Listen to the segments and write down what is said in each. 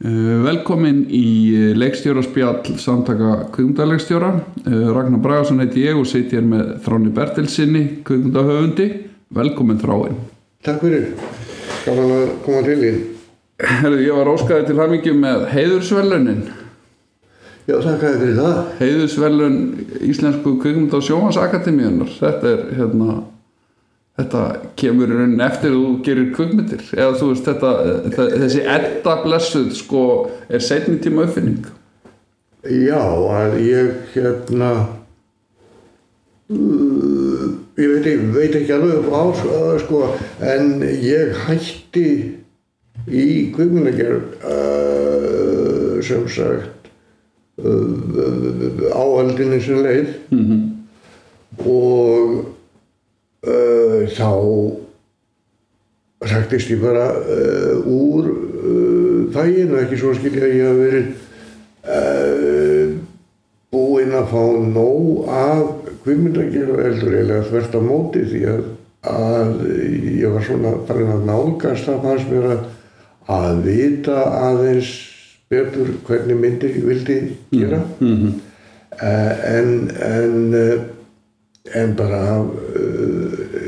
Uh, Velkomin í uh, leikstjóraspjall samtaka kvikmyndarleikstjóra. Uh, Ragnar Bragarsson heiti ég og sitt hér með Þráni Bertilsinni, kvikmyndahöfundi. Velkomin Þráin. Takk fyrir. Gaman að koma til í. Herðu, ég var óskaði til hamingjum með heiðursverlunin. Já, þakkaði fyrir það. Heiðursverlun Íslensku sjóhansakademíunar. Þetta er hérna, þetta kemur í rauninni eftir þú gerir kvikmyndir. Eða þú veist, þetta, þessi edda blessuð sko er setni tíma uppfinning. Já, að ég hérna, ég veit, ekki- veit ekki alveg á uh, sko, en ég hætti í kvikmyndagerð uh, sem sagt uh, áhaldinni sem leið Mm og uh, þá sagtist ég bara uh, úr uh, fæginu, ekki svo skilja að ég hafa verið búinn að fá nóg af kvikmyndagerð og eldur eiginlega þvert á móti því að, að ég var svona farin að nálgast það fannst mér að, að vita aðeins betur hvernig myndir ég vildi gera -hmm. uh, en en uh, en bara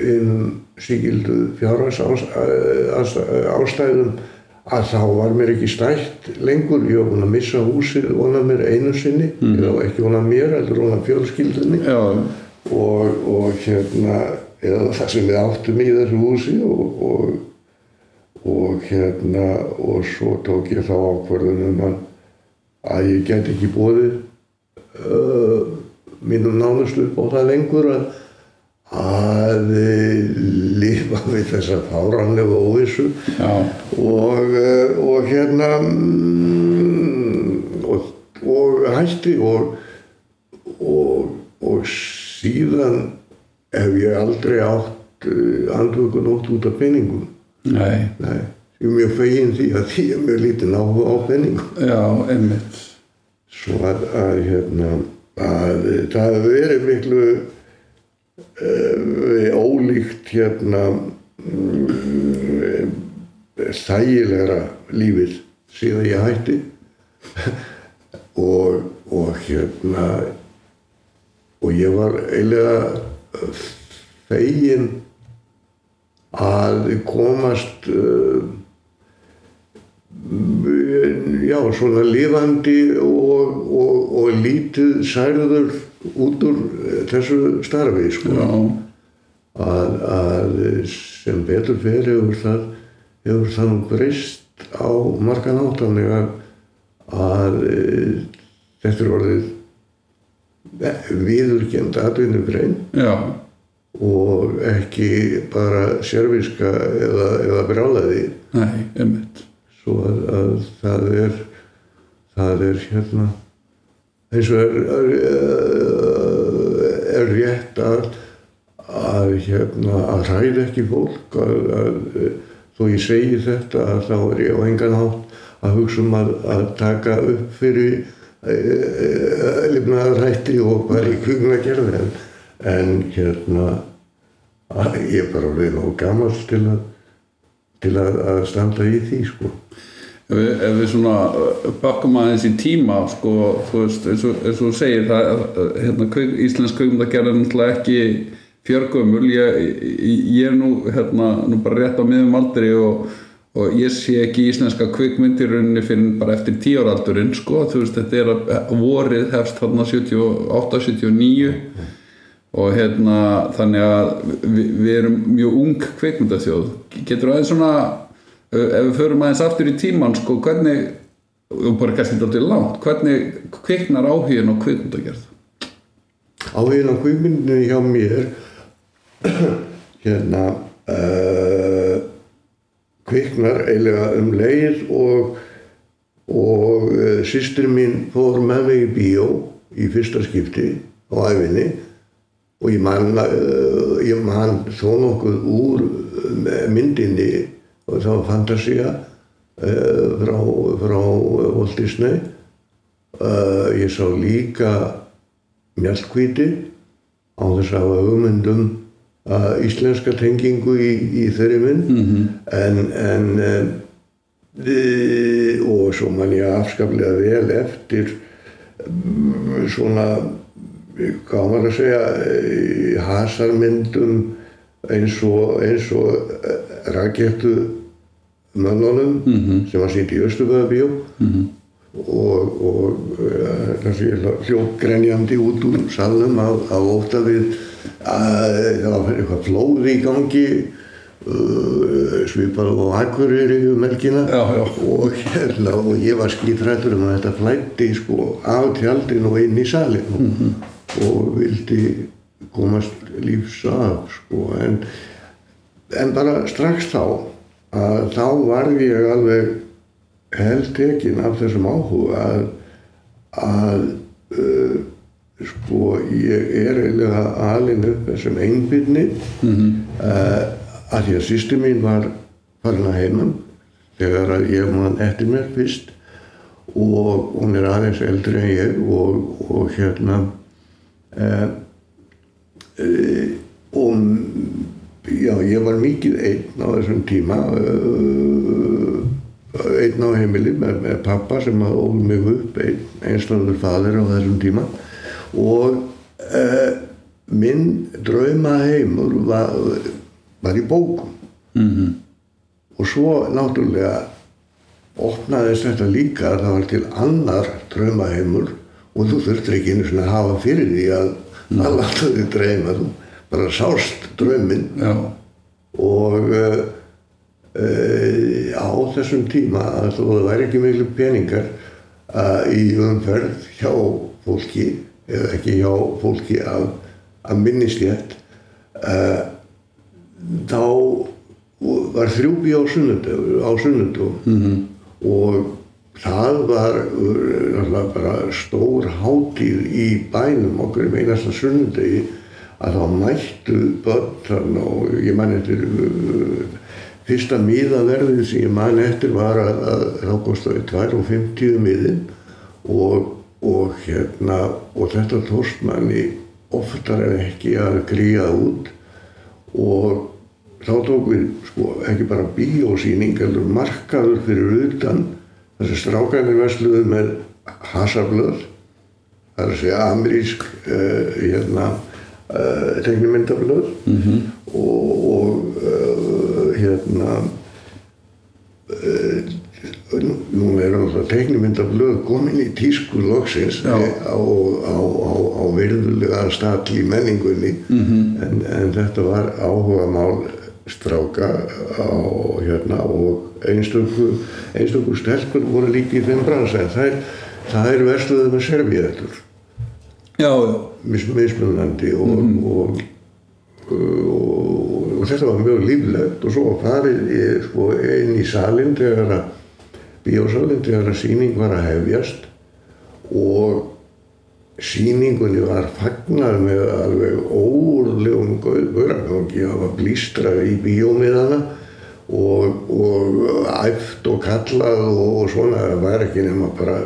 einum síkildu fjárhags ástæðum að þá var mér ekki stætt lengur, ég var búinn að missa húsið vonað mér einu sinni, eða ekki vonað mér, heldur vonað fjölskyldunni. Og, og hérna, eða það sem við áttum í þessu húsi og, og, og hérna, og svo tók ég þá ákvörðunum að, að ég get ekki bóðið uh, mínum nánustu upp á það lengur að, að eh, lifa við þessa fáránlegu óvissu. Og, eh, og hérna mm, og, og hætti og, og, síðan hef ég aldrei átt uh, andvöku nótt út af peningum. Nei, Nei, ég er mjög fegin því að því er mjög lítið áhuga á peningum. Já, einmitt. svo að, að hérna að það hefur verið miklu uh, ólíkt hérna um, þægilegra lífið síðan ég hætti. Og, og hérna og ég var eiginlega fegin að komast uh, já, svona lifandi og, og, og lítið særður út úr eh, þessu starfi sko. Að, að sem betur fyrir hefur það hefur það breyst á margan áttanlega að, eh, þetta er orðið viðurkend atvinnugrein já, og ekki bara sérvíska eða, eða brjálæði nei, einmitt. Svo að, að það er það er hérna eins og er, er, er rétt að að hérna að hræða ekki fólk að, að þó ég segi þetta að þá er ég á engan hátt að hugsa um að, að taka upp fyrir e, e, lifnaðarhætti og bara í kvigna gerði en, en hérna að ég er bara verið nóg gammal til að til að, að standa í því sko. Ef við, ef við svona uh, bakkum aðeins í tíma sko, þú veist, eins og, eins og þú segir það, hérna, íslensk kveikmyndagerð er náttúrulega ekki fjörgömmul ég, ég, er nú, hérna, nú bara rétt á miðum aldri og, og ég sé ekki íslenska kvikmyndir rauninni fyrir bara eftir tíóraldurinn sko, þú veist, þetta er að vorið hefst þarna 78-79 og hérna þannig að við, við erum mjög ung kvikmyndaþjóð. Getur aðeins svona ef við förum aðeins aftur í tíman sko, hvernig, og bara kannski þetta langt hvernig kviknar áhugin á kvikmyndagerð? Áhugin á kvikmyndinu hjá mér hérna uh, kviknar eiginlega um leið og og uh, sýstir mín fór með mig í bíó í fyrsta skipti á æfinni og ég man, uh, ég man þó nokkuð úr uh, myndinni. Og var Fantasia uh, frá, frá Walt Disney. Ég sá líka mjallkvíti á þess að hafa hugmyndum íslenska tengingu í, í þeirri mynd. -hmm. en, en og og svo man ég afskaplega vel eftir mm, svona hvað var að segja í hasarmyndum eins og og rakettu mönnunum -hmm. sem var sínt í Östuböðabíó -hmm. og, og uh, kannski hljók grenjandi út úr salum á, á óta við að það var eitthvað flóð í gangi uh, svipað á Akureyri um melkina Já, já. og hérna og ég var skítrættur um að þetta flætti sko af tjaldin og inn í salin og, og vildi komast lífs af sko en, en bara strax þá að þá varð ég alveg heldtekinn af þessum áhuga að, að uh, sko ég er eiginlega alin upp þessum einbyrni mm uh, að því að sýstu mín var farin að heimann þegar að ég man eftir mér fyrst og hún er aðeins eldri en ég og, og hérna og já, ég var mikið einn á þessum tíma uh, einn á heimili með, með pappa sem að ól mig upp einn einslagur fadir á þessum tíma og minn drauma heimur var, var í bókum Mhm. og svo náttúrulega opnaðist þetta líka að það var til annar draumaheimur og þú þurftir ekki einu svona að hafa fyrir því að að láta þig dreyma. Þú bara sást drauminn. Já, og uh, uh, á þessum tíma að það væri ekki miklu peningar uh, í umferð hjá fólki eða ekki hjá fólki af, af minnislétt þá var þrjúbi á á sunnudum -hmm. og það var bara stór hátíð í bænum okkur um einasta sunnudegi að þá mættu börn og ég man eftir uh, fyrsta miðaverðið sem ég man eftir var að, að þá kostiði 2,50 miðin og, og hérna og þetta tóst manni oftar en ekki að gríða út og þá tók við sko ekki bara bíósýning heldur markaður fyrir utan þessi strákanir vesluðu með hasarblöð það er að segja amerísk uh, hérna uh, teknimyndablöð -hmm. og, og uh, hérna nú er náttúrulega teknimyndablöð komin í tísku loksins á, á, á, á virðulega stall í menningunni -hmm. en, en þetta var áhuga mál stráka á, hérna, og einstöku stelpur voru líka í þeim bransa. En þær, þær versluðu með já. mis, mismunandi og, og, og, og þetta var mjög líflegt. Og svo farið ég, sko, inn í salin þegar að bíósalinn þegar að síning var að hefjast. Og síningunni var fagnað með alveg óurlegum gauragangi það var blístrað í bíómiðana og, og æft og kallað og, og svona það var ekki nema bara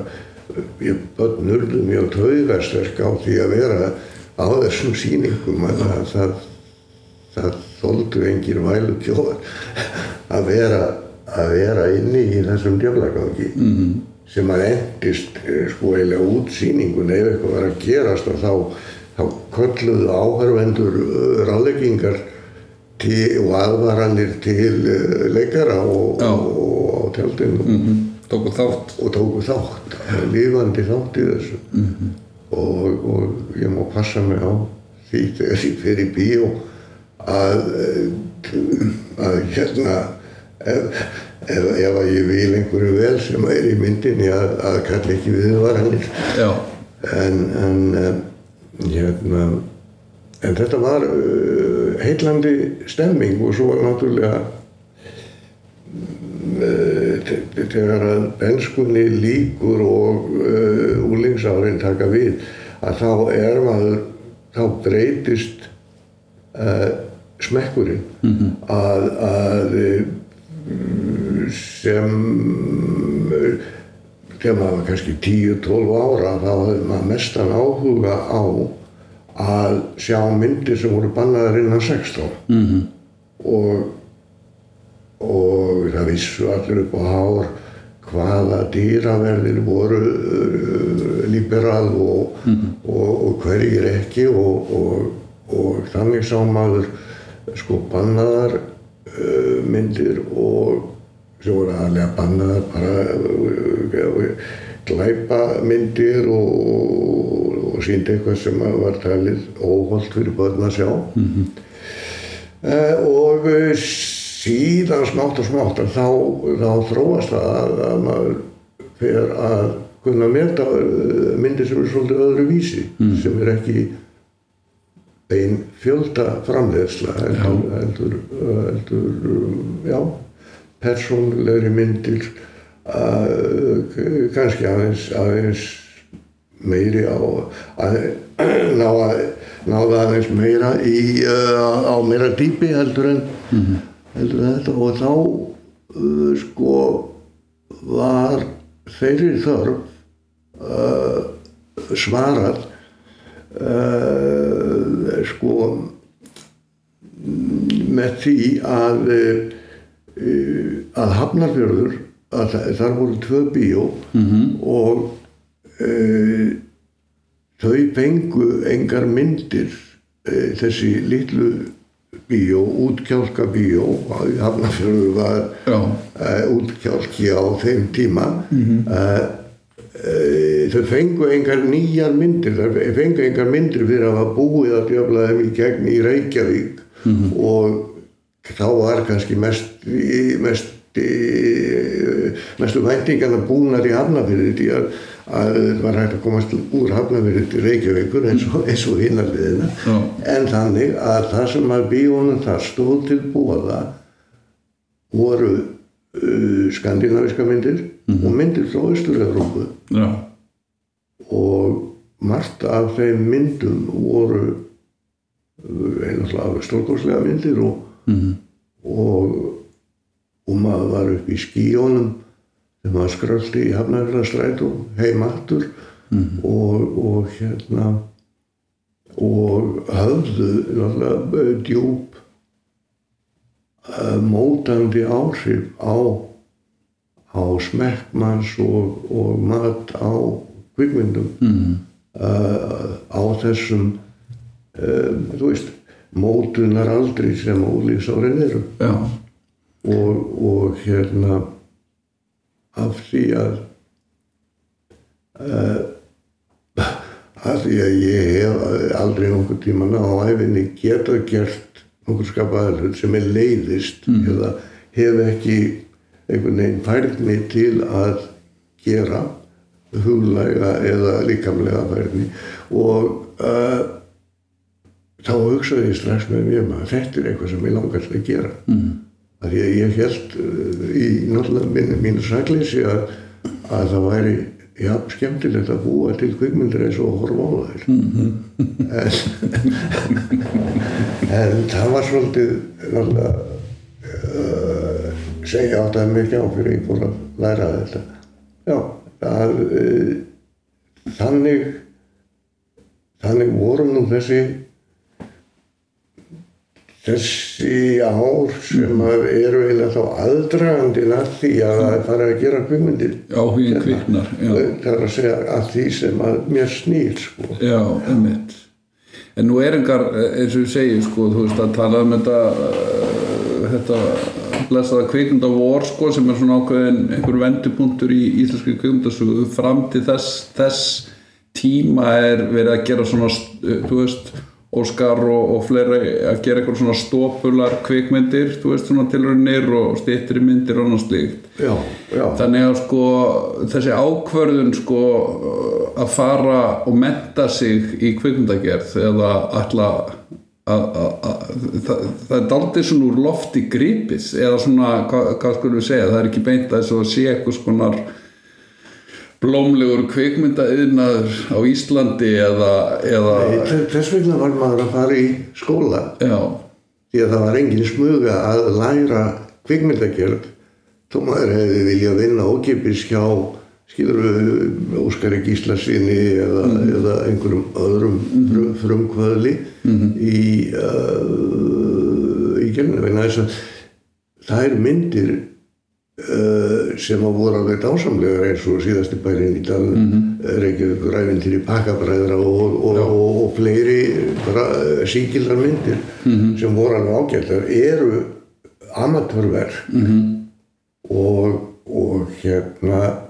ég börn urðu mjög taugasterk á því að vera á þessum síningum að það, það, það þóldu engir vælu kjóðar að vera, að vera inni í þessum djöflagangi mm -hmm. Sem að endist eh, sko eiginlega út síningun ef eitthvað var að gerast og þá, þá kölluðu áhörvendur ráðleggingar til, og aðvaranir til eh, leikara og, og, á tjaldinu. Mm Tóku þátt. og tóku þátt, lifandi þátt í þessu. Og, og ég má passa mig á því þegar ég fer í bíó að, að hérna ef, ef, ef að ég vil einhverju vel sem er í myndinni að, að kalla ekki viðvaranir Já, en, en um, hérna en þetta var uh, heillandi stemming og svo náttúrulega te- þegar að benskunni líkur og uh, úlingsárin taka við að þá er maður þá breytist uh, smekkurinn. Að, að uh, sem þegar maður var kannski 10-12 ára þá hafði maður mestan áhuga á að sjá myndir sem voru bannaðar innan 16 -hmm. og og það vissu allir upp á hár hvaða dýraverðir voru uh, liberal og, og, og hverjir ekki og, og, og þannig sá maður sko bannaðar uh, myndir og sem voru aðlega bannaðar bara uh, glæpa myndir og, og síndi eitthvað sem var talið óholt fyrir börn að sjá. Uh, og uh, síðan smátt og smátt þá, þá þróast það að, að maður fyrir að kunna uh, myndir sem er svolítið öðru vísi sem er ekki bein fjölda framleiðsla heldur, heldur, uh, heldur já, persónlegri myndir uh, k- kannski aðeins, aðeins meiri á að, ná að ná það aðeins meira í, uh, á meira dýpi heldur en heldur en þetta. Og þá uh, sko var þeirri þörf uh, svarað uh, sko með því að uh, að Hafnarfjörður að þa- þar voru tvö bíó -hmm. og uh, þau fengu engar myndir þessi litlu bíó, útkjálka bíó Hafnarfjörður var Já. útkjálki á þeim tíma uh, uh, þau fengu engar nýjar myndir þau fengu engar myndir fyrir að hafa búið að djöfla þeim í gegn í Reykjavík. Og þá var kannski mest, mest mestu væntingarna búnar í Hafnafyrði því að, að það var hægt að komast úr Hafnafyrði til Reykjavíkur eins og, og hinnar liðina. Já. en þannig að það sem að bíónum það stóð til búaða voru uh, skandinaviska myndir og myndir frá Östur-Európu Já. og margt af þeim myndum voru uh, einhverja stórkostlega myndir og, og, og maður var upp í skíónum þegar maður skröldi í Hafnarfjörðastrætu heim aftur og, og hérna og uh, djúp uh, mótandi áhrif á á smekkmanns og, og mat á kvikmyndum mm. uh, á þessum uh, þú veist mótunar aldrei sem ólífsárin eru Já. og, og hérna af því að uh, af því að ég hef aldrei nokkuð tíman á æfinni geta gert nokkur skapaðar sem er leiðist eða hef ekki einhvern veginn færni til að gera huglæga eða líkamlega færni. Og uh, þá hugsaði ég strax með mér maður þetta er eitthvað sem ég langar til að gera. Mm. að ég held uh, í náttúrulega mínu, mínu sakleysi að, að það væri já, skemmtilegt að búa til kvikmyndir eins og horfa á þær. En, en það var svolítið náttúrulega uh, segja átt að mikið á fyrir ég fór að læra þetta já, að uh, þannig þannig voru nú þessi þessi ár sem eru eiginlega þá aðdragandinn að því að það er farið að gera kvikmyndir Áhugin kviknar. Já. það er að segja að því sem að mér snýr sko. Já, einmitt. En nú er engar, eins og við segjum, sko, þú veist, að tala um þetta, uh, þetta blessaða kvikmynda vor, sko, sem er svona ákveðin einhver vendupunktur í íslenski kvikmyndasögu, fram til þess, þess tíma er verið að gera svona, þú veist, Óskar og, og fleiri að gera eitthvað svona stópular kvikmyndir, þú veist, svona tilraunir og stýttri myndir og annað slíkt. já, já, Þannig að sko þessi ákvörðun sko að fara og menta sig í kvikmyndagerð eða ætla að, að, að það, það er daldið svona úr lofti gripis eða svona, hvað, hvað skulum við segja það er ekki beint að þess að sé eitthvað skonar blómlegur kvikmyndaiðnaður á Íslandi eða, eða Þe- þess vegna var maður að fara í skóla. Já, því að það var engin smuga að læra kvikmyndagerð þó maður hefði viljað vinna ókipis hjá skilur við Óskari Gíslasinni eða, eða einhverjum öðrum frum, frumkvöðli í uh, í gerðinu vegna þess að þær myndir uh, sem að voru alveg dásamlegar eins og síðasti bærin í dalum mm -hmm. Reykjavík ræfintir í pakkabræðra og, og, og, og fleiri síkildar myndir -hmm. sem voru alveg ágættar eru amatörverk -hmm. og hérna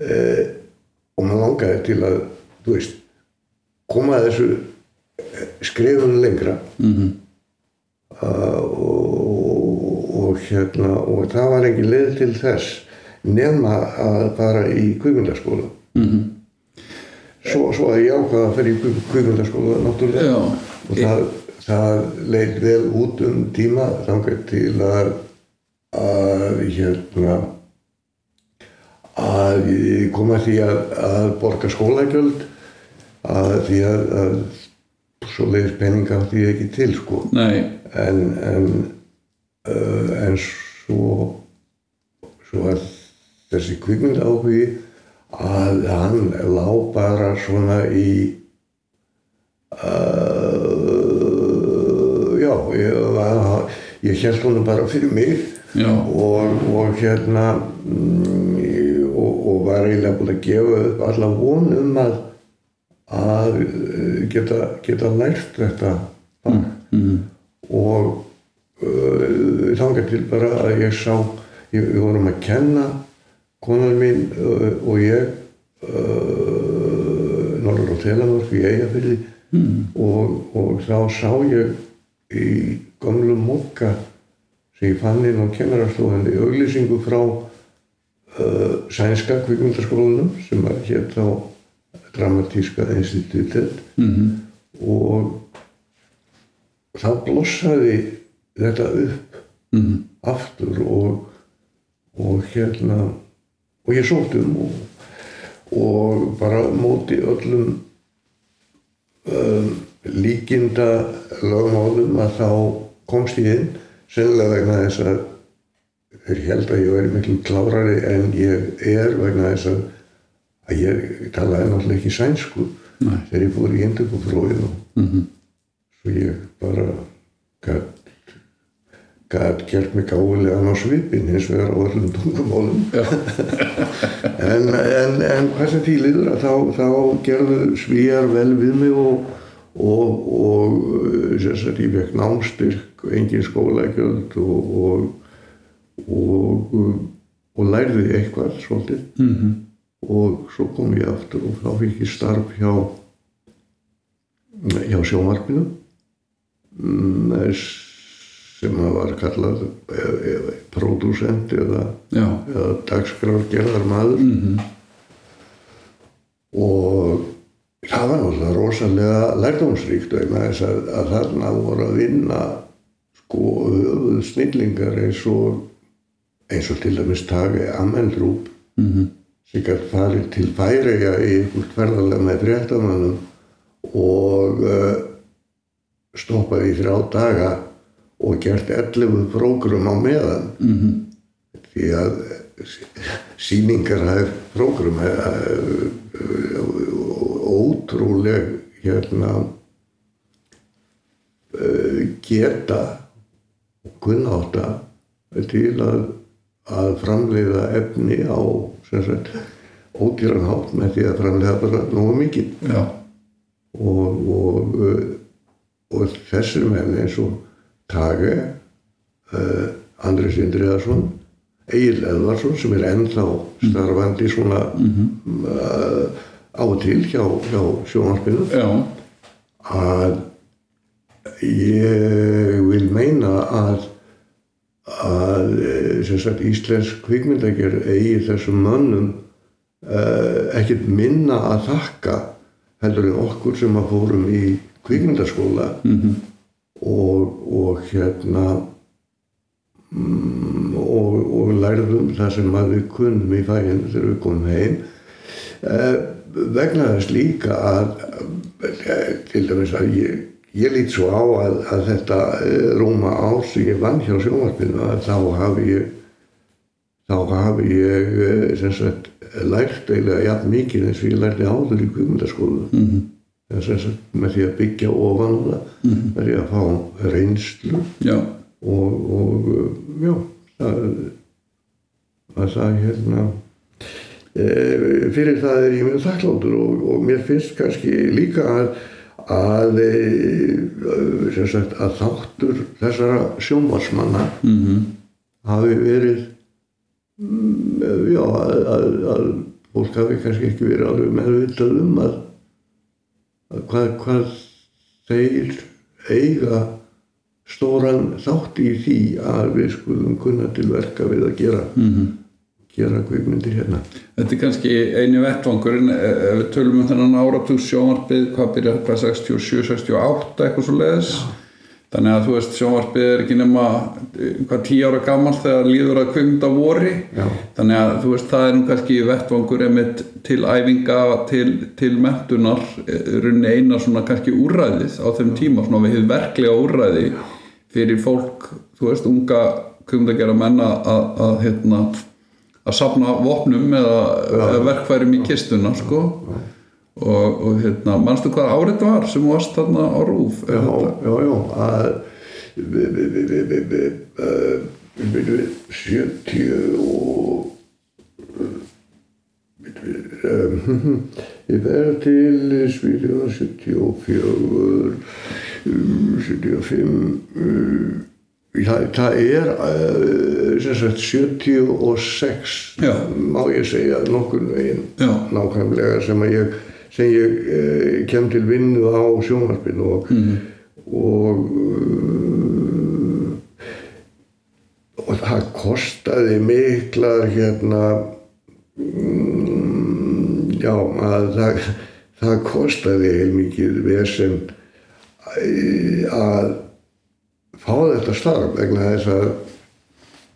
eh, og maður langaði til að veist koma að þessu skrifunum lengra mm -hmm. uh, og, og hérna og það var ekki leið til þess nefna að fara í kvíkundarskóla mm -hmm. svo, svo að ég ákvaða að fyrir í kvíkundarskóla náttúrulega Já. og það, það leið vel út um tíma þangar til að að hérna að koma því að, að borga skólagjöld að því að, að svo leiðis peninga ég ekki til sko. En, en, uh, en svo, svo að þessi kvikmynd áhugi að hann lág bara svona í uh, já ég, ég held honum bara fyrir mig og, og hérna mm, og, var eiginlega búin að gefa upp alla von um að að eh, geta, geta lært þetta mm, mm. og uh, þángar til bara að ég sá ég, við vorum að kenna konar mín uh, og ég uh, Norður og Telamorf í Eyjafyrði mm. og, og þá sá ég í gamlu mokka sem ég fann inn á kennararstofunni auglýsingu frá sænska kvikundarskólanum sem að hér þá dramatíska institutet mm -hmm. og þá blossaði þetta upp mm -hmm. aftur og, og hérna og ég sótt um og, og bara móti öllum um, líkinda lögmálum að þá komst ég inn sennilega vegna þess að þeir held að ég væri miklu klárari en ég er vegna þess að að ég talaði náttúrulega ekki sænsku Nei. þegar ég fór í indökuprófið og mm -hmm. svo ég bara gæt gert mig gáðilegan á svipin eins og er á öllum tungumálum en, en, en hvað sem því liður að þá, þá gerðu svíjar vel við mig og og, og sérstaklega ég fekk námstyrk engin skólækjöld og og, og og lærði eitthvað svolítið. Mm -hmm og svo kom ég aftur og þá fikk ég starf hjá hjá sjónvarpinu. Mm, sem að var kallað pródúsent eða, eða dagskrárgerðar maður. Mm -hmm. og það var náttúrulega rosalega lærdomsríkt að, að þarna voru að vinna sko snillingar eins og eins og til dæmis taki Amendrúp mm -hmm sem gæti farið til Færiða í einhvert ferðarlega með fréttamannum og uh, stoppaði í þrjá daga og gert 11 prógrum á meðan mm -hmm. því að síningar hafði prógrum ótrúleg hérna geta og kunnáta til að, að framleiða efni á ódýran hátt með því að framlega bara nógu mikið og, og, uh, og þessir menn eins og Tage uh, Andris Indriðarsson Egil Edvarsson sem er ennþá mm. starfandi svona mm -hmm. uh, á og til hjá, hjá sjónarspinu að ég vil meina að að eh, sagt, íslensk kvikmyndagjör eigi þessum mannum uh, ekkert minna að þakka heldur en okkur sem að fórum í kvikmyndaskóla mm -hmm. og, og hérna um, og, og lærðum það sem að við kunnum í fæinn þegar við komum heim uh, vegna þess líka að uh, til dæmis að ég Ég lít svo á að, að þetta eh, rúma ár sem ég vann hjá sjónvarpinu að þá hafi ég, þá hafi ég eh, sem sagt lært eiginlega jafn mikið eins og ég lærti áður í kvömmundaskólu. Mm -hmm. Sem sagt með því að byggja ofan það, mm -hmm. með því að fá reynslu já. og, og já, það, að það hérna e, fyrir það er ég mjög þakkláttur og, og mér finnst kannski líka að að, e, sem sagt, að þáttur þessara sjónvarsmanna mm hafi verið mm, já, að, að, að fólk hafi kannski ekki verið alveg meðvitað um að, að hvað, hvað þeir eiga stóran þátt í því að við skulum kunna til verka við að gera gera kveikmyndir hérna. Þetta er kannski eini vettvangurinn ef við tölum um þennan áratug sjónvarpið hvað byrjar hvað 67, 68 eitthvað svo leiðis þannig að þú veist sjónvarpið er ekki nema eh, hvað tíu ára gammal þegar líður að kvimda vori. Já. þannig að þú veist það er nú kannski vettvangur einmitt til æfinga til, til mentunar runni eina svona kannski úrræðið á þeim tíma svona við hefum verklega úrræði fyrir fólk, þú veist, unga kvimdagjara menna að, að hérna að safna vopnum eða, eða verkfærum í kistuna sko. Og, og hérna, mannstu hvað árið þetta var sem varst þarna á rúf já, já, já. Að við, við, við, við, við, við, uh, við, við, 70 og við, við, um, ég verð til Svíðjóða 74 um, 75 um, það, það er uh, sagt 76 Já. má ég segja nokkur veginn Já. nákvæmlega sem ég sem ég uh, kem til vinnu á sjónvarpinu og, og uh, og það kostaði miklar hérna mm, já að það, það kostaði heilmikið vesen að fá þetta starf vegna þess að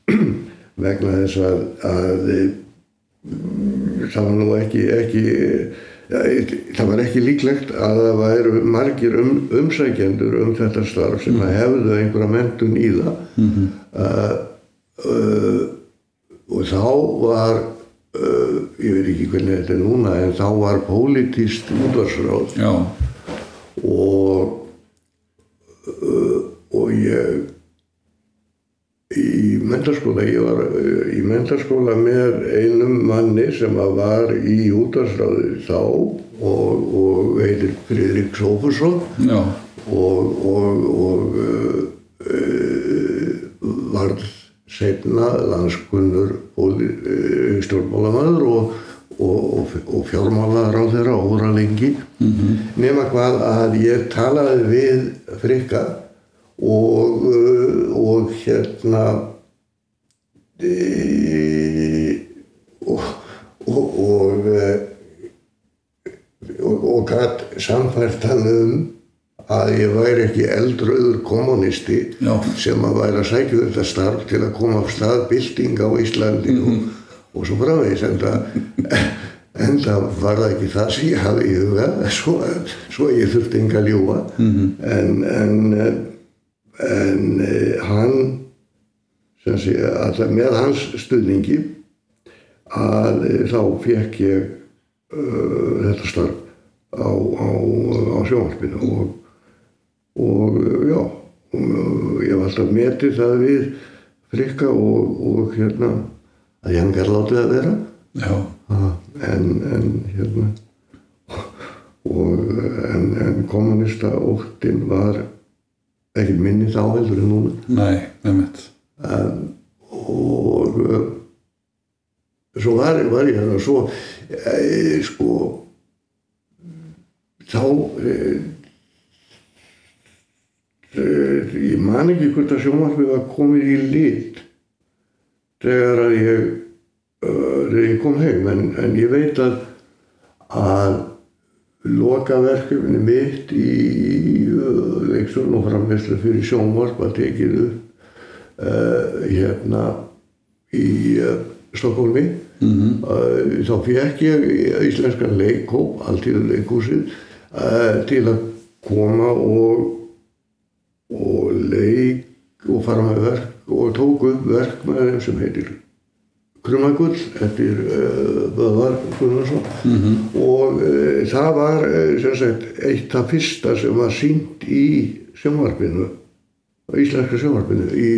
vegna þess að, að mm, það var nú ekki, ekki ja, það var ekki líklegt að það væru margir um, umsækjendur um þetta starf sem að hefðu einhverja mentun í það. Uh, uh, og þá var uh, ég veit ekki hvernig þetta er núna en þá var pólitíst útvarsráð já, og uh, og ég í mentarskóla ég var uh, í mentarskóla með einum manni sem var í útvarsráði þá og, og heitir Fridrik Sófusson já, og, og, og uh, uh, varð setna landskunnur uh, stjórnmálamæður og, og, og fjármálar á þeirra óra lengi. Nema hvað að ég talaði við frikka og, uh, og hérna e, og og, og eh, og, gætt samfært hann um að ég væri ekki eldröður kommunisti Já. sem að væri að sækja þetta starf til að koma af stað bylting á Íslandi og, og svo framvegis en það en það var það ekki það sem ég hafði í huga. Svo, svo ég þurfti enga ljúa en en, en eh, hann sem sé með hans stuðningi að eh, þá fekk ég uh, þetta starf á, á, á sjónvarpinu og, og já og ég var alltaf metið það við frikka og, og hérna að ég hann gær látið að vera. Já, Ha, en, en hérna og en, en kommunista óttin var ekki minni þá heldur en núna. Nei, nefnitt og uh, svo var, var ég hérna svo e, sko þá e, e, ég man ekki hvort að sjónvarpið var komið í lit þegar að ég þegar ég kom heim en, en ég veit að að lokaverkefni mitt í uh, leiksun og framherslu fyrir sjónvarp að tekið upp uh, hérna í uh, Stokkólmi mm -hmm. þá fekk ég íslenskan leikhóp alltíðu leikhúsið uh, til að koma og og leik og fara með verk og tók upp verk með þeim sem heitir Krumagull eftir uh, Böðvar Gunnarsson og uh, það var sem sagt eitt af fyrsta sem var sínt í sjónvarpinu íslenska sjónvarpinu í,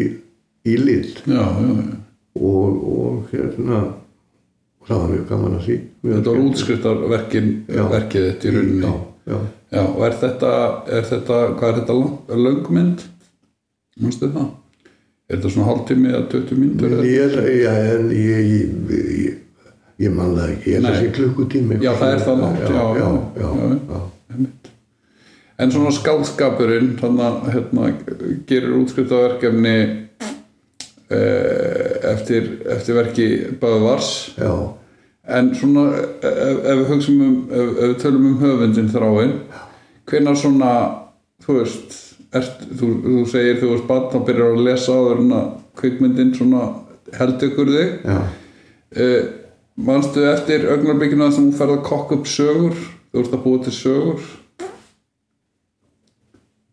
í lit já, já, já. og, og hérna það var mjög gaman að því Þetta var útskriftarverkin verkið þetta í rauninni já, já. Já, og er þetta, er þetta hvað er þetta lang, löngmynd? Manstu það? Er þetta svona hálftími eða 20 mínútur? eða- Ég, já, en ég, ég, ég, ég man það ekki, ég Nei. sé klukkutími Já, það er það langt, já, já, já, já, já. já. En svona skálskapurinn þannig að hérna, gerir útskriftaverkefni eh, eftir, eftir verki Böðvars já. en svona ef, ef við hugsum um ef, ef við tölum um höfundin þráin hvenær svona þú veist ert, þú, þú segir þú veist barn og byrjar að lesa en að kvikmyndin svona held ykkur þig. Uh, manstu eftir augnarblikinu að þú ferð að kokka upp sögur? Þú ert að búa til sögur?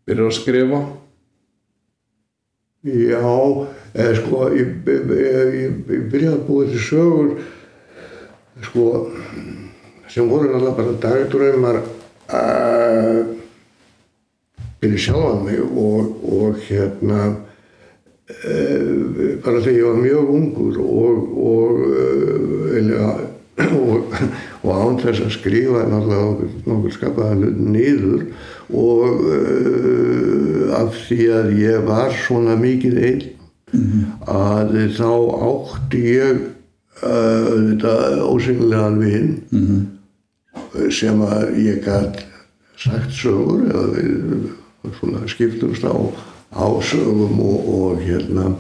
Byrjar að skrifa? Já, eða sko, ég, ég, ég, ég byrjaði að búa til sögur, sko, sem voru náttúrulega bara dagdraumar uh, fyrir sjálfan mig og, og hérna, uh, bara þegar ég var mjög ungur og, og, eiginlega, og, og án þess að skrifa náttúrulega nokkur, skapaða hlut niður og uh, af því að ég var svona mikið einn að þá átti ég þetta ósynlegan vinn sem að ég gætt sagt sögur eða svona skiptumst á, á sögum og, og hérna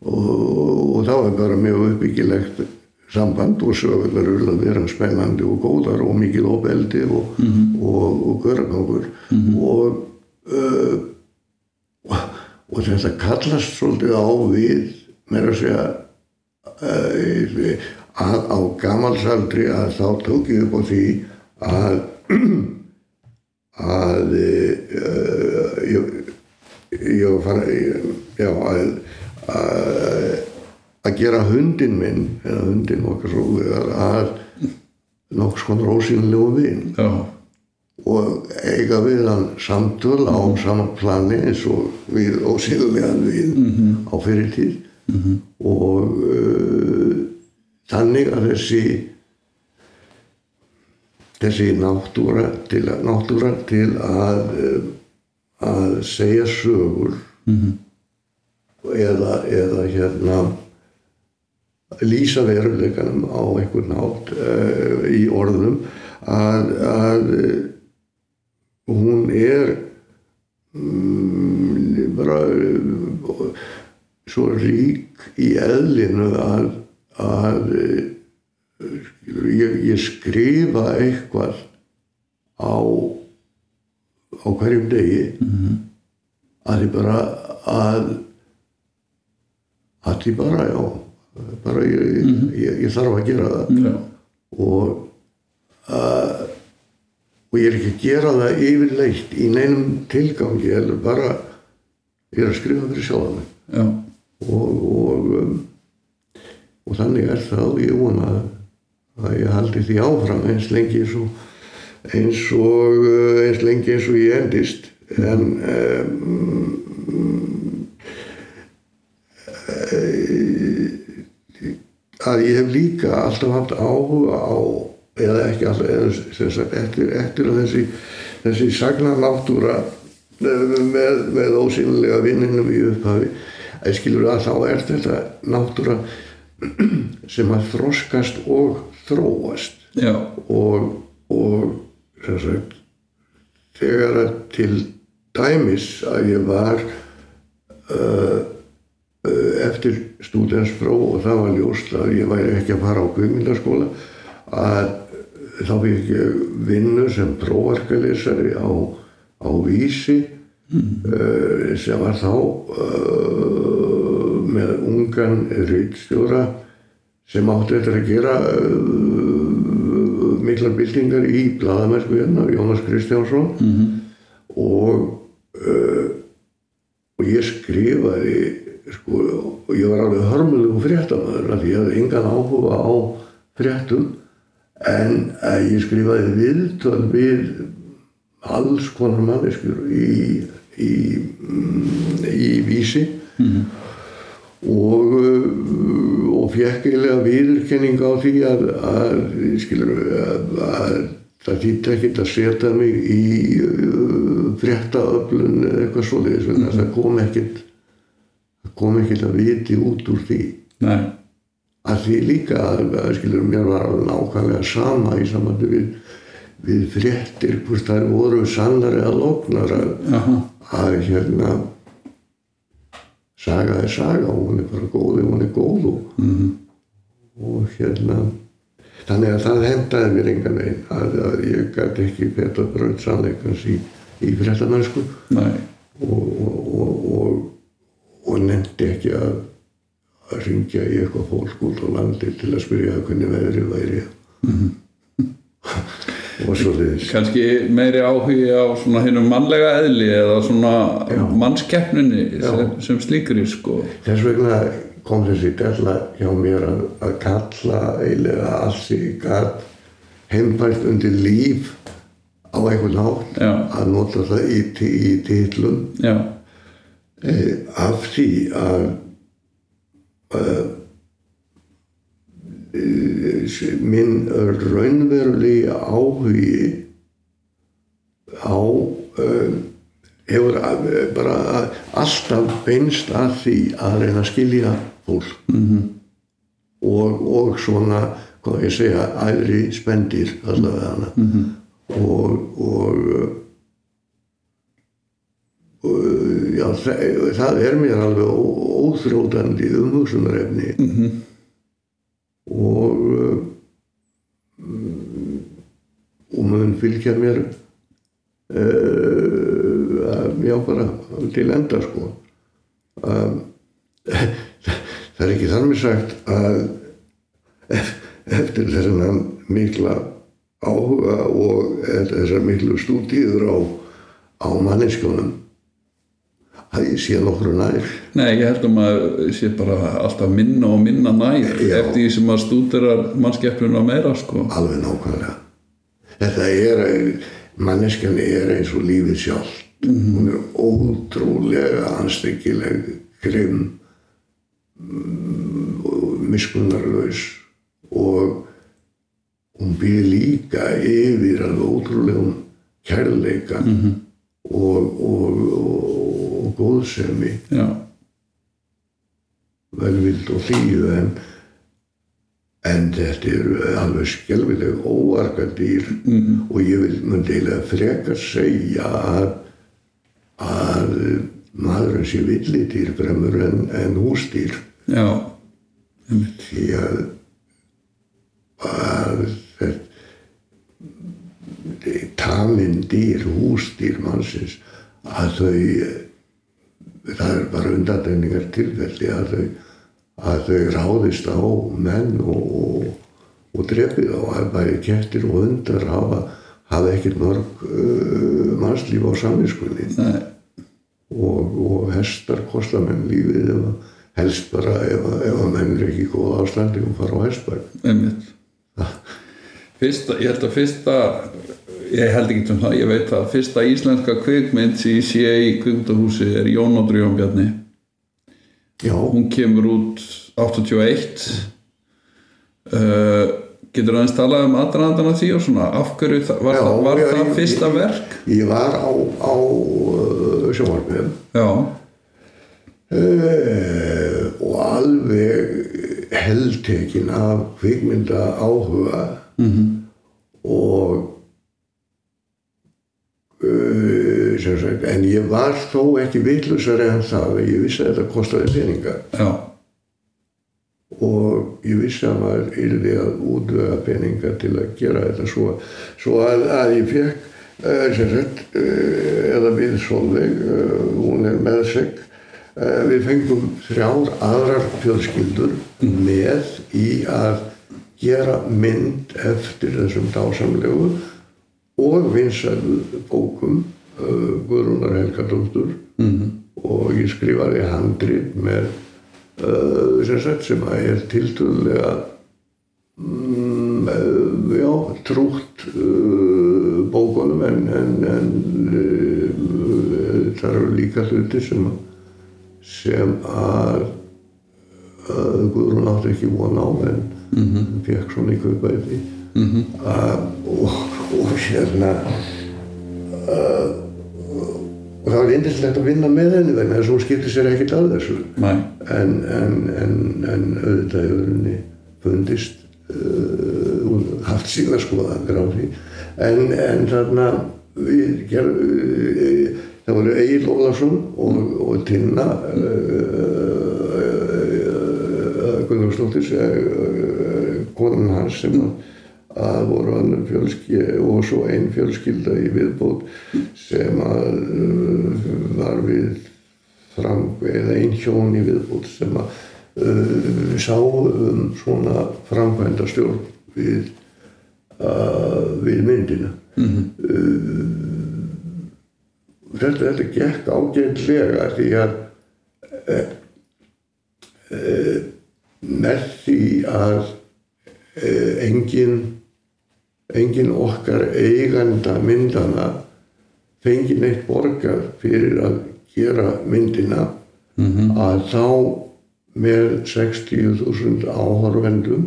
og, og það var bara mjög uppbyggilegt samband og sögurnar eru að vera spennandi og góðar og mikið óbeldi og, og, og göragangur og, uh, og þetta kallast svolítið á við meira að segja uh, að á gamalsaldri að þá tók ég upp á því að að uh, ég, ég var að, að gera hundin minn eða hundin okkar svo að nokks konar ósynlegu vin. Já, og eiga við hann samtöl á sama plani eins og við ósynlegan vin á fyrirtíð. Og uh, þannig að þessi þessi náttúra til, náttúra til að uh, að segja sögur eða, eða hérna lýsa veruleikanum á einhvern nátt uh, í orðunum að, að uh, hún er mm, bara svo rík í eðlinu að, að ég, ég skrifa eitthvað á á hverjum degi að ég bara að að ég bara, já bara ég, ég, ég þarf að gera það. Já, og uh, og ég er ekki að gera það yfirleitt í neinum tilgangi heldur bara ég er að skrifa fyrir mig. Já, og og, um, og þannig er það og ég vona að, að ég haldi því áfram eins lengi eins og eins og uh, eins lengi eins og ég endist. En um, að ég hef líka alltaf haft áhuga á eða ekki alltaf sagt, eftir, eftir þessi þessi sagna náttúra með, með ósýnilega vinninum í upphafi að skilur að þá er þetta náttúra sem að þroskast og þróast. Já, og, og sagt þegar að til dæmis að ég var uh, uh, eftir stúdenspróf og það var ljóst að ég væri ekki að fara á kvikmyndaskóla að þá fikk ég vinnu sem prófarkalesari á, á vísi uh, sem var þá uh, ungan rítstjóra sem átti þetta að gera uh, miklar byltingar í bladamennsku hérna, Jónas Kristjánsson. Og uh, og ég skrifaði sko, og ég var alveg hörmulegu fréttamaður af því ég hafði engan áhuga á fréttum en uh, ég skrifaði viðtöl við alls konar manneskur í, í, mm, í vísi. Og uh, og fekk eiginlega viðurkenning á því að, að skilur að, að það þýtti ekkert að setja mig í uh, fréttaöflun eða eitthvað svoleiðis mm -hmm. það kom ekkert það kom ekkert að viti út úr því nei, að því líka að, skilur mér var nákvæmlega sama í samvættu við, við fréttir hvort þær voru sannar eða lóknar að, Jaha. að hérna saga er saga og hún er bara góð ef hún er góð og, Mhm. og hérna þannig að það hendaði mér engan veginn að, að ég gæti ekki feta brönd sannleikans í, í fréttamennsku nei, og, og, og, og, og nefndi ekki að, að ringja í eitthvað fólk út á landi til að spyrja hvernig veðrið væri. Og svo þess kannski meiri áhugi á svona hinnum mannlega eðli eða svona mannskeppninni sem, sem slíkri sko. Þess vegna kom þessi della hjá mér að, að kalla eiginlega allt sem ég gat heimbært undir líf á einhvern hátt Já. að nota það í, í, í titlum. Já, eh, af því að uh, minn raunverulegi áhugi á uh, hefur að- bara alltaf beinst að því að reyna að skilja fólk -hmm. og, og svona hvað ég segja, æðri spendir allavega hana -hmm. og, og og, já, það, það er mér alveg ó- óþrjótandi umhugsunarefni -hmm. Og uh, og mun fylgja mér uh, já bara til enda sko. Um, það er ekki með sagt að ef, eftir þessar mikla áhuga og þessar miklu stúdíður á, á manneskjónum að ég sé nokkru nær. Nei, ég held um að sé bara alltaf minna og minna nær Já. eftir því sem að stúderar mannskeppnuna meira sko. Alveg nákvæmlega. Þetta er, manneskjan er eins og lífið sjálf hún er ótrúlega anstekkileg grimm mm, miskunnarlaus og hún býr líka yfir alveg ótrúlegum kærleika og, og, og, og góðsemi velvild og hlýju en, en þetta eru alveg skelvileg óarga dýr. -hmm. og ég vil myndi eiginlega frekar segja að, að maðurinn sé villidýr fremur en, en húsdýr. Já, því að, að þetta tamin dýr, húsdýr mannsins að þau undandenningar tilfelli að þau, að þau ráðist á menn og, og, og drefið á að bæði kettir og hundar hafa, hafa ekkert mörg uh, mannslíf á samvinskunni nei, og, og hestar kosta menn lífið ef, að- helst bara ef, að- menn er ekki í góð ástandi og fara á hestbæk einmitt. Fyrsta, ég held að fyrsta ég held ekki um það, ég veit að fyrsta íslenska kvikmynd sem ég sé í kvikmyndahúsi er Jón og Drjón Bjarni já, hún kemur út 81 uh, getur aðeins talað um aðdraðandana því og svona af hverju það, var, Já, það, var já, það fyrsta ég- verk? ég var á, á uh, sjónvarpum uh, og alveg heldtekin af kvikmynda áhuga. -hmm. og uh, sem sagt, en ég var þó ekki vitlusari en það að ég vissi að þetta kostaði peninga. Já, og ég vissi að maður yrði að útvega peninga til að gera þetta. Svo, svo að, að ég fekk sem sagt eða við Solveig uh, hún er meðsegg. Uh, við fengum þrjár aðrar fjölskyldur með í að gera mynd eftir þessum dásamlegu og vinsælu bókum Guðrúnar Helgadóttur -hmm. og ég skrifaði handrit með uh, sem sagt sem að er tiltöðlega mm, uh, já, trútt uh, bókunum en, en, en uh, það eru líka hluti sem að sem að uh, Guðrún átti ekki von á en -hmm. fekk svona í kaupæti -hmm. uh, og, og hérna uh, og það var indislegt að vinna með henni vegna þess að hún skipti sér ekkert að þessu. En, en, en, en auðvitað hefur henni fundist uh, hún haft síðan skoðanir á því. En, en þarna við gerðum uh, það voru Egil Ólarsson og, og Tinna uh, uh, konan hans sem að, voru önnur fjölskylda og svo einn fjölskylda í viðbót sem að uh, var við fram, eða einn hjón í viðbót sem að uh, sá um svona framkvæmda stjórn við, uh, við myndina. uh, þetta, þetta gekk ágætlega því að uh, uh, með því að uh, engin okkar eiganda myndana fengi neitt borgað fyrir að gera myndina að þá með 60.000 áhorfendum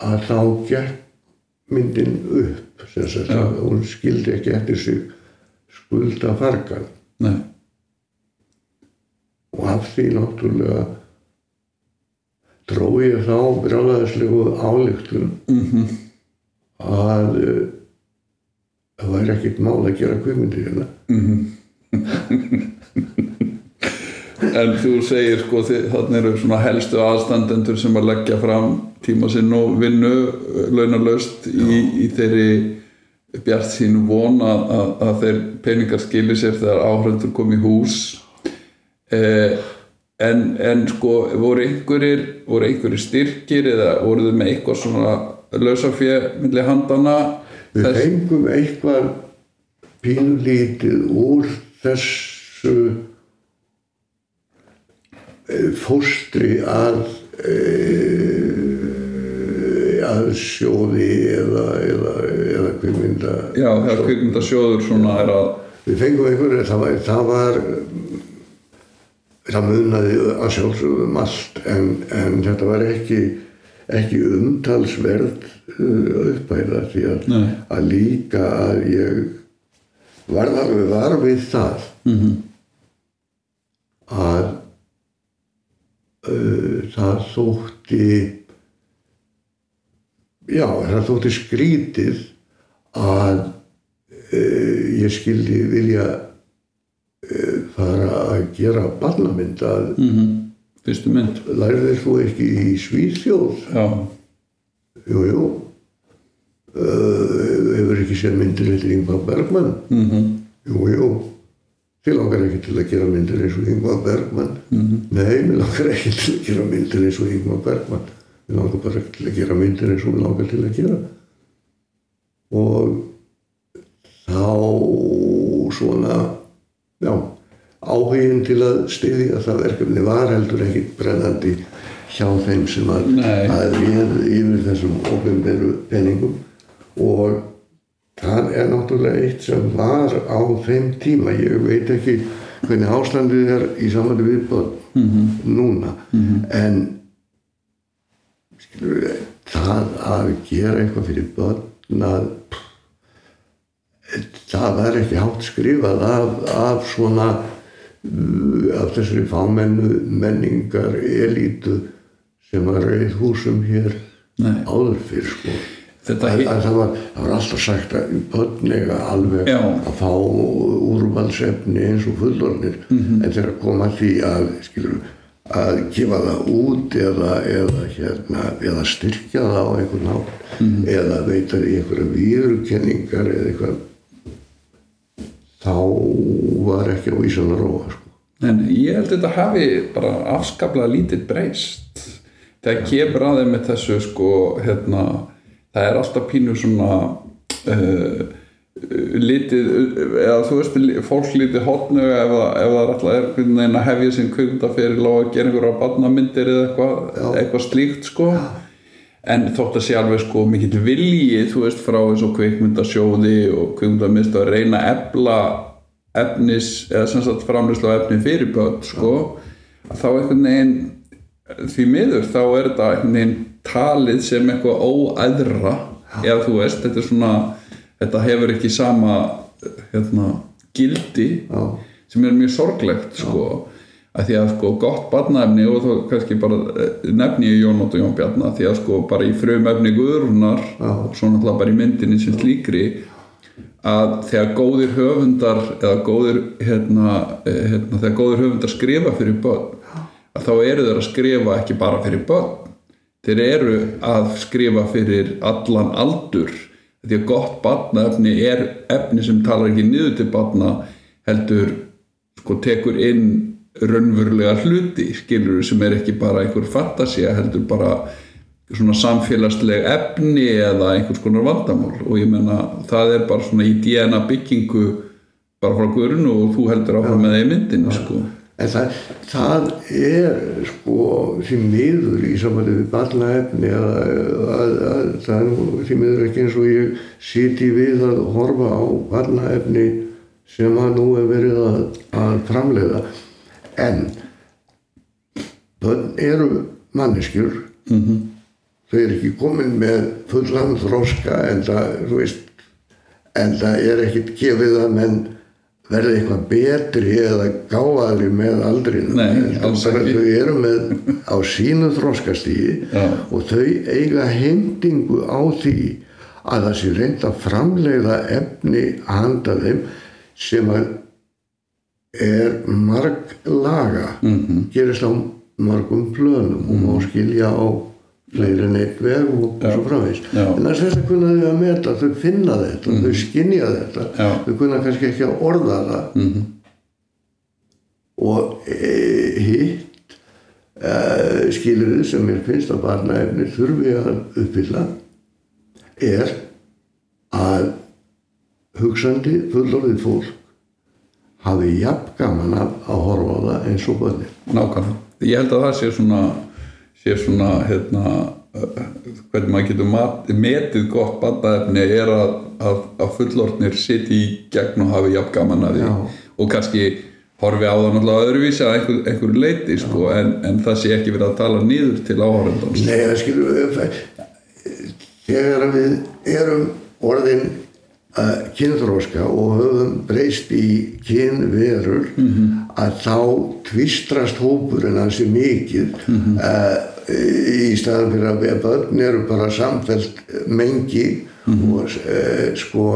að þá gekk myndin upp Já. að hún skildi ekki eftir sig skulda fargan Nei. og af því náttúrulega ég þá brjálæðislegu álíktun Mhm. Að uh, það væri ekkert mál að gera kvikmyndir hérna. En þú segir sko þarna eru svona helstu aðstandendur sem að leggja fram tíma sinn og vinnu launalaust í, í þeirri bjart sínu von að, að, að þeir peningar skilir sér þegar áhrendur kom í hús. Eh, en, en sko voru einhverjir voru einhverjir styrkir eða voru þið með eitthvað svona lausafjö milli handana Við fengum eitthvað pínulítið úr þessu eh, fóstri að e, að sjóði eða, eða, eða kvikmynda Já, þegar kvikmyndasjóður svona er að Við fengum einhverju, það var, það var það munaði að sjálfsögum allt en, en þetta var ekki, ekki umtalsverð uh, uppæða því að, að líka að ég varð alveg var við það Mhm. að uh, það þótti já, það þótti skrítið að uh, ég skildi vilja uh, fara að gera barnamynd að mm fyrstu mynd. Lærðir þú ekki í Svíþjóð? Já, jú, jú. Uh, hefur ekki séð myndir eftir Ingvar Bergman mm jú, jú. Þið langar ekki til að gera myndir eins og Ingvar Bergman nei, mér langar ekki til að gera myndir eins og Ingvar Bergman mér langar bara ekki til að gera myndir eins og mér langar til að gera. Og þá svona já, áhugin til að styðja það verkefni var heldur ekkit brennandi hjá þeim sem að, að réð yfir þessum ofinberu penningum og það er náttúrulega eitt sem var á þeim tíma. Ég veit ekki hvernig ástandið er í samvændi við börn núna en skilur við það að gera eitthvað fyrir börn að það var ekki hátt skrifað af, af svona af þessari fámennu menningar elítu sem var rauð húsum hér Nei. áður fyrir sko Þetta að, að það, var, það var alltaf sagt að börn eiga alveg Já. að fá úrvalsefni eins og fullornir Mhm. en þegar kom að því að skilur, að gefa það út eða, eða, hérna, eða styrkja það á einhvern nátt Mhm. eða veita því einhverja vírukenningar eða eitthvað þá var ekki á ísan að róa sko. En ég held að þetta hafi bara afskaplega lítið breyst. Þegar kemur að þeim með þessu sko, hérna, það er alltaf pínu svona uh, litið eða þú veist, fólk litið hotnu ef, það- ef það er alltaf er einhvern veginn að hefja sinn kvikmyndaferil og að gera einhverja barnamyndir eða eitthvað, eitthvað slíkt sko en þótt að sé alveg sko mikill vilji þú veist frá eins og kvikmyndasjóði og kvikmyndamist að reyna að efla efnis eða sem sagt framlýslu á efni fyrir börn sko þá einhvern veginn því miður þá er þetta einhvern veginn talið sem eitthvað óæðra. Eða þú veist, þetta er svona þetta hefur ekki sama hérna, gildi Já. sem er mjög sorglegt sko að því að sko gott barnaefni og þá kannski bara eh, nefni ég Jón Ótt og Jón Bjarnar því að sko bara í frumefni guðrunar og svo náttúrulega bara í myndinni sem slíkri að þegar góðir höfundar eða góðir hérna, eh, hérna, þegar góðir höfundar skrifa fyrir börn að þá eru þeir að skrifa ekki bara fyrir börn. Þeir eru að skrifa fyrir allan aldur því að gott barnaefni er efni sem talar ekki niður til barna heldur sko tekur inn raunverulega hluti skilur sem er ekki bara einhver fantasía heldur bara svona samfélagsleg efni eða einhvers konar vandamál. Og ég menna það er bara svona í DNA byggingu bara frá guðrunu og þú heldur áfram með það í myndinu sko. En það, það er sko því miður í samvæli við barnaefni að, að, að það er því miður ekki eins og ég siti við að horfa á barnaefni sem að nú er verið að, að framleiða en börn eru manneskjur -hmm. þau eru ekki komin með fullan þroska en það, þú veist en það er ekkit gefið að menn verði eitthvað betri eða gáðari með aldrinu ekki. þau eru með á sínu þroskastígi Já. og þau eiga hendingu á því að það sé reynd að framleiða efni handa þeim sem að er marg laga -hmm. gerist á margum plönum og má skilja á fleiri en eitt veg og Já. svo framvegis Já. en þess að kunna þau að meta þau finna þetta, þau skinja þetta Já. þau kunna kannski ekki að orða það -hmm. og e, hitt e, skilurðið sem mér finnst að barnaefni þurfi að uppfylla er að hugsandi fullorðið fólk hafi jafn gaman af að horfa á það eins og börnin. Nákvæmlega. Ég held að það sé svona sé svona hérna uh, hvernig maður getur mat, metið gott bandaefni er að, að, að fullorðnir sitja í gegn og hafi jafn gaman að því. Já. og kannski horfi á það náttúrulega öðruvísi að einhver, einhver leiti sko, en, en það sé ekki verið að tala nýður til áhörendans Nei, það skilur við þegar við erum orðin kynþróska og höfum breyst í kynverur að þá tvistrast hópurinn hansi mikið uh, í staðan fyrir að börn eru bara samfelt mengi og uh, sko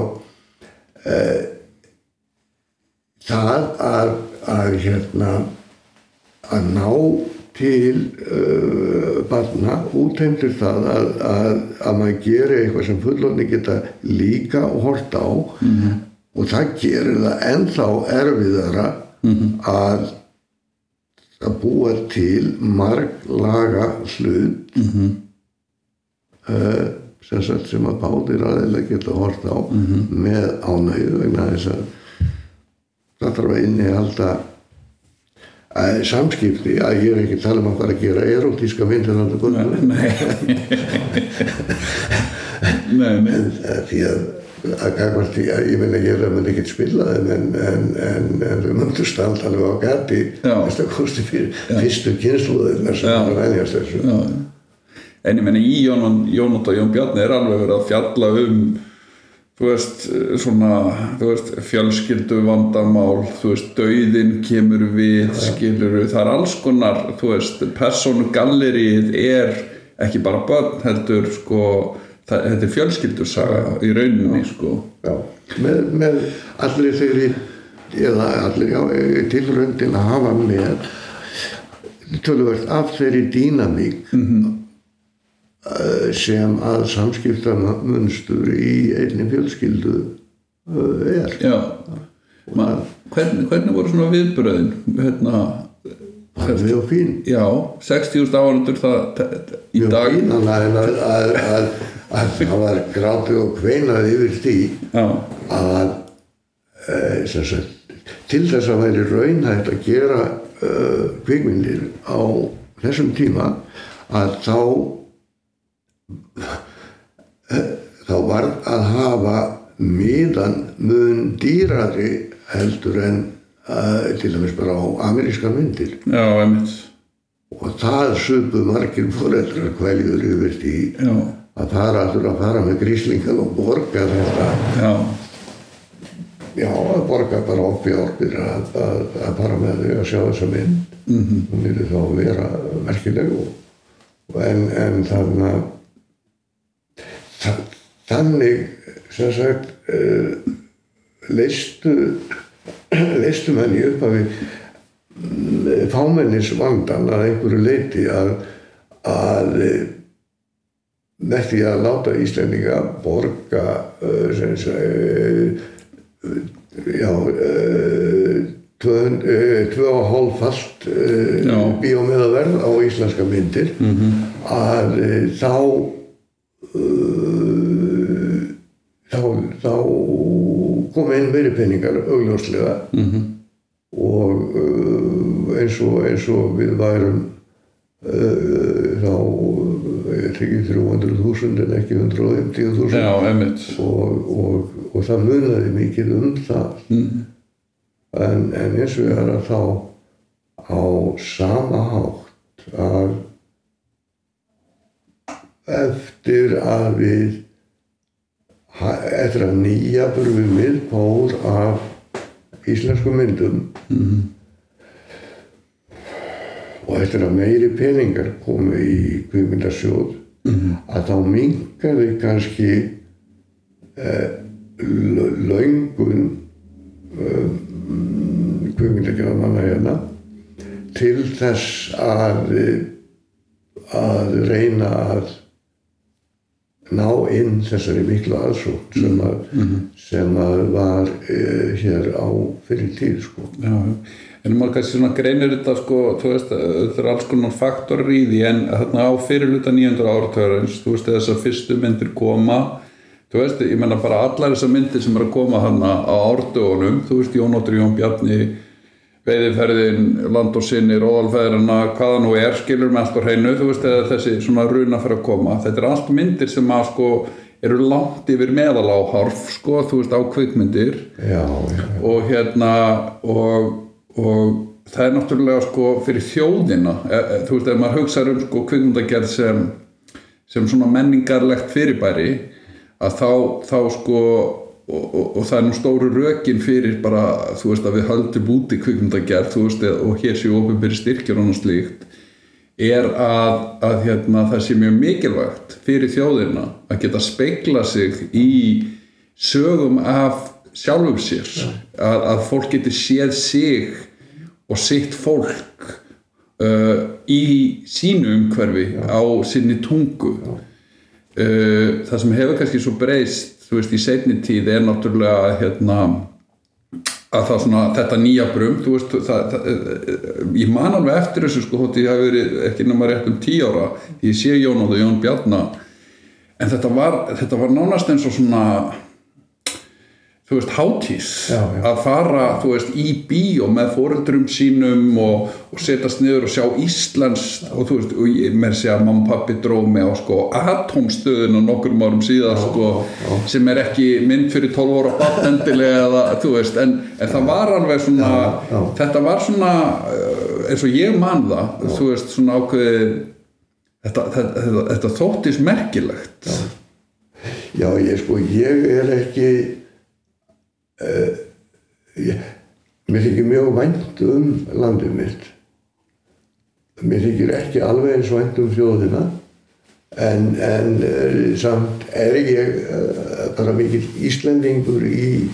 það að, að hérna að ná til uh, barna útheimtir það að, að, að maður gerir eitthvað sem fullorðni geta líka hort á. Og það gerir það ennþá erfiðara að að búa til marglaga hlut uh, sem, sem að báðir aðeinslega geta hort á með ánægju vegna þess að það þarf að innihalda að samskipti að ég er ekki tala um að fara að gera á þetta kvöldu nei, nei, því að að gagvart því að ég meina ég er að mann ekkert þeim en, en, en, en þau möndu standa alveg á gati Já. þess að kosti fyrir fyrstu kynsluðirnar sem Já. er að venjast þessu já. en ég menna í Jón, Jónótt og Jón Bjarni er alveg verið að fjalla um þú veist, svona þú veist, fjölskyldu vandamál þú veist, dauðin kemur við skiluru, það er alls konar þú veist, persónugallerið er ekki bara börn heldur sko, það, þetta er fjölskyldusaga í rauninni sko. Já, með, með allir þeirri eða allir, já, tilröndin að hafa með töluvert af þeirri dýnamík Mhm. eh, sem að samskiptana munstur í einni fjölskyldu eh, er. Já, Ma, hvernig, hvernig voru svona viðbröðin hérna, Harfi og fín. Já 60.000 áhundur það, það í mjög dag. fín að, að, að, að, að það var grátið og kveinað yfir því já, að e, sagt, til þess að væri raunhægt að gera uh, kvikmyndir á þessum tíma að þá e, þá var að hafa miðan mun dýrari heldur en uh, til dæmis bara á ameríska myndir. Já, einmitt. Og og það supu margir foreldrar kvæljur yfir því já, að fara aftur að fara með gríslingan og borga þetta. Já, já, að borga bara upp í orðir að, að, að fara með þau að sjá þessa mynd. -hmm. hún er þá að vera merkileg og, og en, en þannig að þa- þannig sem sagt uh, leistu leistu menn í upphafi mm, fámennis vandan að einhverju leiti að að eh, með því að láta Íslendinga borga sem sagt já uh, tvö uh, tvö og hálf fast Já. bíómiðaverð á íslenska myndir -hmm. að þá þá, þá kom inn meiri peningar augljóslega -hmm. og uh, eins, og, eins og við værum uh, þá veit ekki 300.000 en ekki 150.000 já, emitt og, og, og það munaði mikið um það Mhm. en, en eins og ég er að þá á sama hátt að eftir að við eftir að nýja burfum við pór af íslensku myndum. Og eftir að meiri peningar komu í kvikmyndasjóð að þá minkaði kannski eh, l- löngun um, kvikmyndagjara manna hérna til þess að eh, að reyna að ná inn þessari miklu aðsókn sem að, sem að var uh, hér á fyrir tíð sko. Já, en maður kannski svona greinir þetta sko, þú veist, þetta er alls konar faktorar í því en þarna á fyrirluta 900 áratöðarins, þú veist, þessar fyrstu myndir koma, þú veist, ég menna bara allar þessar myndir sem er að koma hana á árdögunum, þú veist, Jónóttur Jón Bjarni, veiðiferðin, land og sinni, róðalfæðurina, hvaða nú er, skilur með allt á hreinu, þú veist, eða þessi svona runa fyrir að koma. Þetta er allt myndir sem að sko eru langt yfir meðaláharf, sko, þú veist, á kvikmyndir. Já, já, og hérna og, og það er náttúrulega sko fyrir þjóðina. E, e, þú veist ef maður hugsaður um sko kvikmyndagerð sem, sem svona menningarlegt fyrirbæri að þá, þá sko og, og, og það er nú stóru rökin fyrir bara þú veist að við höldum úti kvikmyndagerð þú veist og hér séu ofinbyrði styrkjur og annað slíkt er að, að hérna, það sé mjög mikilvægt fyrir þjóðina að geta speikla sig í sögum af sjálfum sér að, að fólk geti séð sig og sitt fólk uh, í sínu umhverfi á sinni tungu. Uh, það sem hefur kannski svo breyst þú veist í seinni tíð er náttúrulega hérna að það svona, þetta nýja brum þú veist, það, það, ég man alveg eftir þessu sko, þótt ég hafi verið ekki nema rétt um tí ára, ég sé Jón og Jón Bjarna. En þetta var, þetta var nánast eins og svona þú veist, hátís Já, já. að fara, þú veist, í bíó með foreldrum sínum og, og setjast niður og sjá Íslands og þú veist, og ég með segja að mamma og pappi dróð mig á sko atomstöðuna nokkrum árum síðan sko sem er ekki mynd fyrir 12 ára barn endilega eða, þú veist, en, en það var alveg svona, Já, já. þetta var svona uh, eins og ég man það þú veist, svona ákveðið þetta, þetta, þetta, þetta þóttis merkilegt já, ég sko, ég er ekki ég, mér þykir mjög vænt um landið mitt. Mér þykir ekki alveg eins vænt um þjóðina en, en uh, samt er ég uh, bara mikill Íslendingur í,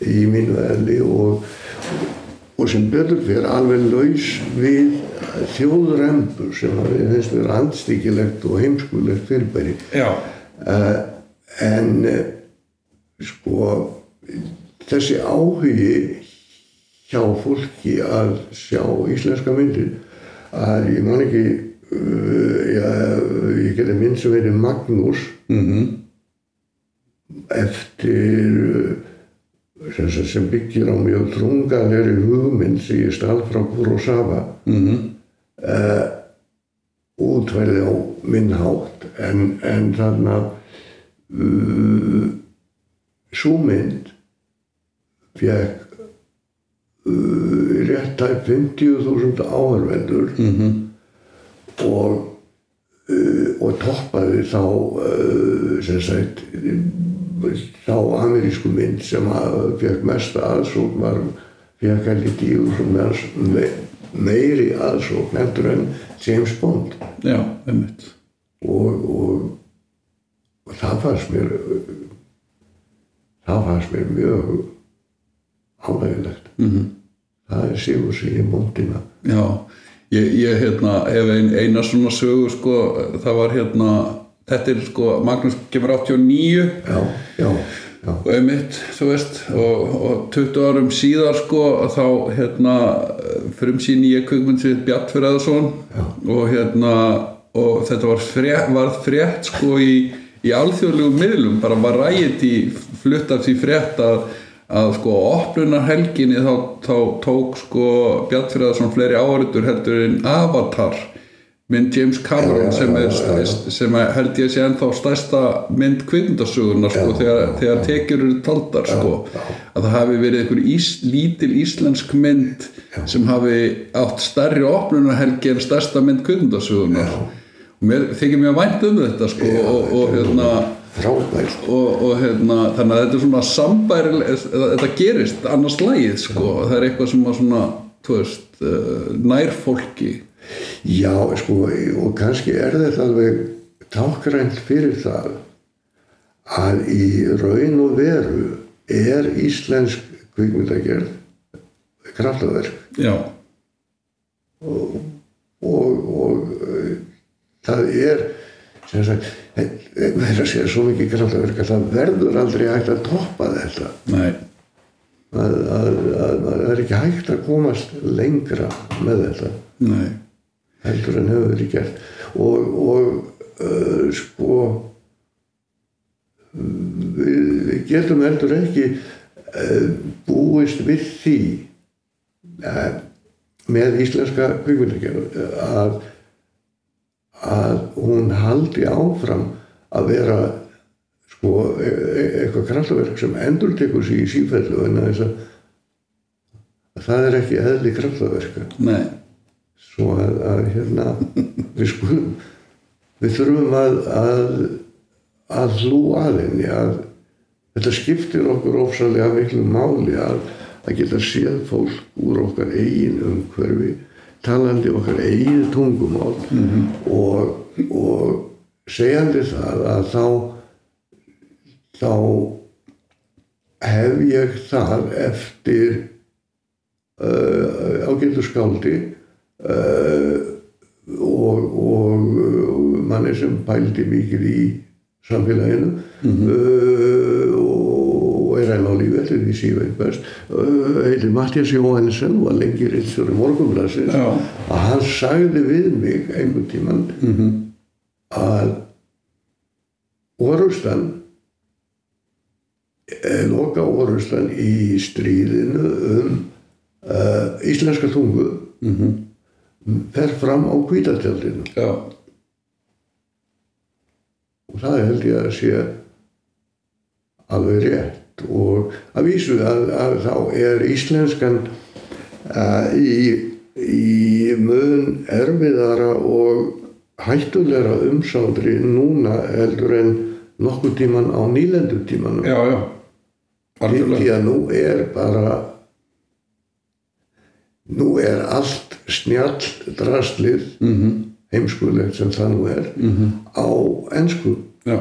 í mínu eðli og, og sem betur fyrir alveg laus við þjóðrempur sem við finnst vera andstíkilegt og heimskulegt fyrirbæri. Uh, en sko þessi áhugi hjá fólki að sjá íslenska myndir að ég man ekki uh, já, ég geti mynd sem heitir Magnús. Mhm. Eftir uh, sem, byggir á mjög trungalegri hugmynd sem ég stál frá Kurosawa. Mhm. Uh, útverði á minn hátt. En, en þarna uh, svo mynd fekk uh, rétt tæp 50.000 áhörvendur mhm. og uh, og toppaði þá uh, sem sagt þá amerísku mynd sem fekk mesta aðsókn var fekk að liti í me, meiri aðsókn endur en James Bond. Já, einmitt. Og, og, og það fannst mér það fannst mér mjög ánægilegt mm -hmm. það er sigur sig í móndina Já, ég, ég hérna, hef ein, eina svona sögu sko, það var hérna þetta er sko, Magnús kemur 89 já, já, já. Einmitt, þú veist og, og 20 árum síðar sko þá hérna frum sín ég kvikmynd sér Bjartfjörðarsson og hérna og þetta var frétt, var frétt sko í, í alþjóðlegum miðlum. Bara var ræðið í flutt af því frétt að, að sko opnunarhelginni þá, þá tók sko Bjartfjörðarsson fleiri áriður heldur en Avatar mynd James Cameron sem, er, já. sem er, held ég sé ennþá stærsta mynd kvikmyndasögunar sko, þegar, þegar tekjur eru taldar sko, að það hafi verið einhver ís, lítil íslensk mynd sem hafi átt stærri opnunarhelgi en stærsta mynd kvikmyndasögunar og mér þykir mér vænt um þetta sko, og, og hérna frábært og, og hérna, þannig að þetta er svona sambærileg, þetta gerist annars lagið sko, það er eitthvað sem að svona, þú veist, uh, nær fólki. Já, sko, og kannski er þetta alveg tákrænt fyrir það að í raun og veru er íslensk kvikmyndagerð kraftaverk. Já, og, og, og uh, það er sem sagt það er að segja svo mikið kraftaverk að það verður aldrei hægt að toppa þetta. Nei. Að, að, að, að það er ekki hægt að komast lengra með þetta nei, heldur en hefur verið gert. Og, og uh, sko við, við getum heldur ekki uh, búist við því uh, með íslenska kvikmyndagerð að að hún haldi áfram að vera sko e e eitthvað kraftaverk sem endur tekur sig í sífellu en að að að það er ekki eðli kraftaverka. Nei. Svo að, að hérna við skulum við þurfum að að, að hlú að henni að þetta skiptir okkur ofsalega miklu máli að, að geta séð fólk úr okkar eigin umhverfi talandi okkar eigin tungumál og, og segjandi það að þá þá hef ég það eftir uh, ágættu skáldi uh, og, og uh, manni sem pældi mikið í samfélaginu uh, og er enn á lífi eftir því síðan best uh, heitir Mattias Jóhannesson var lengi reyndstjóri morgunblassins Já. að hann sagði við mig einhvern tíman að orustan eh, loka orustan í stríðinu um uh, íslenska tungu fer fram á kvítatjaldinu já, og það held ég að sé alveg rétt og að vísu að, að þá er íslenskan uh, í, í mun erfiðara og hættulegra umsátri núna heldur en nokkuð tíman á nýlendu tímanum. Já, já. Því að nú er bara nú er allt snjall drastlið -hmm. heimskulegt sem það nú er -hmm. á ennsku já,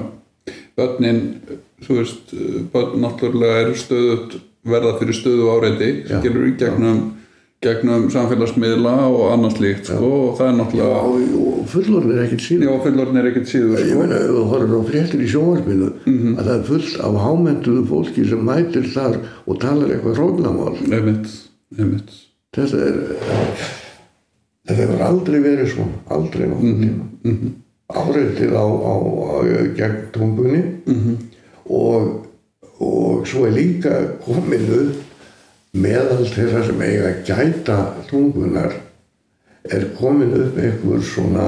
börnin þú veist, börn náttúrulega eru stöðut verða fyrir stöðu áreiti Já, gerur í gegnum gegnum samfélagsmiðla og annars líkt sko, og það er náttúrulega og, og fullorðin er ekkert síðan já, er ekkert síður Ég sko. meina, ef þú horfir á fréttir í sjónvarpinu Mhm. að það er fullt af hámentuðu fólki sem mætir þar og talar eitthvað einmitt Þetta er, þetta hefur aldrei verið svona, aldrei tíma. Mm -hmm. Áreitið á, á, á gegn tungunni Mhm. Og, og svo er líka komin upp meðal þeirra sem eiga að gæta tungunar er komin upp einhver svona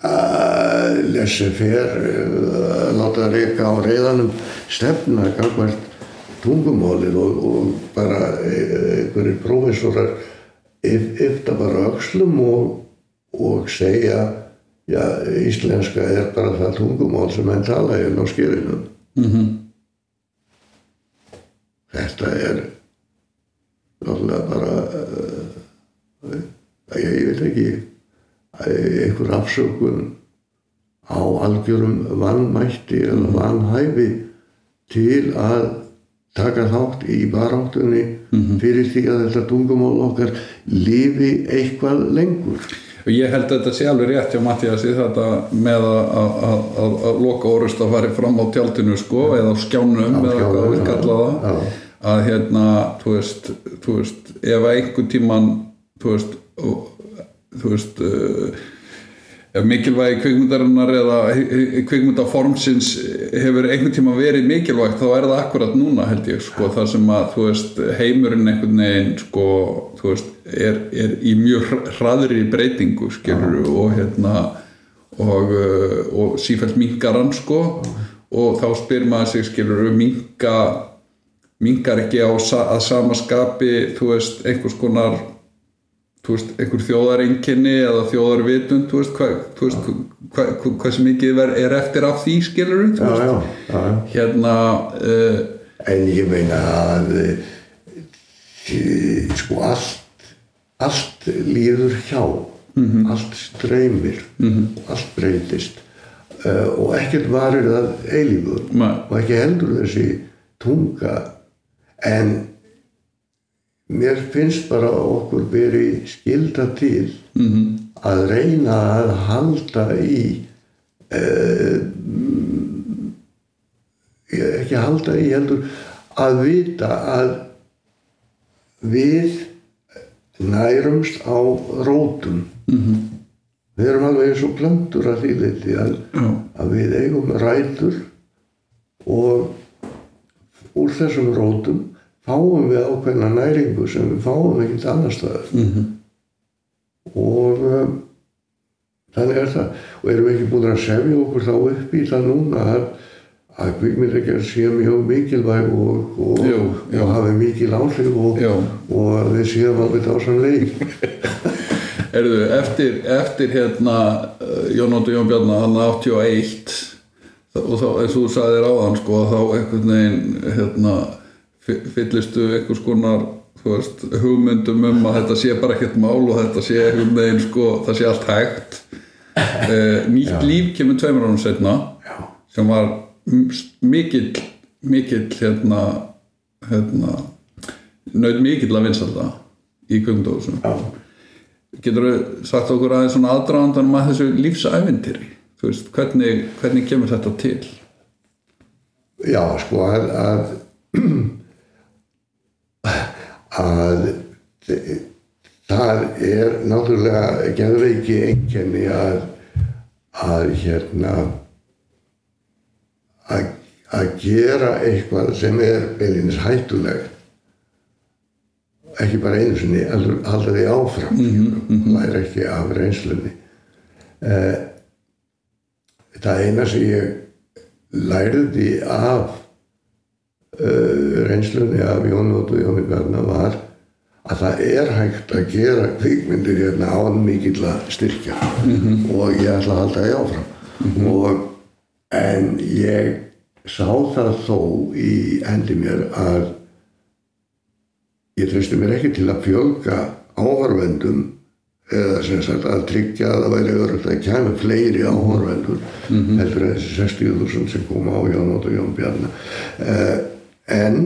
að lesi fer að láta reyka á reyðanum stefna gangvært tungumálið og, og bara eh, einhverjir prófessorar yf- yfta bara öxlum og, og segja já, íslenska er bara það tungumál sem henn tala hérna á skerinum mhm, þetta er náttúrulega bara uh, ég, ég veit ekki eh, einhver afsökun á algjörum vannmætti eða vannhæfi til að taka þátt í baráttunni fyrir því að þetta tungumál okkar lifi eitthvað lengur og ég held að þetta sé alveg rétt hjá Mattiasi þetta með að, loka orust að fari fram á tjaldinu sko eða á skjánum eða hvað við já, kalla það já. að hérna, þú veist, þú veist ef einhver tíman þú veist, þú veist uh, ef mikilvægi kvikmyndarinnar eða kvikmyndaformsins hefur einhvern tíma verið mikilvægt þá er það akkurat núna held ég sko, þar sem að veist heimurinn einhvern veginn sko, veist, er, er í mjög hraðri breytingu skilur og hérna og, uh, og sífælt minkaran sko. Og þá spyr maður sig skilur minka minkar ekki á að sama skapi þú veist, einhvers konar veist, einhver þjóðareinkenni eða þjóðarvitund, þú veist, hvað þú veist, hva, hva, sem mikið er eftir af því skilur já, já, já, já. hérna uh, En ég meina að e, sko allt allt líður hjá. Allt streymir allt breytist. Uh, og ekkert varir að eilífu. Nei. og ekki heldur þessi tunga. En mér finnst bara okkur beri skilda til -hmm. að reyna að halda í ég ekki halda í heldur að vita að við nærumst á rótum -hmm. við erum alveg eins og plöntur að því leiti að, að við eigum rætur og úr þessum rótum fáum við ákveðna næringu sem við fáum ekkert annar staðar -hmm. og um, þannig er það og erum við ekki búin að sefja okkur þá upp í það núna að, að kvikmyndagerð sé mjög mikilvæg og, og, Jú, jú. og hafi mikil áhrif og, og að við séum alveg dásanleik Erðu, eftir, eftir hérna uh, Jón Óttu Jón Bjarnar hann 81 og þá, eins og þú sagðir áðan sko, þá einhvern veginn hérna, fyllistu einhvers konar veist, hugmyndum um að þetta sé bara ekkert mál og þetta sé einhvern veginn sko, það sé allt hægt uh, Nýtt líf kemur tveimur árum setna Já. sem var mikill mikill hérna, hérna naut mikill að vinsalda í kvöngdóðsum Já. Getur þú sagt okkur aðeins svona aðdraðandanum að þessu veist, hvernig, hvernig kemur þetta til? Já, sko að að, að það er náttúrulega geðveiki einkenni að að hérna að, að gera eitthvað sem er beilinins hættulegt. Ekki bara einu sinni heldur halda því áfram. Mm -hmm. læra ekki af reynslunni. Eh, það eina sem ég lærði af reynslunni af Jón Ótt og Jóni Bjarnar var að það er hægt að gera kvikmyndir hérna án mikill að styrkja og ég ætla að halda því áfram. Og en ég sá það þó í hendi mér að ég treysti mér ekki til að fjölga áhörvendum eða sem sagt að tryggja að það væri öðrugt að kæmi fleiri áhörvendur heldur en þessi 60.000 sem koma á Jón Ótt og Jón Bjarnar uh, en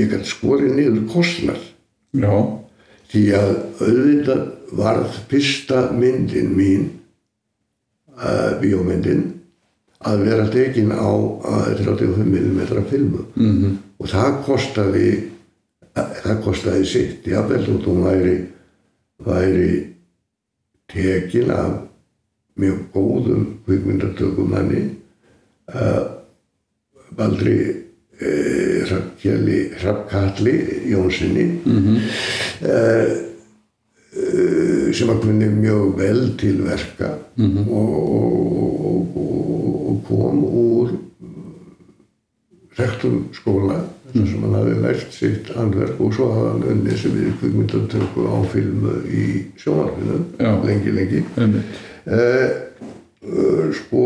ég gæti skorið niður kostnar Já, því að auðvitað varð fyrsta myndin mín uh, bíómyndin að vera tekin á uh, 35 mm filmu. -hmm. og það kostaði það kostaði sitt. Jáfnvel þótt hún væri væri tekin af mjög góðum uh, Baldri uh, Hrafkjali Hrafkalli Jónssoni mm sem að kunni mjög vel til verka og, og, og, og kom úr rektum skóla þar sem hann hafi lært sitt handverk og svo hafði hann unnið sem við kvikmyndatöku á filmu í sjónvarpinu Já. lengi, lengi. Eh, uh, sko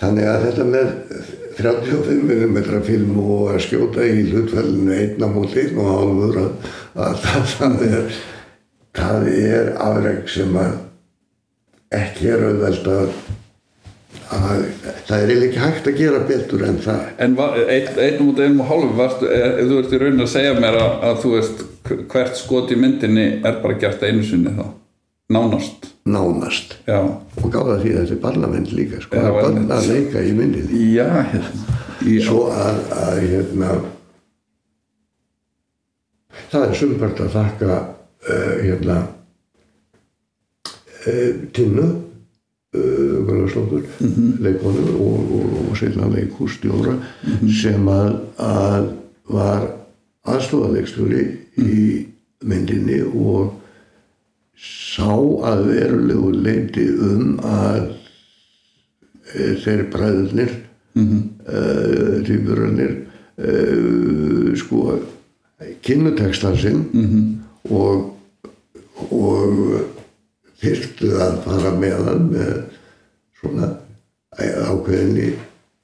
þannig að þetta með 35 mm film og að skjóta í hlutfælinu einn á móti einn og hálfur að, að það, er það er afreg sem að ekki er auðvelt að, að það er ekki hægt að gera betur en það. En einn einn út einum og hálfu varstu, er, ef þú ert í raunin að segja mér að, að þú veist hvert skot í myndinni er bara gert einu sinni þá, nánast nánast. Já, og gáða því að þetta er parlament líka sko, Já, einmitt. að leika í myndinni. Já, í, svo að, að hérna það er sumpart að þakka uh, hérna uh, Tinnu uh, Gunnarslóttur mm -hmm. leikonu og, og, og sérna leikhússtjóra sem að, að var aðstofalegstjóri í myndinni og sá að verulegu leiti um að e, þeir bræðurnir mm -hmm. uh, týpurarnir uh, sko kynnutekstan sinn -hmm. og og þyrftu að fara með hann með svona ákveðinni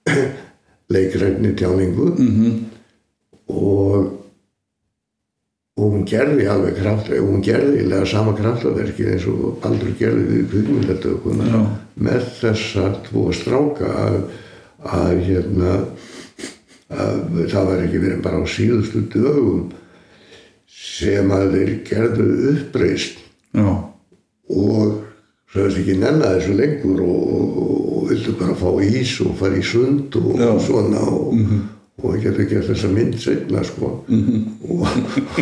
leikræfni tjáningu -hmm. og og hún gerði alveg kraft og hún gerði eiginlega sama kraftaverki eins og Baldur gerði við kvikmyndatökuna Já. með þessa tvo stráka að, að hérna að það var ekki verið bara á síðustu dögum sem að þeir gerðu uppreist já, og svo hefði ekki nenna þessu lengur og, og, og vildu bara fá ís og fara í sund og Já. svona og, og getur gert þessa mynd setna sko. Og,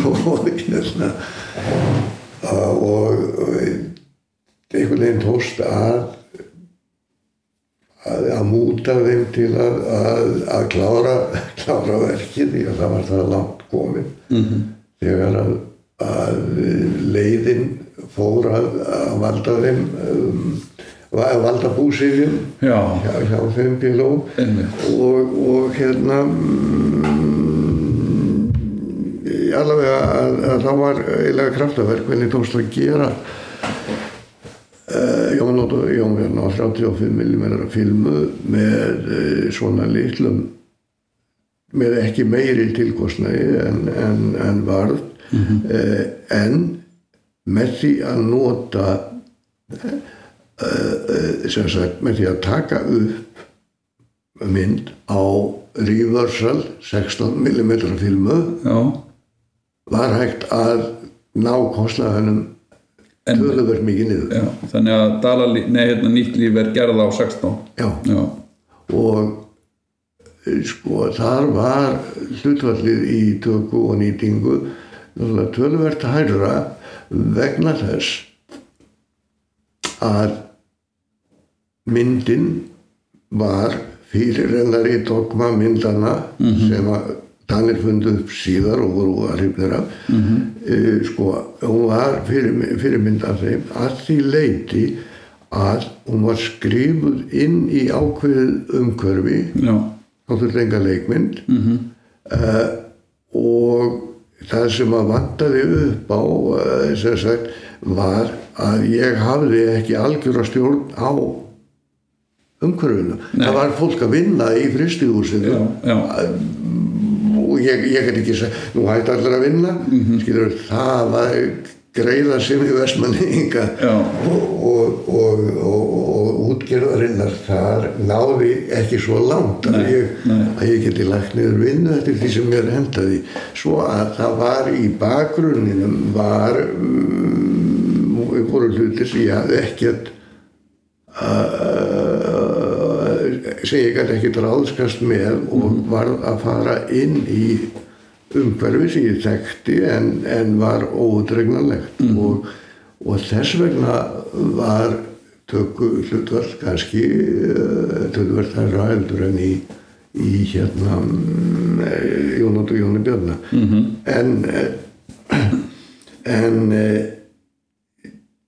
og hérna og, og einhvern veginn tóst að að, að múta þeim til að, að, að klára, klára verkið því að það var það langt komin -hmm. þegar að, leiðin fór að, valda þeim um, valda búsifjum já, hjá, hjá þeim bíló og, og hérna mm, allavega að, að þá var eiginlega kraftaverk hvernig tókst að gera uh, Ótto Jón Björn á 35 mm filmu með uh, svona litlum með ekki meiri tilkostnaði en, en, en varð uh, en með því að nota sem sagt með því að taka upp mynd á reversal 16 mm filmu já, var hægt að ná kostnaðanum töluvert mikið niður. Já, þannig að Dala, nei, hérna, nýtt líf er gerða á 16 Já, og eh, sko þar var hlutvallið í tökku og nýtingu töluvert hærra vegna þess að myndin var fyrirrennari dogma myndana sem að Danir fundu upp síðar og voru að hrifnir af mm sko, hún var fyrir, fyrirmynd af þeim að því leiti að hún var skrifuð inn í ákveðið þá þurfti enga leikmynd. -hmm. og það sem að vantaði upp á uh, sagt var að ég hafði ekki algjöra stjórn á umhverfinu. Það var fólk að vinna í fristihúsinu og ég, ég get ekki sagt, nú hætti allir að vinna skilur, það var greiða sem í vestmanninga og, og, og, og, útgerðarinnar þar náði ekki svo langt að, Nei, ég, nei. að ég geti lagt niður vinnu eftir því sem mér hendaði svo að það var í bakgrunninum var um, voru hlutir sem ég hafði ekkert uh, sem ég gæti ekkert ráðskast með og var að fara inn í umhverfi sem ég þekkti en, en var ódregnanlegt og, og þess vegna var tökku hlutvall kannski uh, tölvert þærra heldur en í, í hérna um, Jónat og Jóni Björna -hmm. en uh, en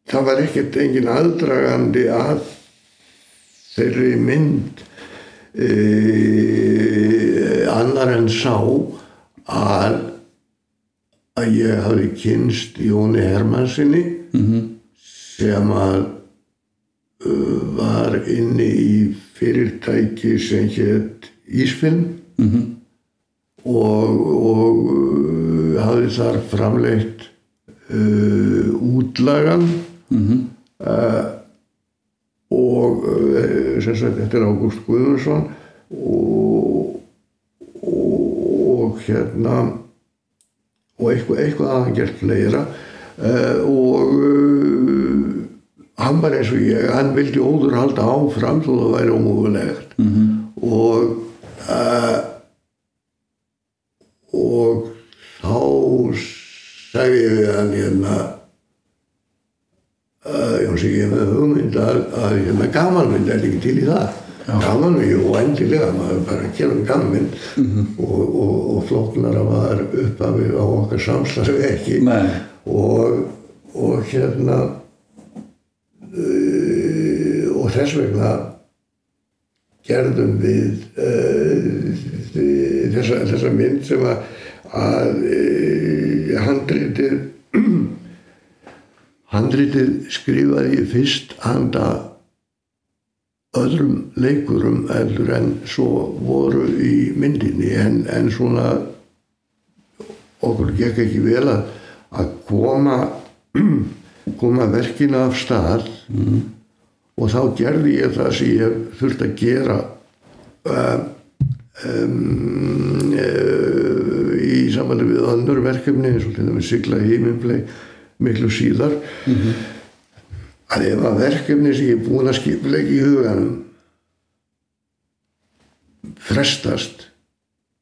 það var ekkert engin aðdragandi að þeirri mynd e, annar en sá að að ég hafi kynst Jóni Hermannsinni sem að uh, var inni í fyrirtæki sem hétt Ísfilm og, og uh, hafði þar framleitt uh, útlagan uh, og uh, sem sagt þetta er Ágúst Guðmundsson og, og hérna og eitthvað, eitthvað að hann gert fleira uh, og uh, hann var eins og ég hann vildi óður halda áfram þó það væri ómögulegt -hmm. og uh, og þá sagði ég við hann hérna Jóns ég með hugmynd að, að hérna gamanmynd er ekki til í það. Gamanmynd, jú, endilega maður bara að gera um gamanmynd og, og, og flóknara var uppafið á okkar samstarfi ekki. Og, og hérna uh, og þess vegna gerðum við uh, þessa, þessa mynd sem að, að uh, handritið handritið skrifaði ég fyrst handa öðrum leikurum eldur en svo voru í myndinni en, en svona okkur gekk ekki vel að, að koma koma verkinu af stað. Og þá gerði ég það sem ég þurfti að gera um, um, uh, í samvæli við önnur verkefni eins og til dæmis sigla heiminblei miklu síðar. Að ef að verkefni sem ég er búin að skipleika í huganum frestast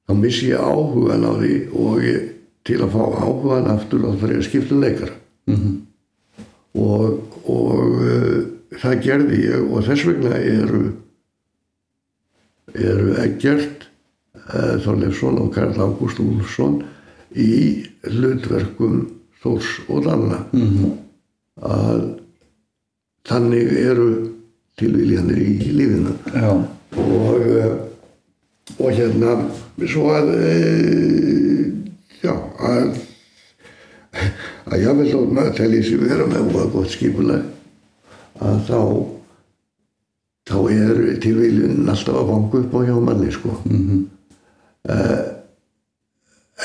þá missi ég áhugan á því og ég, til að fá áhugan aftur þá ég að skipta um leikara. Og, og uh, það gerði ég og þess vegna eru eru Eggert uh, Þorleifsson og Karl Ágúst Úlfsson í hlutverkum Þórs og Danna að þannig eru tilvíljanir í lífinu. Já. og, eh, og hérna svo að e, já að að ég vil þó maður telji sér vera með og gott skipulag að þá þá er tilvílun alltaf að vangu upp á hjá manni sko. Mm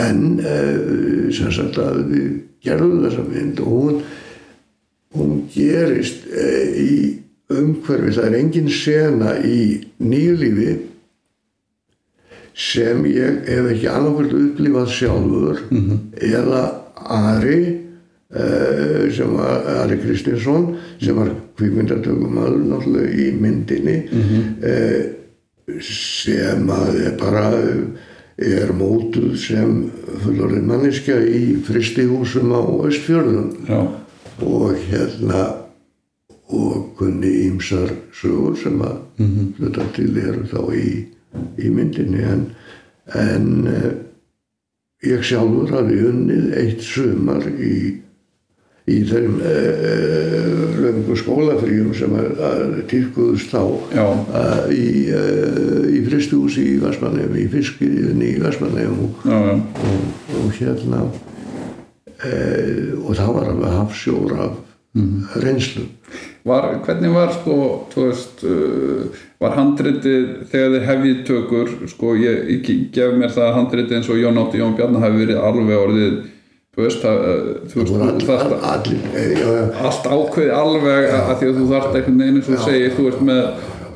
en uh, sem sagt að við gerðum þessa mynd og hún hún gerist uh, í umhverfi, það er engin sena í nýju lífi sem ég hef ekki annarkvært upplifað sjálfur eða Ari uh, sem var Ari Kristinsson sem var kvikmyndatökumadur náttúrulega í myndinni uh, sem að bara er mótuð sem fullorðin manneskja í fristihúsum á Östfjörðum Já. og hérna og kunni ímsar sögur sem að mm -hmm. hluta til eru þá í, í myndinni en, en uh, ég sjálfur hafi unnið eitt sumar í, í þeim uh, löngu skólafríum sem týrkuðust þá uh, í, uh, í fristúsi í Vestmannheim, í fiskiriðinni í Vestmannheim og, og, og hérna uh, og það var alveg hafsjór af reynslu. Var, hvernig var sko, veist, var handritið þegar þið hefðið tökur, sko, ég, ég gef mér það að handritið eins og Jón Átti Jón Bjarnar hafi verið alveg orðið, þú veist, það, uh, þú veist, all, all, eh, já, já, allt ákveði alveg að, því að þú þarft einhvern veginn eins og segir, þú ert með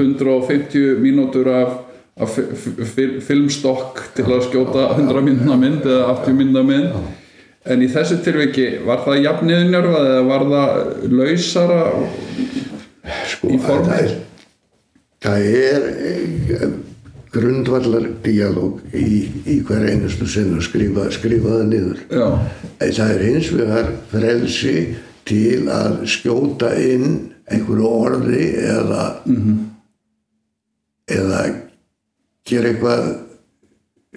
150 mínútur af, af fi- fi- filmstokk til að skjóta 100 minna mynd eða 80 minna mynd. En í þessu tilviki var það jafniðnjörfað eða var það lausara sko, Í formi? það er, það er eh, grundvallar dialóg í, í hver einustu sinn að skrifa, skrifa það niður. Já, það er hins vegar frelsi til að skjóta inn einhverju orði eða eða gera eitthvað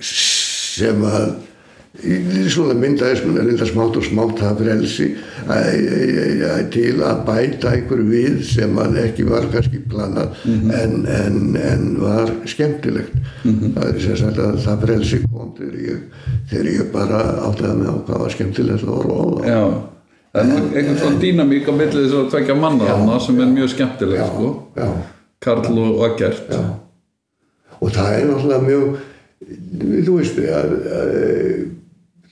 sem að svona myndaðist mér reynda smátt og smátt frelsi að- að- til að bæta einhverju við sem að ekki var kannski planað en, en, en var skemmtilegt. Það er sagt að það frelsi kom þegar ég, þegar ég bara áttaði mig á hvað var skemmtilegt á það. Já, er einhvern svona dýnamík á milli þess að tvekja manna þarna sem er mjög skemmtileg sko. já, Karl og Eggert. Já. og það er náttúrulega mjög þú veist að, að,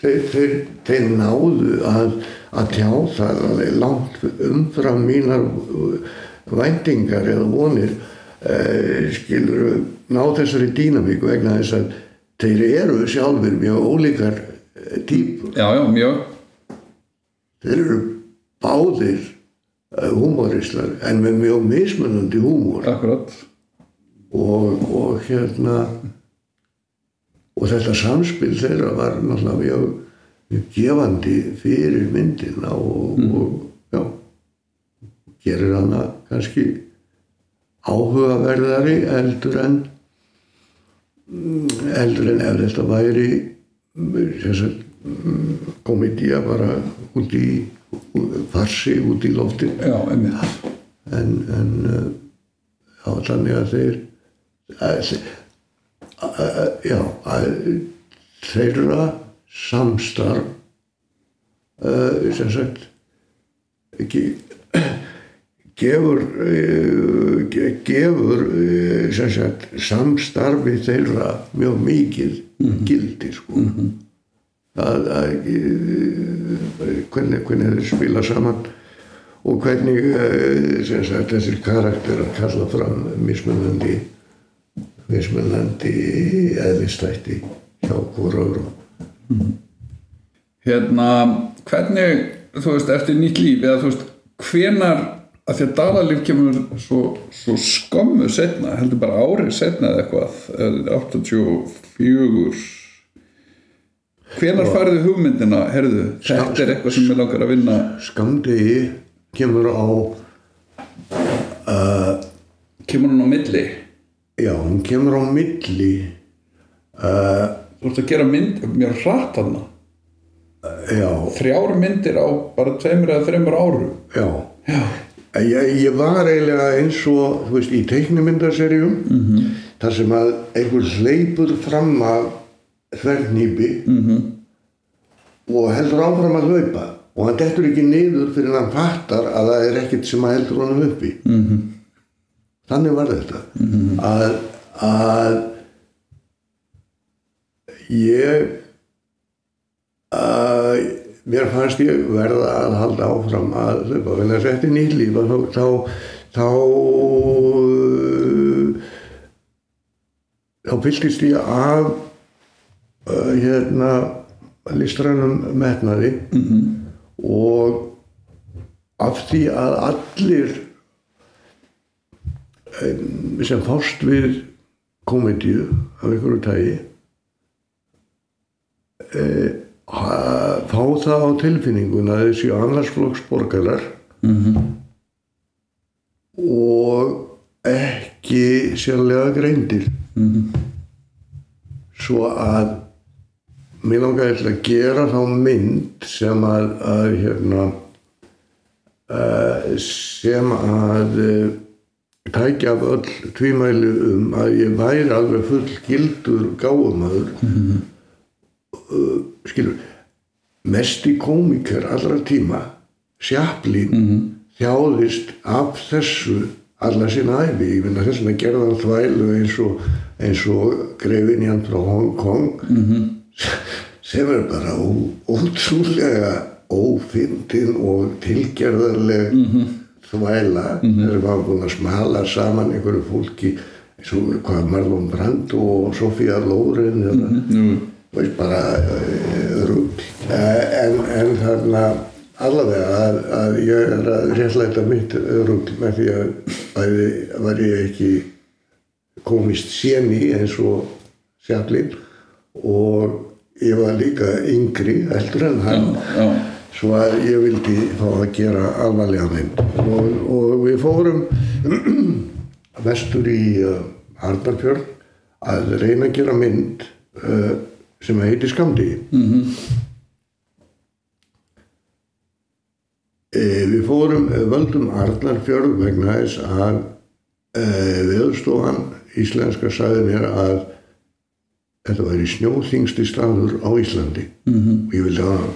þeir, þeir, þeir náðu að, að tjá það alveg langt umfram mínar væntingar eða vonir. Uh, skilur ná þessari dýnamík vegna þess að þeir eru sjálfur mjög ólíkar eh, típur. Já, já, mjög. Þeir eru báðir uh, húmoristar en með mjög mismunandi húmor. Akkurat. Og, og hérna og þetta samspil þeirra var náttúrulega mjög, mjög gefandi fyrir myndina og, og já gerir hana kannski áhugaverðari eldur en mm, eldur en ef þetta væri að komedía bara út í farsi út í loftin Já, en, en uh, já, þannig að þeir að, að, já, að þeirra samstarf uh, sem sagt ekki gefur ge- gefur sem sagt samstarfi þeirra mjög mikið gildi sko. Að, að uh, hvernig, hvernig þeir spila saman og hvernig sagt þessir karakterar kalla fram mismunandi mismunandi eðlistætti hjá hvora öðrum. Hérna, hvernig, þú veist, eftir nýtt líf eða þú veist, hvenar að því að dalalíf kemur svo, svo skömmu setna, heldur bara árið setna eða eitthvað, eða 84 hvenar færðu hugmyndina, herðu, þetta er eitthvað sem ég langar að vinna? Skamdegi kemur á kemur hún á milli já, hún kemur á milli uh, þú ert að gera mynd, mér hratt hana já, þrjár myndir á bara tveimur eða þreimur árum. Já. Já, Ég, ég var eiginlega eins og, þú veist, í teiknumyndaserjum -hmm. þar sem að einhver hleypur fram af þvernýpi -hmm. og heldur áfram að hlaupa. Og hann dettur ekki niður fyrir hann fattar að það er ekkert sem að heldur honum uppi. -hmm. Þannig var þetta að, að ég að mér fannst ég verða að halda áfram að hlaupa þess að er nýtt líf að þá þá, þá fylgist ég af uh, hérna listrænum metnaði -hmm. og af því að allir sem fást við komedíu af einhverju tægi ha- fá það á tilfinninguna að þessi annarsflokks borgarar og ekki sérlega greindir. Svo að mér langaði til að gera þá mynd sem að, að hérna uh, sem að tækja af öll tvímæli um að ég væri alveg full gildur gáumöður skilur mesti kómiker allra tíma Sjaplin þjáðist af þessu alla sína æfi, ég finna þess að gerða hann þvælu eins og, og grefinjan frá Hong Kong sem er bara ó, ótrúlega ófindin og tilgerðarleg þvæla þegar maður búin að smala saman einhverju fólki eins og hvað Marlon Brando og Sofía Loren eða nú, veist bara uh, rugg en, en þarna allavega að, að ég er að réttlæta mitt rugg með því að bæði var ég ekki komist séni eins og sjaflin og ég var líka yngri heldur en hann. Já, svo að ég vildi fá að gera alvarlega mynd og, og við fórum vestur í uh, Arnarfjörn að reyna að gera mynd uh, sem heitir Skamdi mm Við fórum, eh, völdum Arnarfjörð vegna þess að e, viðstofan íslenska sagði mér að þetta væri snjóþingsti staður á Íslandi. -hmm. og ég vildi hafa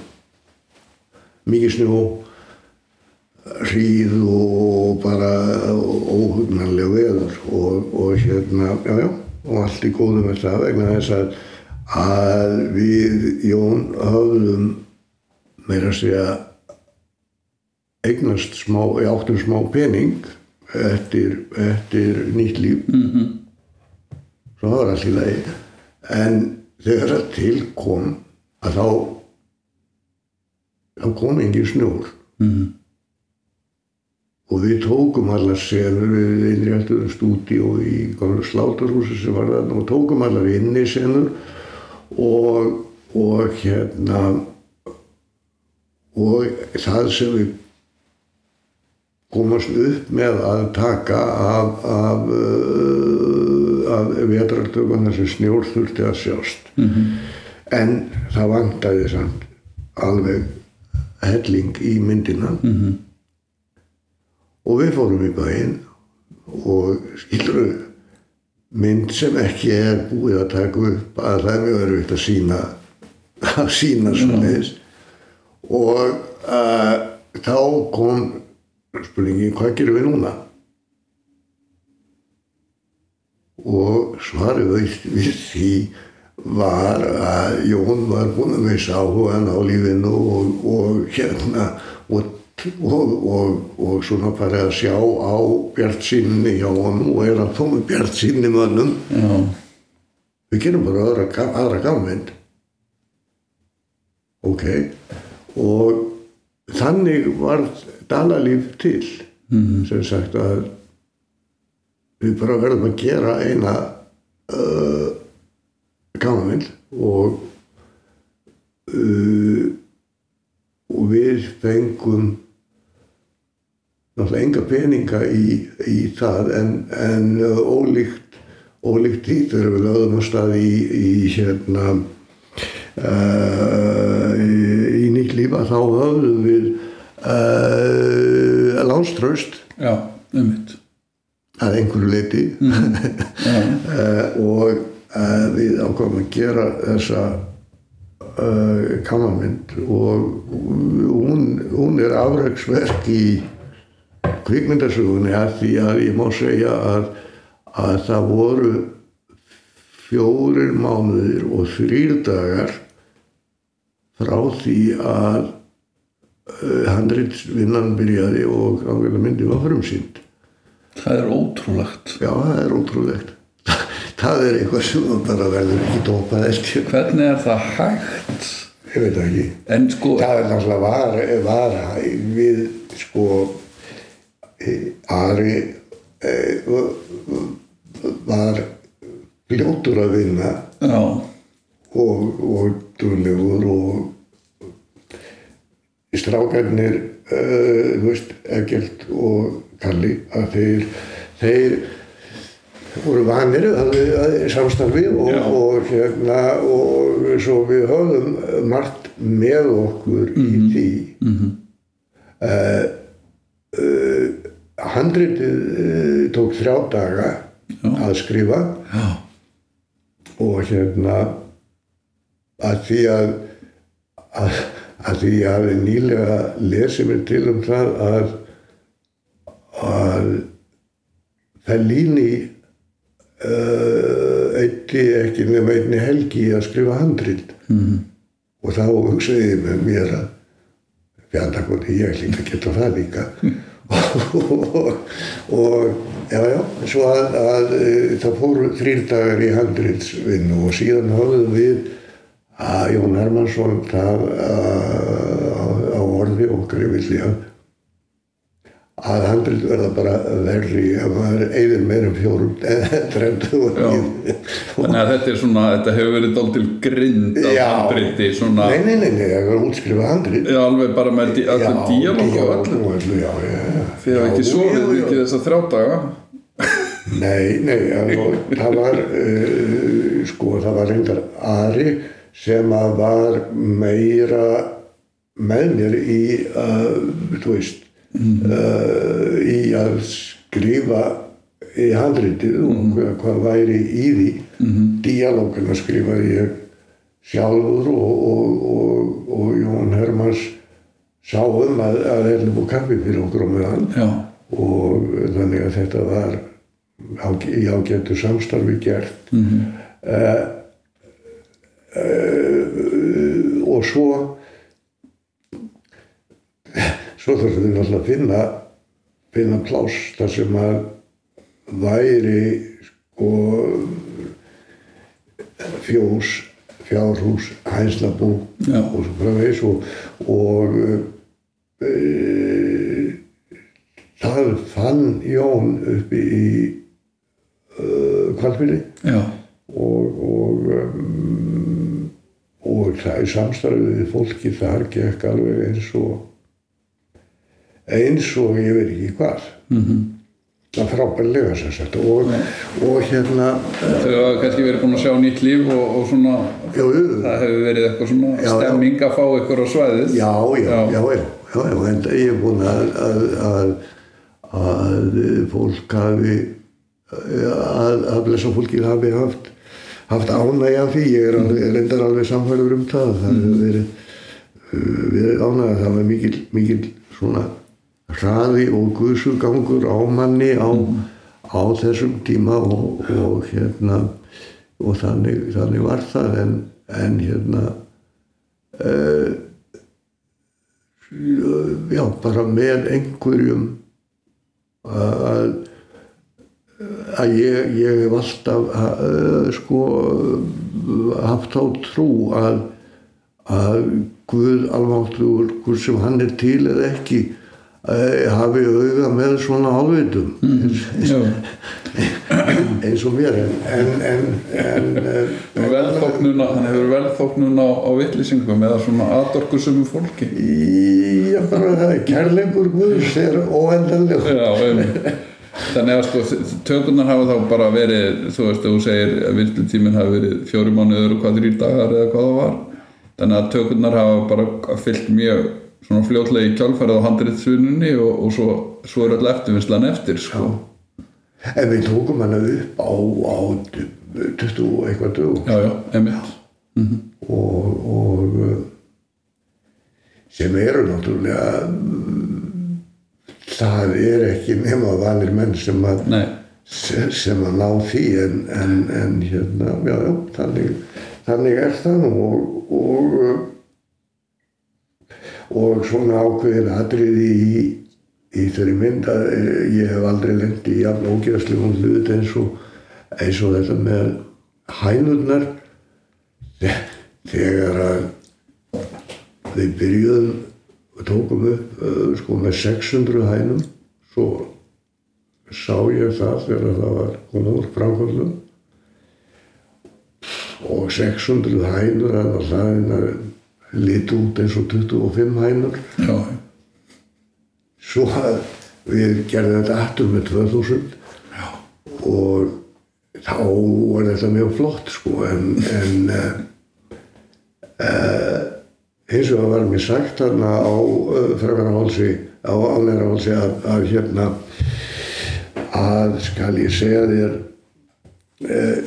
mikið snjó hríð og bara óhugnarlega veður og, og hérna, já, já, og allt í góðu með það vegna þess að, að við Jón höfðum meira að segja eignast smá, áttum smá pening eftir, eftir nýtt líf mm -hmm. svo var allt í lagi en þegar það tilkom að þá þá kom engin snjór mm og við tókum allar senur við einréttuðum stúdi og í slátarhúsi sem var þarna og tókum allar inni senur og, og hérna og það sem við komast upp með að taka af, af, uh, af vetrartökum þar sem snjór þurfti að sjást mm -hmm. en það vantæði samt alveg helling í myndina. Mm -hmm og við fórum í bæinn og skilur mynd sem ekki er búið að taka upp að það er mjög verið að sína að sína svoleiðis. Og uh, þá kom spurningi hvað gerum við núna? Og svarið við því var að Jón var búin að veist áhugaðan á lífinu og, og hérna og og, og, svona farið að sjá á bjart sínni hjá honum og er að fá með bjart sínni mönnum Já. við gerum bara aðra, aðra gafmynd ok og þannig var dalalíf til mm -hmm. sem sagt að við bara verðum að gera eina uh, gafmynd og uh, og við fengum náttúrulega enga peninga í, í það en, en uh, ólíkt, ólíkt því þegar við lögðum á staði í, í hérna uh, í, í nýtt lífa þá höfðum við uh, lánströst Já, um mitt að einhverju leiti mm. uh, og við ákvæmum að gera þessa uh, kammermynd og hún, hún er afræksverk í kvikmyndasögunni að því að ég má segja að, að það voru fjórir mánuðir og þrýr dagar frá því að uh, handriðsvinnan byrjaði og myndi var frumsýnd. Það er ótrúlegt. Já, það er ótrúlegt. Það er eitthvað sem bara verður ekki dópað eftir. Hvernig er það hægt? Ég veit ekki. En sko... Það er náttúrulega var, var við sko Ari eh, var fljótur að vinna Já. og, og dúlegur og strákarnir þú veist, Egert og Kalli að þeir þeir voru vanir að samstarfi og, og hérna og svo við höfðum margt með okkur mm -hmm. í mhm. því mm -hmm. uh, uh, handritið uh, tók þrjá daga Já. að skrifa Já. og hérna að því að, að, að því að nýlega lesið mér til um það að að Fellini uh, eitti ekki nefn einni helgi að skrifa handrit mm -hmm. og þá hugsaði ég með mér að fjandakonni ég líka geta það líka og, já, já, svo að, að e, það fóru þrýrdagar í handriðsvinnu og síðan hafðum við að Jón Hermansson það á orði okkar í vilja að handrið verða bara verri að maður eigður meirum fjórum trendu Þannig að þetta er svona þetta hefur verið dál til grind af handriði svona Nei, nei, nei, það er útskrifað handrið Já, alveg bara með allur díalóg og allir Já, já, já. Þið hafa ekki sofið mikið þess að þrjá daga? Nei, nei, það var uh, sko, það var reyndar Ari sem að var meira með mér í uh, þú veist uh, í að skrifa í handritið og hvað, væri í því. Mm díalógana skrifaði ég sjálfur og, og, og, og Jón Hermans sá um að, að þeir búið kaffi fyrir okkur á meðan. Já, og þannig að þetta var á, í ágættu samstarfi gert. Mm og svo svo þurfum við náttúrulega að finna finna pláss þar sem að væri sko fjós fjárhús, hænslabú Já. og svo framvegis og, og e, það fann Jón uppi í uh, Kvalfyrði já, og og, um, og það í samstarfið fólki þar gekk alveg eins og eins og ég veit ekki hvað mm -hmm. það frábærlega sem sagt og, og hérna þau hafa kannski verið búin að sjá nýtt líf og, og svona já, það hefur verið eitthvað svona Já, stemming að fá ykkur á svæðið. Já, já, Já. já, en ég er búinn að, að, að, að fólk hafi, að, að blessa fólkið hafi haft, haft ánægja því, ég er alveg, reyndar alveg samfælur um það, það hefur verið, uh, verið ánægja, það var mikil, mikil svona hraði og guðsugangur á manni á, á þessum tíma og, og hérna, og þannig, þannig var það, en, en hérna, já, bara með einhverjum að að ég, ég hef alltaf uh, sko haft þá trú að að Guð almáttugur, hvort sem hann er til eða ekki uh, hafi auga með svona álvitum. Já, eins og mér en en, en, en, en velþóknun hann hefur velþóknun á, á vittlýsingum eða svona aðdorkusum fólki? Já, bara það er kærleikur Guðs er óendanlega um, þannig að sko tökurnar hafa þá bara verið þú veist, þú segir að villutíminn hafi verið fjóri mánuður og hvað þrýr dagar eða hvað það var. Þannig að tökurnar hafa bara fyllt mjög svona fljótlega í kjálfærið á handriðsvinnunni og, og svo, svo er öll eftirvinnslan eftir sko. En við tókum hana upp á, á 20 og eitthvað dögum já, já, emitt og, og uh, sem eru náttúrulega mm, það er ekki nema vanir menn sem að, nei, se- sem að ná því en, en, en hérna, já, já, þannig, þannig er það og, og, og svona ákveðin atriði í, í þeirri mynd að eh, ég hef aldrei lendi í jafn ógeðslegum hlut eins og, eins og þetta með hænurnar. Þegar að við byrjuðum og tókum upp uh, sko með 600 hænum svo sá ég það þegar það var komið úr framkvæmlum og 600 hænur það var það liti út eins og 25 hænur. Já, svo að við gerðum þetta aftur með 2000 já, og þá var þetta mjög flott sko en, en uh, uh, eins og það var mér sagt þarna á uh, Fragarahálsi á Ánægarahálsi að, að hérna að skal ég segja þér uh,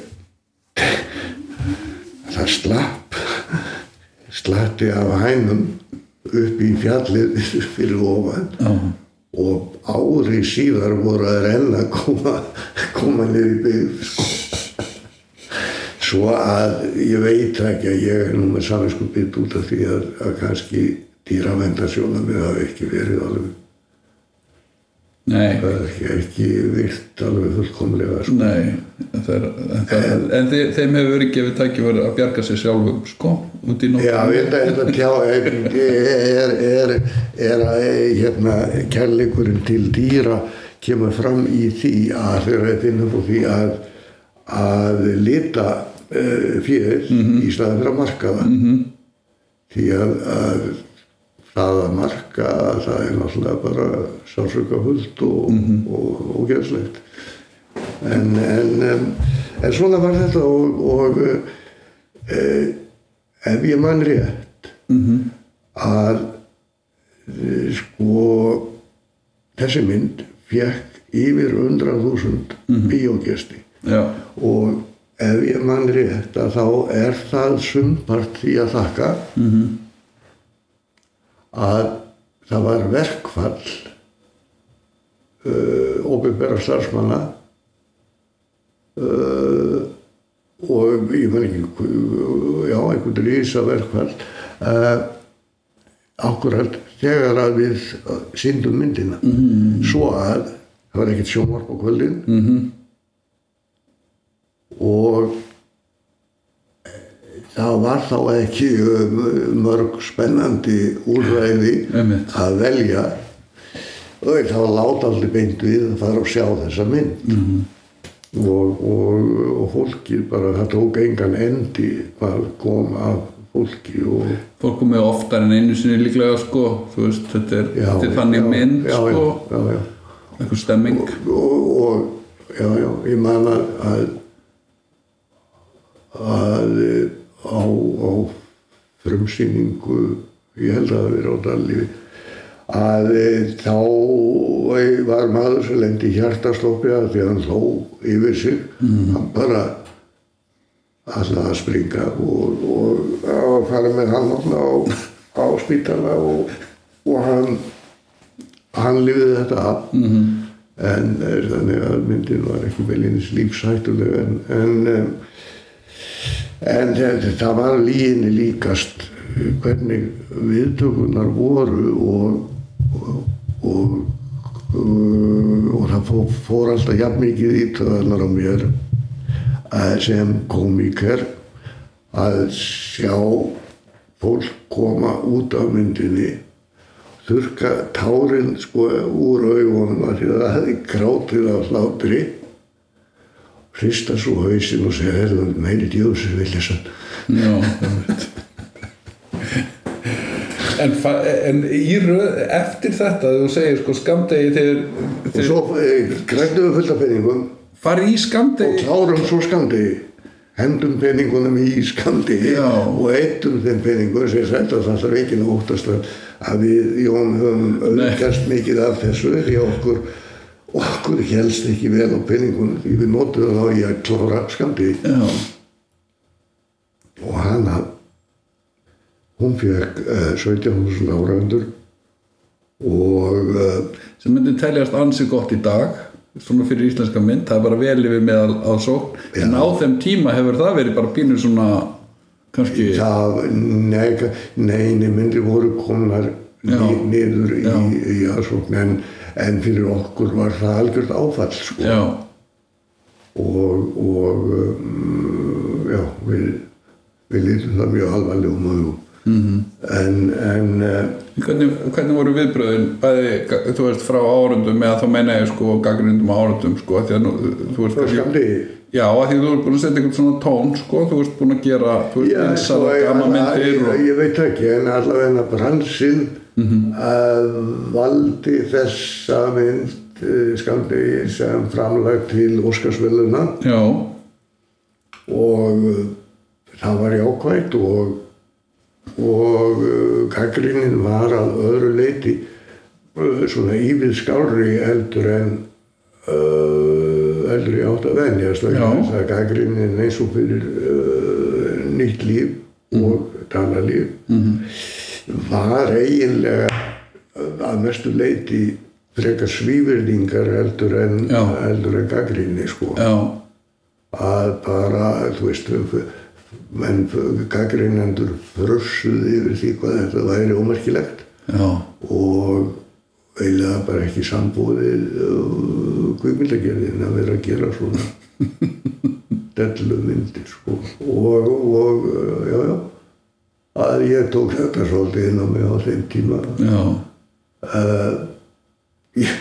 það slapp slatti af hænum upp í fjallið fyrir ofan já, og ári síðar voru að renna að koma, koma niður í byggð sko. svo að ég veit ekki að ég er nú með saminsku byggt út af því að, að kannski dýravendarsjónamið hafi ekki verið alveg nei ekki, ekki virt alveg fullkomlega sko. Nei, en, þeir, en, þeir, en þeir, þeim hefur verið gefið tækifæri að bjarga sér sjálfum, sko, út í nótt. Já, þetta, þetta tjá er, er, er, er að hérna, kærleikurinn til dýra kemur fram í því að þegar við finnum á því að, að lita uh, fyrir í staðin fyrir að marka það. -hmm. Því að, að það að marka það er náttúrulega bara sásöka fullt og, og, og geðslegt. En, en, en svona var þetta og, og uh, ef ég mann rétt -hmm. að eh, sko þessi mynd fekk yfir 100.000 mm bíógesti já, og ef ég mann rétt að þá er það sumpart því að þakka -hmm. Að það var verkfall uh, óbyrgbæra starfsmanna uh, og ég man ekki já, einhvern rísa verkfall uh, akkurat þegar að við síndum myndina -hmm. svo að það var ekkert sjónvarp á kvöldin -hmm. og það var þá ekki um, mörg spennandi úrræði að velja. Og var láta allir beint við að fara og sjá þessa mynd. -hmm. og, og, og fólki bara, það tók engan endi hvað kom af fólki og fólk komið oftar en einu sinni líklega sko, þú veist, þetta er, já, þetta er þannig já, mynd já, sko, einhver stemming. Og, og já, já, ég man að að, á, á frumsýningu. Ég held að það verið á Dalífi að eh, þá eh, var maður sem lendi hjartastoppi að því að hann hló yfir sig. Hann bara alltaf að springa og, og að fara með hann á, á spítala og, og hann hann lifði þetta af. -hmm. en þannig að myndin var ekki velinins lífshættuleg en en, en þetta það var líginni líkast eh, hvernig viðtökunar voru og og, og, og, og það fór, fór alltaf jafn mikið í töðanar á mér sem komíker að sjá fólk koma út af myndinni þurka tárin sko úr að því að það hefði grátið af hlátri hrista svo hausinn og segja hefðu meiri djóðsir vilja sann já, en, fa- en í röð, eftir þetta þú segir sko skamdegi þegar og svo eh, grændum við fullt af peningum. Farið í og skamdegi klárum svo skamdegi hendum peningunum í skamdegi Já. og eittum þeim peningum. Sem þetta það þarf ekki að óttast að við Jón höfum auðgast mikið af þessu því okkur okkur helst ekki vel á peningunum því við notuðum þá í að klára skamdegi já, og hana hún fekk uh, 17.000 áraundur og uh, sem myndi teljast ansi gott í dag svona fyrir íslenska mynd, það er bara vel yfir meðal á sókn, en á þeim tíma hefur það verið bara pínur svona kannski, það nei, neini myndir voru komnar Já. niður í, Já. í aðsókn en, en fyrir okkur var það algjört áfall sko. já, og, og um, já, við, við lítum það mjög alvarlegum augum Mhm. -hmm. en, en uh, hvernig, hvernig voru viðbröðin bæði, þú veist, frá árundum eða þá meina ég sko gagnrindum árundum sko, því að nú, þú veist kannski- Já, að því þú ert búin að setja einhvern svona tón sko, þú ert búin að gera þú veist, Já, vinsælar sko, gama myndir og, ég veit ekki, en allavega bransinn Mhm. að valdi þessa mynd uh, skaldegi sem framlag til Óskarsvöluna Já, og uh, það var jákvægt og, og uh, gaggrínin var að öðru leiti svona ívið skárri eldur en uh, eldur ég átt að venjast þess að gaggrínin eins og fyrir uh, nýtt líf og dalalíf var eiginlega að mestu leiti frekar svívirðingar heldur en, Já. heldur en gaggríni sko. Já, að bara, þú veist, menn gaggreinendur frussuð yfir því hvað þetta væri ómerkilegt. Já, og eiginlega bara ekki sambúðið uh, kvikmyndagerðin að vera að gera svona dellu myndir sko. og, og uh, já, já að ég tók þetta svolítið inn á mig á þeim tíma. Já, ég,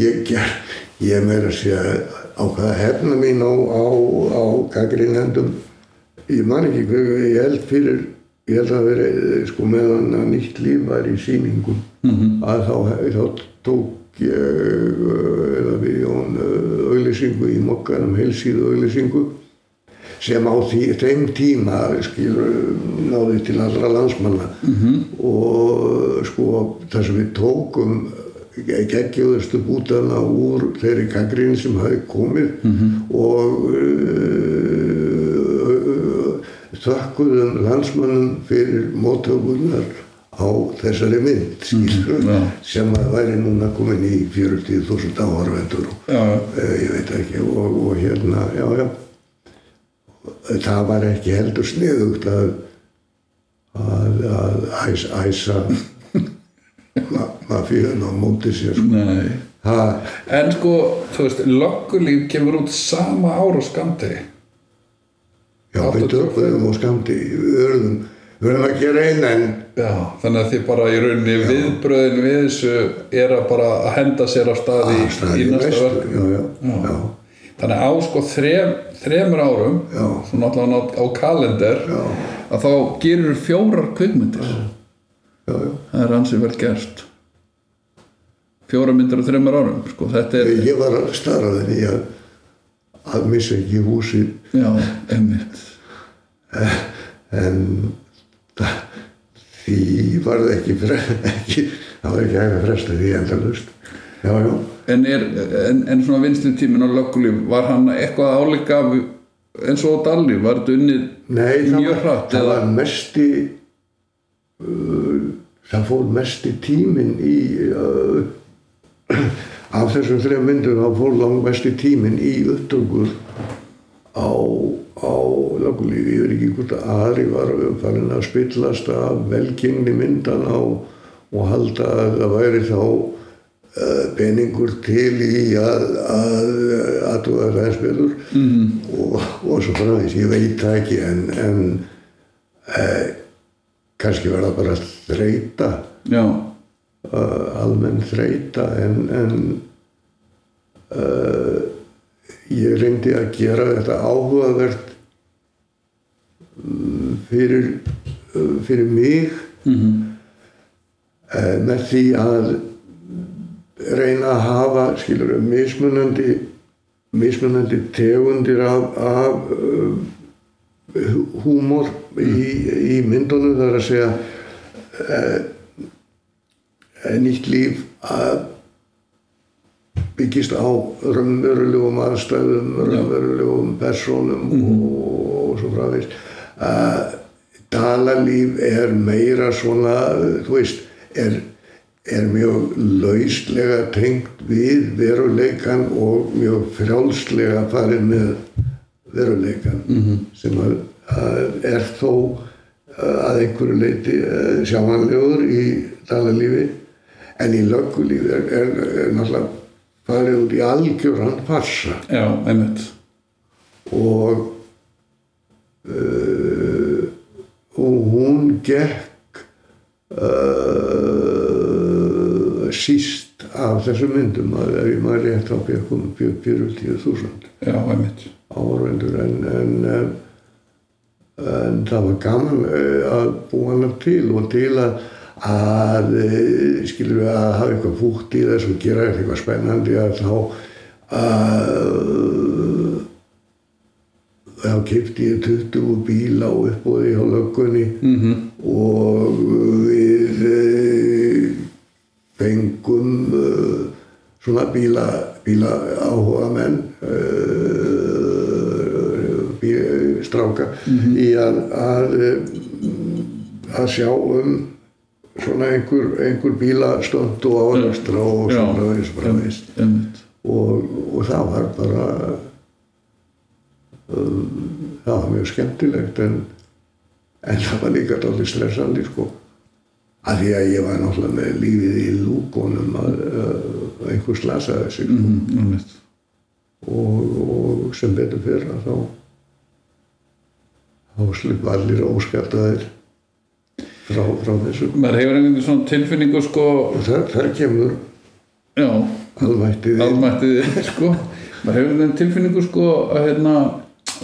ég, ger, ég meira að segja ákvaða hefna mín á, á, á gaggrinendum ég man ekki hvað ég held fyrir ég held að veri sko meðan að nýtt líf var í sýningum -hmm. að þá, þá tók ég uh, eða við Jón uh, auglýsingu í mokkanum heilsíðu auglýsingu sem á því, þeim tíma skilur náði til allra landsmanna -hmm. og sko það sem við tókum geggjöðustu bútana úr þeirri gaggrín sem hafi komið -hmm. og uh, þökkuðum landsmannum fyrir mótökunar á þessari mynd skilur, já. sem að væri núna komin í 40.000 áhörvendur Já, já. ég veit ekki og, og hérna, já, já það var ekki heldur sniðugt að að, að æs, æsa ma mafíun á móti sér sko. Nei. ha, En sko, þú veist, löggulíf kemur út sama ár og skamti. já, við 82. döpuðum og skamdi við verðum, við að gera einn en Já, þannig að þið bara í rauninni viðbröðin við þessu er að bara henda sér á staði í, staði í næsta næstu, verk. já, já, Já. já, Þannig á sko þrem, þremur árum, Já. svona allavega á, á kalender, Já. að þá gerir fjórar já. Það er ansið vel gert. Fjóra myndir á þremur árum, sko, þetta er, ég var að starraðin í að að missa ekki húsið já, einmitt. en það, því var það ekki, ekki það var ekki hægt að fresta því endalust já, já, En, er, en, en svona vinslu tíminn á löggulíf, var hann eitthvað við- eins og á Dalí, var þetta nei það mjög hratt? það eða- var mesti uh, það fór mesti tíminn í uh, af þessum þrejum myndum þá fór lang mesti tíminn í upptökur á, á lögulífi, ég veit ekki hvort að Ari var farin að spillast af velgengni myndana og, og halda að það væri þá peningur til í að að aðtúða ræðspilur mm. og, og svo framvegis, ég veit það ekki en, en uh, kannski var það bara þreita uh, almenn þreita en, en uh, ég reyndi að gera þetta áhugavert mm, fyrir, fyrir mig. Mhm, uh, með því að reyna að hafa skilur mismunandi mismunandi tegundir af, af uh, húmor í, í myndunum þar að segja uh, nýtt líf að byggist á raunverulegum aðstæðum, raunverulegum personum og, og svo framvegis. Uh, dalalíf er meira svona, þú veist, er, er mjög lauslega tengt við veruleikan og mjög frjálslega farið með veruleikan -hmm. sem að, að er þó að einhverju leiti uh, sjáanlegur í dalalífi en í löggulífi er, er, er náttúrulega farið út í algjöran farsa já, einmitt. og uh, og hún gekk uh, síst af þessum myndum að ef ég maður rétt á bjökkum 40.000 Já, einmitt. áhörvendur en, en, en, en það var gaman eh, að búa hann til og til að að eh, skilur við að hafa eitthvað fútt í þess og gera eitthvað spennandi að þá að þá kipti ég 20 bíla á uppbóði á löggunni -hmm. og við fengum e, svona bíla, bíla áhuga menn e, bí, stráka í að, að að sjá um svona einhver, einhver bílastönd og álastra og svona og framvegis einmitt. og, og það var bara um, það var mjög skemmtilegt en, en það var líka dálítið stressandi sko að því að ég var náttúrulega með lífið í lúkonum að uh, einhver slasaði sig. Mhm, einmitt. og, og sem betur fyrir að þá þá slipp allir óskattaðir frá, frá þessu Maður hefur einhvern svona tilfinningu, sko, og þar, þar kemur já, almættið inn. almættið, sko. Maður hefur einhvern tilfinningu, sko, að hérna,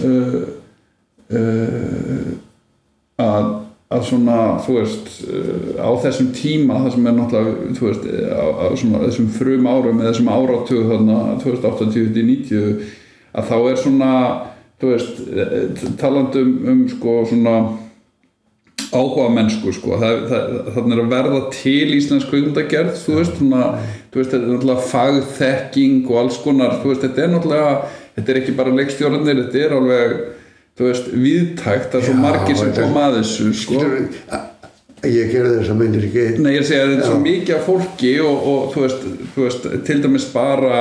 uh, uh, að, að svona, þú veist, uh, á þessum tíma, það sem er náttúrulega, þú veist, á, á svona þessum frum árum eða þessum áratug þarna, 2080-90, að þá er svona þú veist, eh, talandi um, sko svona áhuga mennsku sko er að verða til íslensk kveikmyndagerð þú veist, svona, þú veist, þetta er náttúrulega fagþekking og alls konar þú veist, þetta er náttúrulega, þetta er ekki bara leikstjórnir, þetta er alveg þú veist, viðtækt, það er svo margir sem koma að þessu sko. ég gerði þess að myndir ekki. Nei, ég segja að þetta er svo mikið af fólki og, og þú, veist, þú veist, til dæmis bara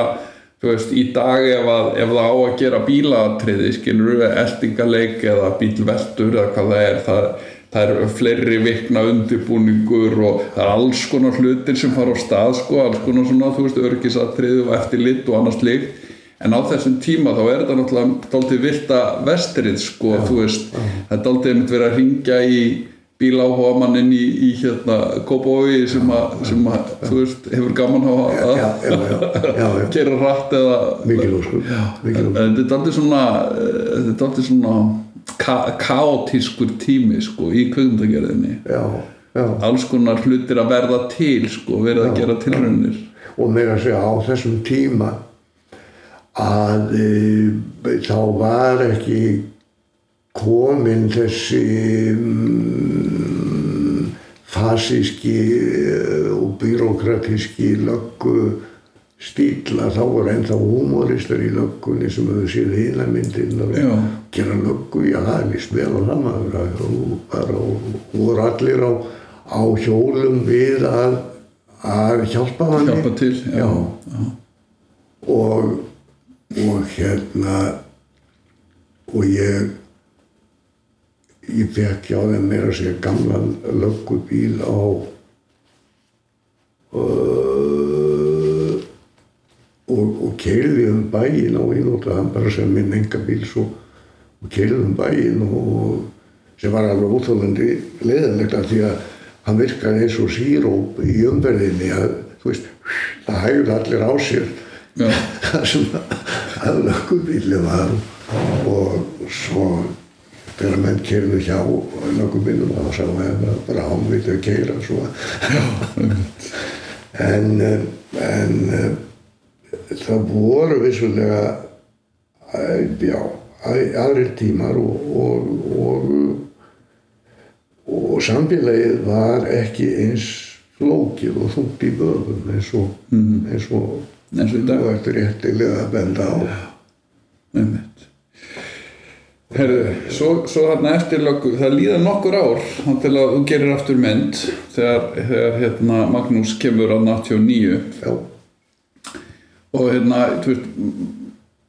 þú veist, í dag ef, að, ef það á að gera bílatriði skilur við eldingaleik eða bílveldur eða hvað það er það, það er fleiri vikna undirbúningur og það er alls konar hlutir sem fara á stað sko, alls konar svona, þú veist, örgisatriði og eftirlit og annars líkt en á þessum tíma þá er þetta náttúrulega dálítið vilda vestrið sko, þú veist, það er dálítið einmitt verið að ringja í bíláhuga mannin í, í hérna Kópavogi sem að, sem að þú veist, hefur gaman að gera rætt eða mikil óskur mikil óskur þetta dálítið svona eh, þetta dálítið svona ka kaotískur tími sko í já alls konar hlutir að verða til sko, verða að gera tilraunir. Og meira að segja á þessum tíma að e, þá var ekki komin þessi mm, fasíski eh, og byråkratíski löggu stíla þá voru ennþá humoristar í löggunni sem hefur séð hina myndin og Já. gera löggu, já það er líst vel á það maður og og voru allir á, á hjólum við að, að hjálpa manni hjálpa til Já. já. og, og hérna og ég ég fekk hjá þeim meira að segja gamlan löggubíl á uh, og, og keirði um bæinn og ég notaði hann bara sem minn enga bíl svo og keirði um bæinn og sem var alveg óþólandi leðilegt af því að hann virkaði eins og síróp í umverðinni að þú veist, það hægði allir á sér. það sem að löggubíli var og svo þegar menn keirðu hjá löggubílum þá sá ég bara, bara ámvitið að keira svo. En en það voru vissulega eh, já, að- aðrir tímar og, og, og, og samfélagið var ekki eins flókið og þungt í böðum eins og, eins og Eins og í dag. þú ert réttilega að benda á. Einmitt. Herðu, svo, svo þarna eftir löggu, það líða nokkur ár til að þú gerir aftur mynd þegar, þegar hérna, Magnús kemur á 89 já, og hérna, þú veist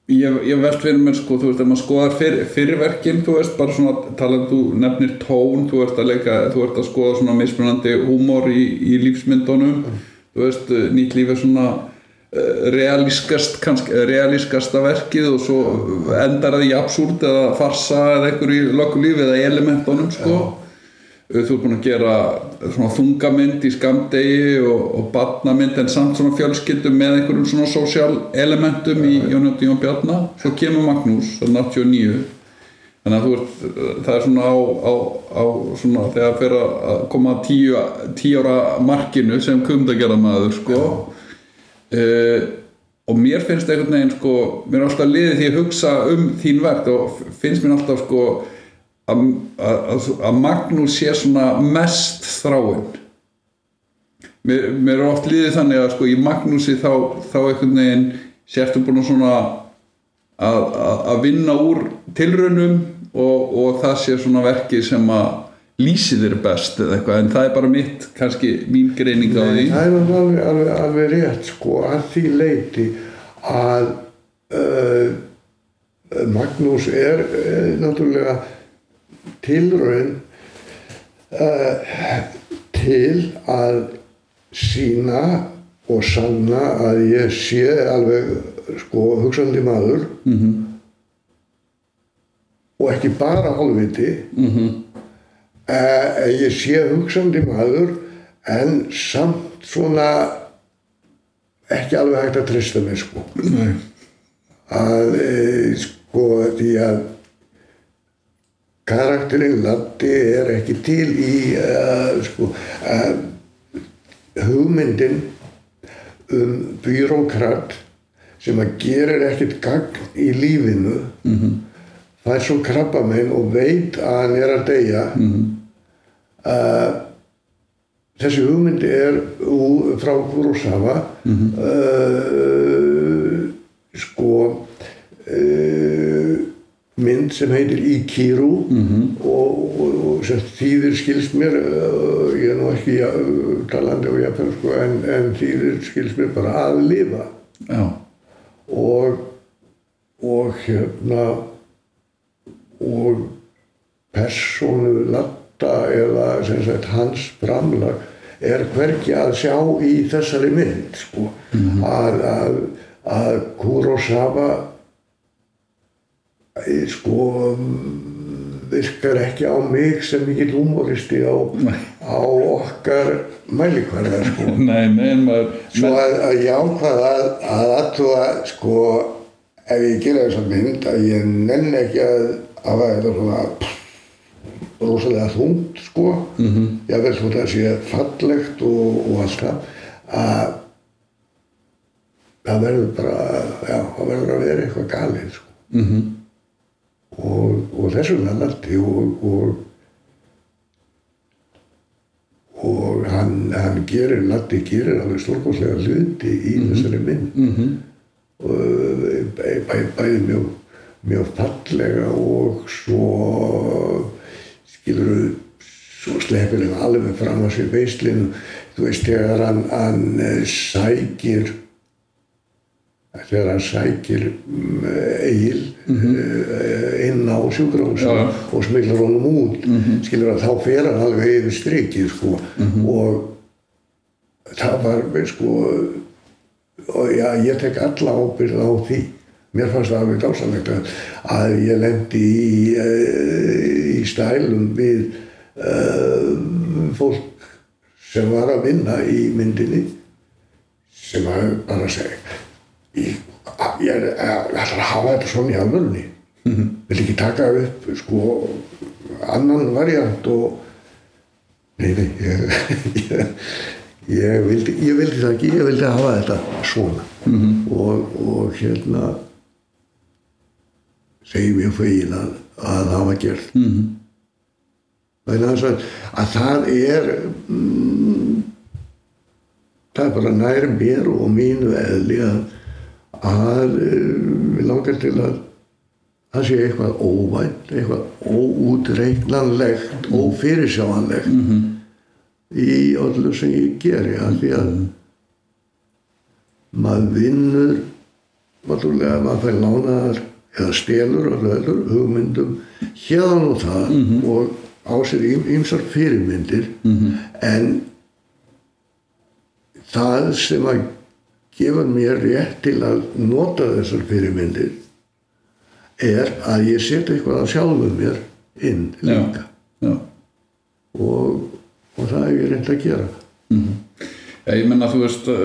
ég, ég velt fyrir mér sko, þú veist, ef maður skoðar fyr, fyrirverkin, þú veist, bara svona talað, þú nefnir tón, þú ert að leika þú ert að skoða svona mismunandi húmor í, í lífsmyndunum. Þú veist, nýtt líf er svona eh, realískast, kannski, realískasta verkið og svo endar það í absúrt eða farsa eða einhver í lögulífi eða í elementunum sko. Þú ert búin að gera þungamynd í skamdegi og, og barnamynd en samt svona fjölskyldum með einhverjum svona social elementum í Jón Jótt Jón Bjarna. Svo kemur Magnús, það er 89 þannig að þú ert það er svona á, á, á svona þegar fyrir að koma að tíu, tíu ára markinu sem kumdagerða maður sko uh, og mér finnst einhvern veginn sko, mér er alltaf liðið því að hugsa um þín verk og finnst mér alltaf sko að, Magnús sé svona mest þráinn. Mér, mér er oft liðið þannig að sko í Magnúsi þá, þá einhvern veginn sértu búin að svona að, vinna úr tilraunum og, og það sé svona verkið sem að lýsi þér best eða eitthvað en það er bara mitt, kannski mín greining á því það er alveg, alveg, alveg rétt sko að því leiti að uh, Magnús er uh, náttúrulega tilraun uh, til að sína og sanna að ég sé alveg sko hugsandi maður -hmm. og ekki bara hálfviti -hmm. Uh, ég sé hugsandi maður en samt svona ekki alveg hægt að treysta mér sko Nei. að e, sko því að karakterinn Latti er ekki til í uh, sko uh, hugmyndin um byrókrat sem að gerir ekkert gagn í lífinu -hmm. fær svo krabba minn og veit að hann er að deyja uh, þessi hugmyndi er úr, frá Kurosawa. Uh, sko uh, mynd sem heitir Ikiru. Og, og, og sem þýðir skilst mér uh, ég er nú ekki talandi á japansku en, en þýðir skilst mér bara að lifa. Já, og og hérna og persónu latta eða sem sagt hans framlag er hvergi að sjá í þessari mynd sko. að, að, að Kurosawa sko mm, virkar ekki á mig sem mikill humoristi á, á okkar mælikvarða sko. Nei, nei, maður Svo að, að ég ákvað að, að aðtúa, sko, ef ég gera þessa mynd, að ég nenn ekki að hafa þetta svona pff, rosalega þungt, sko. Mm -hmm. Ég vel þótt að sé fallegt og, og allt það, að það verður bara, já, það verður að vera eitthvað galið, sko. mhm, Og, og þessum landi og, og og hann, hann gerir, Latti gerir alveg stórkostlega hluti í þessari mynd mhm, og bæ, bæ, bæði mjög, mjög fallega og svo skilur svo sleppir hann alveg fram á sér veislinu þú veist þegar hann, hann eh, sækir þegar hann sækir um, Egil inn á sjúkrahús Já, já. og smiklar honum út skilur að þá fer hann alveg yfir strikið sko. Og það var sko og já, ég tek alla ábyrgð á því mér fannst það alveg dásanlegt að, að ég lendi í, uh, í stælum við uh, fólk sem var að vinna í myndinni sem að bara segja ég, ég er ætla að hafa þetta svona í alvörunni. Vil ekki taka upp sko annan variant og nei, nei ég, ég, ég, vildi, vildi það ekki ég vildi hafa þetta svona. Og, og hérna segi mjög fegin að, að hafa gert. Mhm, vegna þess að, að það er mm, það er bara nær mér og mínu eðli að, að eh, við langar til að það sé eitthvað óvænt, eitthvað óútreiknanlegt, ófyrirsjáanlegt í öllu sem ég geri að því að maður vinnur maður fær lánaðar eða stelur og löður hugmyndum hérðan og það og á sér ýmsar fyrirmyndir. En það sem að gefa mér rétt til að nota þessar fyrirmyndir er að ég setja eitthvað af sjálfum mér inn líka. já. Og, og það hef ég reynd að gera Já, ég menna þú veist uh,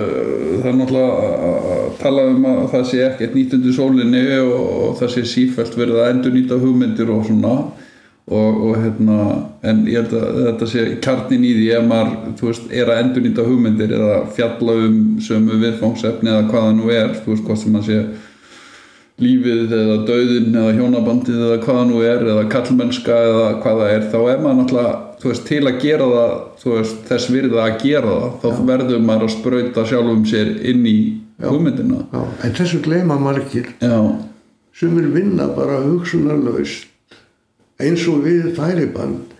það er náttúrulega að tala um að það sé ekkert nýtt undir sólinni og, og það sé sífælt verið að endur nýta hugmyndir og svona. Og, og hérna en ég held að þetta sé kjarnin í því ef maður, þú veist, er að endur nýta hugmyndir eða fjalla um sömu viðfangsefni eða hvað það nú er þú veist, hvort sem að sé lífið eða dauðin eða hjónabandið eða hvað það nú er eða kallmennska eða hvað það er þá er maður náttúrulega veist, til að gera það þú veist, þess virða að gera það þá verður maður að sprauta sjálfum sér inn í hugmyndina. Já, en þessu gleyma margir. Já, sem er vinna bara hugsunarlaust eins og við færiband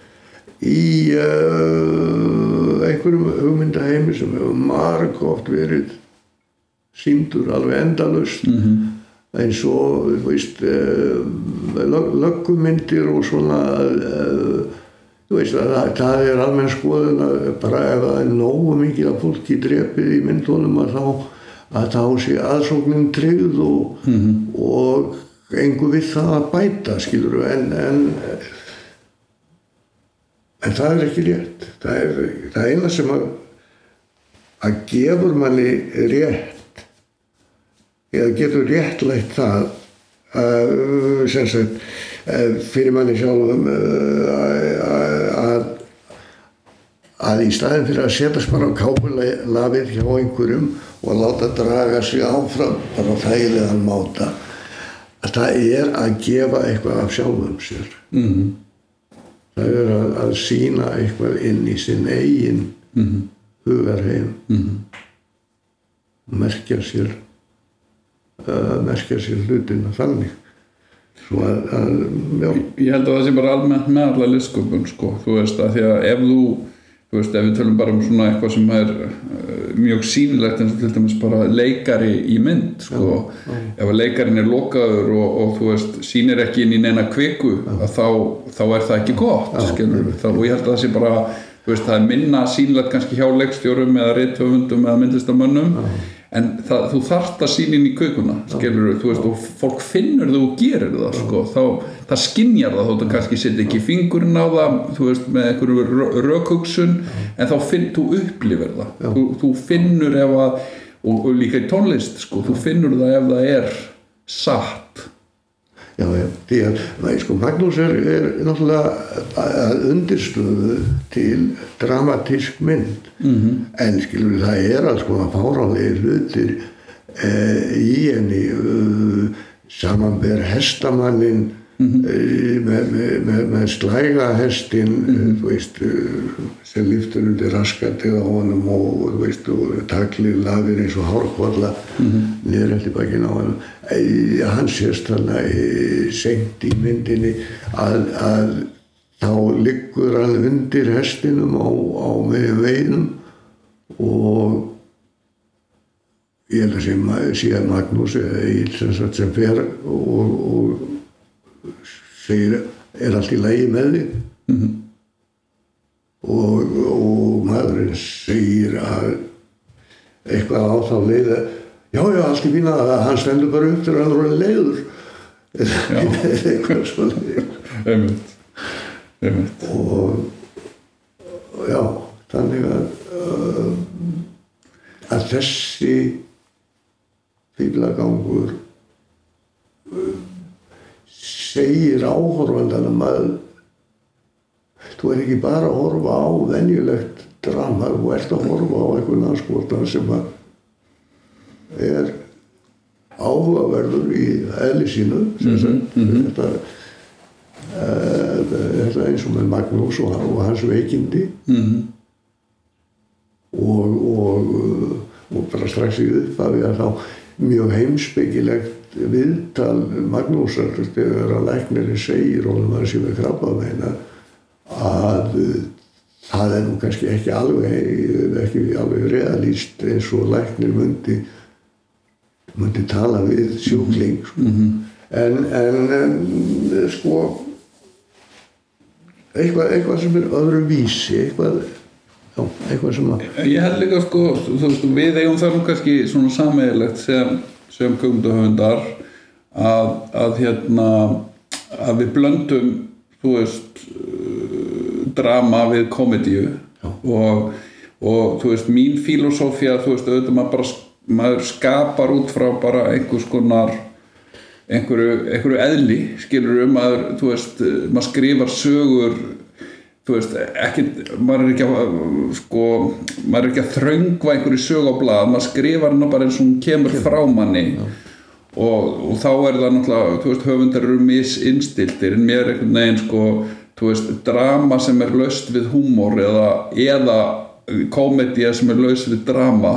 í uh, einhverjum hugmyndaheimi sem hefur marg oft verið síndur alveg endalust eins og þú veist uh, lög, löggumyndir og svona uh, veist að það, það er almenn skoðun að bara ef það er nógu mikið að fólki drepið í myndunum að þá að þá sé aðsóknin tryggð og, og engu við það að bæta skilur en, en en það er ekki rétt. Það er það eina sem að að gefur manni rétt eða getur réttlætt það að, sem sagt fyrir manni sjálfum eh, að að í staðin fyrir að setjast bara á kápulafið hjá einhverjum og láta draga sig áfram bara þægilegan máta að það er að gefa eitthvað af sjálfum sér. Mhm, það er að, að sína eitthvað inn í sinn eigin mhm, hugarheim. Mhm, merkja sér uh, merkja sér hlutina þannig. svo að, að já, ég held að það sé bara almennt með alla listsköpun sko, þú veist að því að ef þú þú veist, ef við tölum bara um svona eitthvað sem er uh, mjög sýnilegt eins og til dæmis bara leikari í mynd sko, ef að leikarin er lokaður og, og þú veist, sýnir ekki inn í neina kviku, þá, þá er það ekki gott, skilur við, og ég held að það sé bara, veist, það er minna sýnilegt kannski hjá leikstjórum eða rithöfundum eða myndlistamönnum, en það, þú þarft að sína inn í kökuna skilur þú veist, og fólk finnur þú og gerir það, sko, þá, það skinjar það þótt að kannski setja ekki fingurinn á það þú veist, með einhverju rökhugsun en þá finn, þú upplifir það. Þú, þú finnur ef að og, og líka í tónlist, sko, þú finnur það ef það er satt já, því að nei, sko, Magnús er, er náttúrulega að undirstöðu til dramatísk mynd -hmm. en skilur við það er alls konar fáránlega hlutir eh, í henni uh, samanber hestamannin mm með, með, með, með slægahestin þú veist sem liftur undir raskatið á honum og þú veist og taklið lafir eins og hárkvalla mm -hmm. niður eftir bakinn á honum. Hann sést þannig e, seint í myndinni að, að þá liggur hann undir hestinum á, á með veinum og ég held að sem síðan Magnús eða sagt sem fer og, og segir er allt í lægi með þig? Mm -hmm. og, og maðurinn segir að eitthvað á þá leið að já já allt í fína að hann stendur bara upp þegar hann er orðið leiður. Eitthvað svo leið einmitt, einmitt. og og já þannig að uh, að þessi fýblagangur uh, segir áhorfandanum að þú er ekki bara að horfa á venjulegt drama, þú ert að horfa á einhvern anskotan sem að er áhugaverður í eðli sínu sem sagt, þetta uh, þetta eins og með Magnús og, og hans veikindi. Mhm. og, og, uh, og bara strax í upphafi að þá mjög heimspekilegt viðtal Magnúsar þegar að læknirinn segir honum að sé með krabba meina að það er nú kannski ekki alveg ekki alveg realíst eins og læknir myndi myndi tala við sjúkling sko. en, en, en sko eitthvað, eitthvað sem er öðru vísi eitthvað, já, eitthvað sem að Ég held líka sko, þú veist, við eigum það nú kannski svona sameiginlegt sem, sem kugmyndahöfundar að, að hérna að við blöndum þú veist uh, drama við komedíu. Og, og þú veist, mín filosófía þú veist, auðvitað maður bara maður skapar út frá bara einhvers konar einhverju, einhverju eðli skilur um að þú veist, maður skrifar sögur þú veist, ekki, maður er ekki að sko, maður er ekki að þröngva einhverju sög á blað, maður skrifar hana bara eins og hún kemur frá manni. Og, og þá er það náttúrulega þú veist, höfundar eru misinstiltir en mér er einhvern veginn sko þú veist, drama sem er laust við húmor eða, eða komedía sem er laust við drama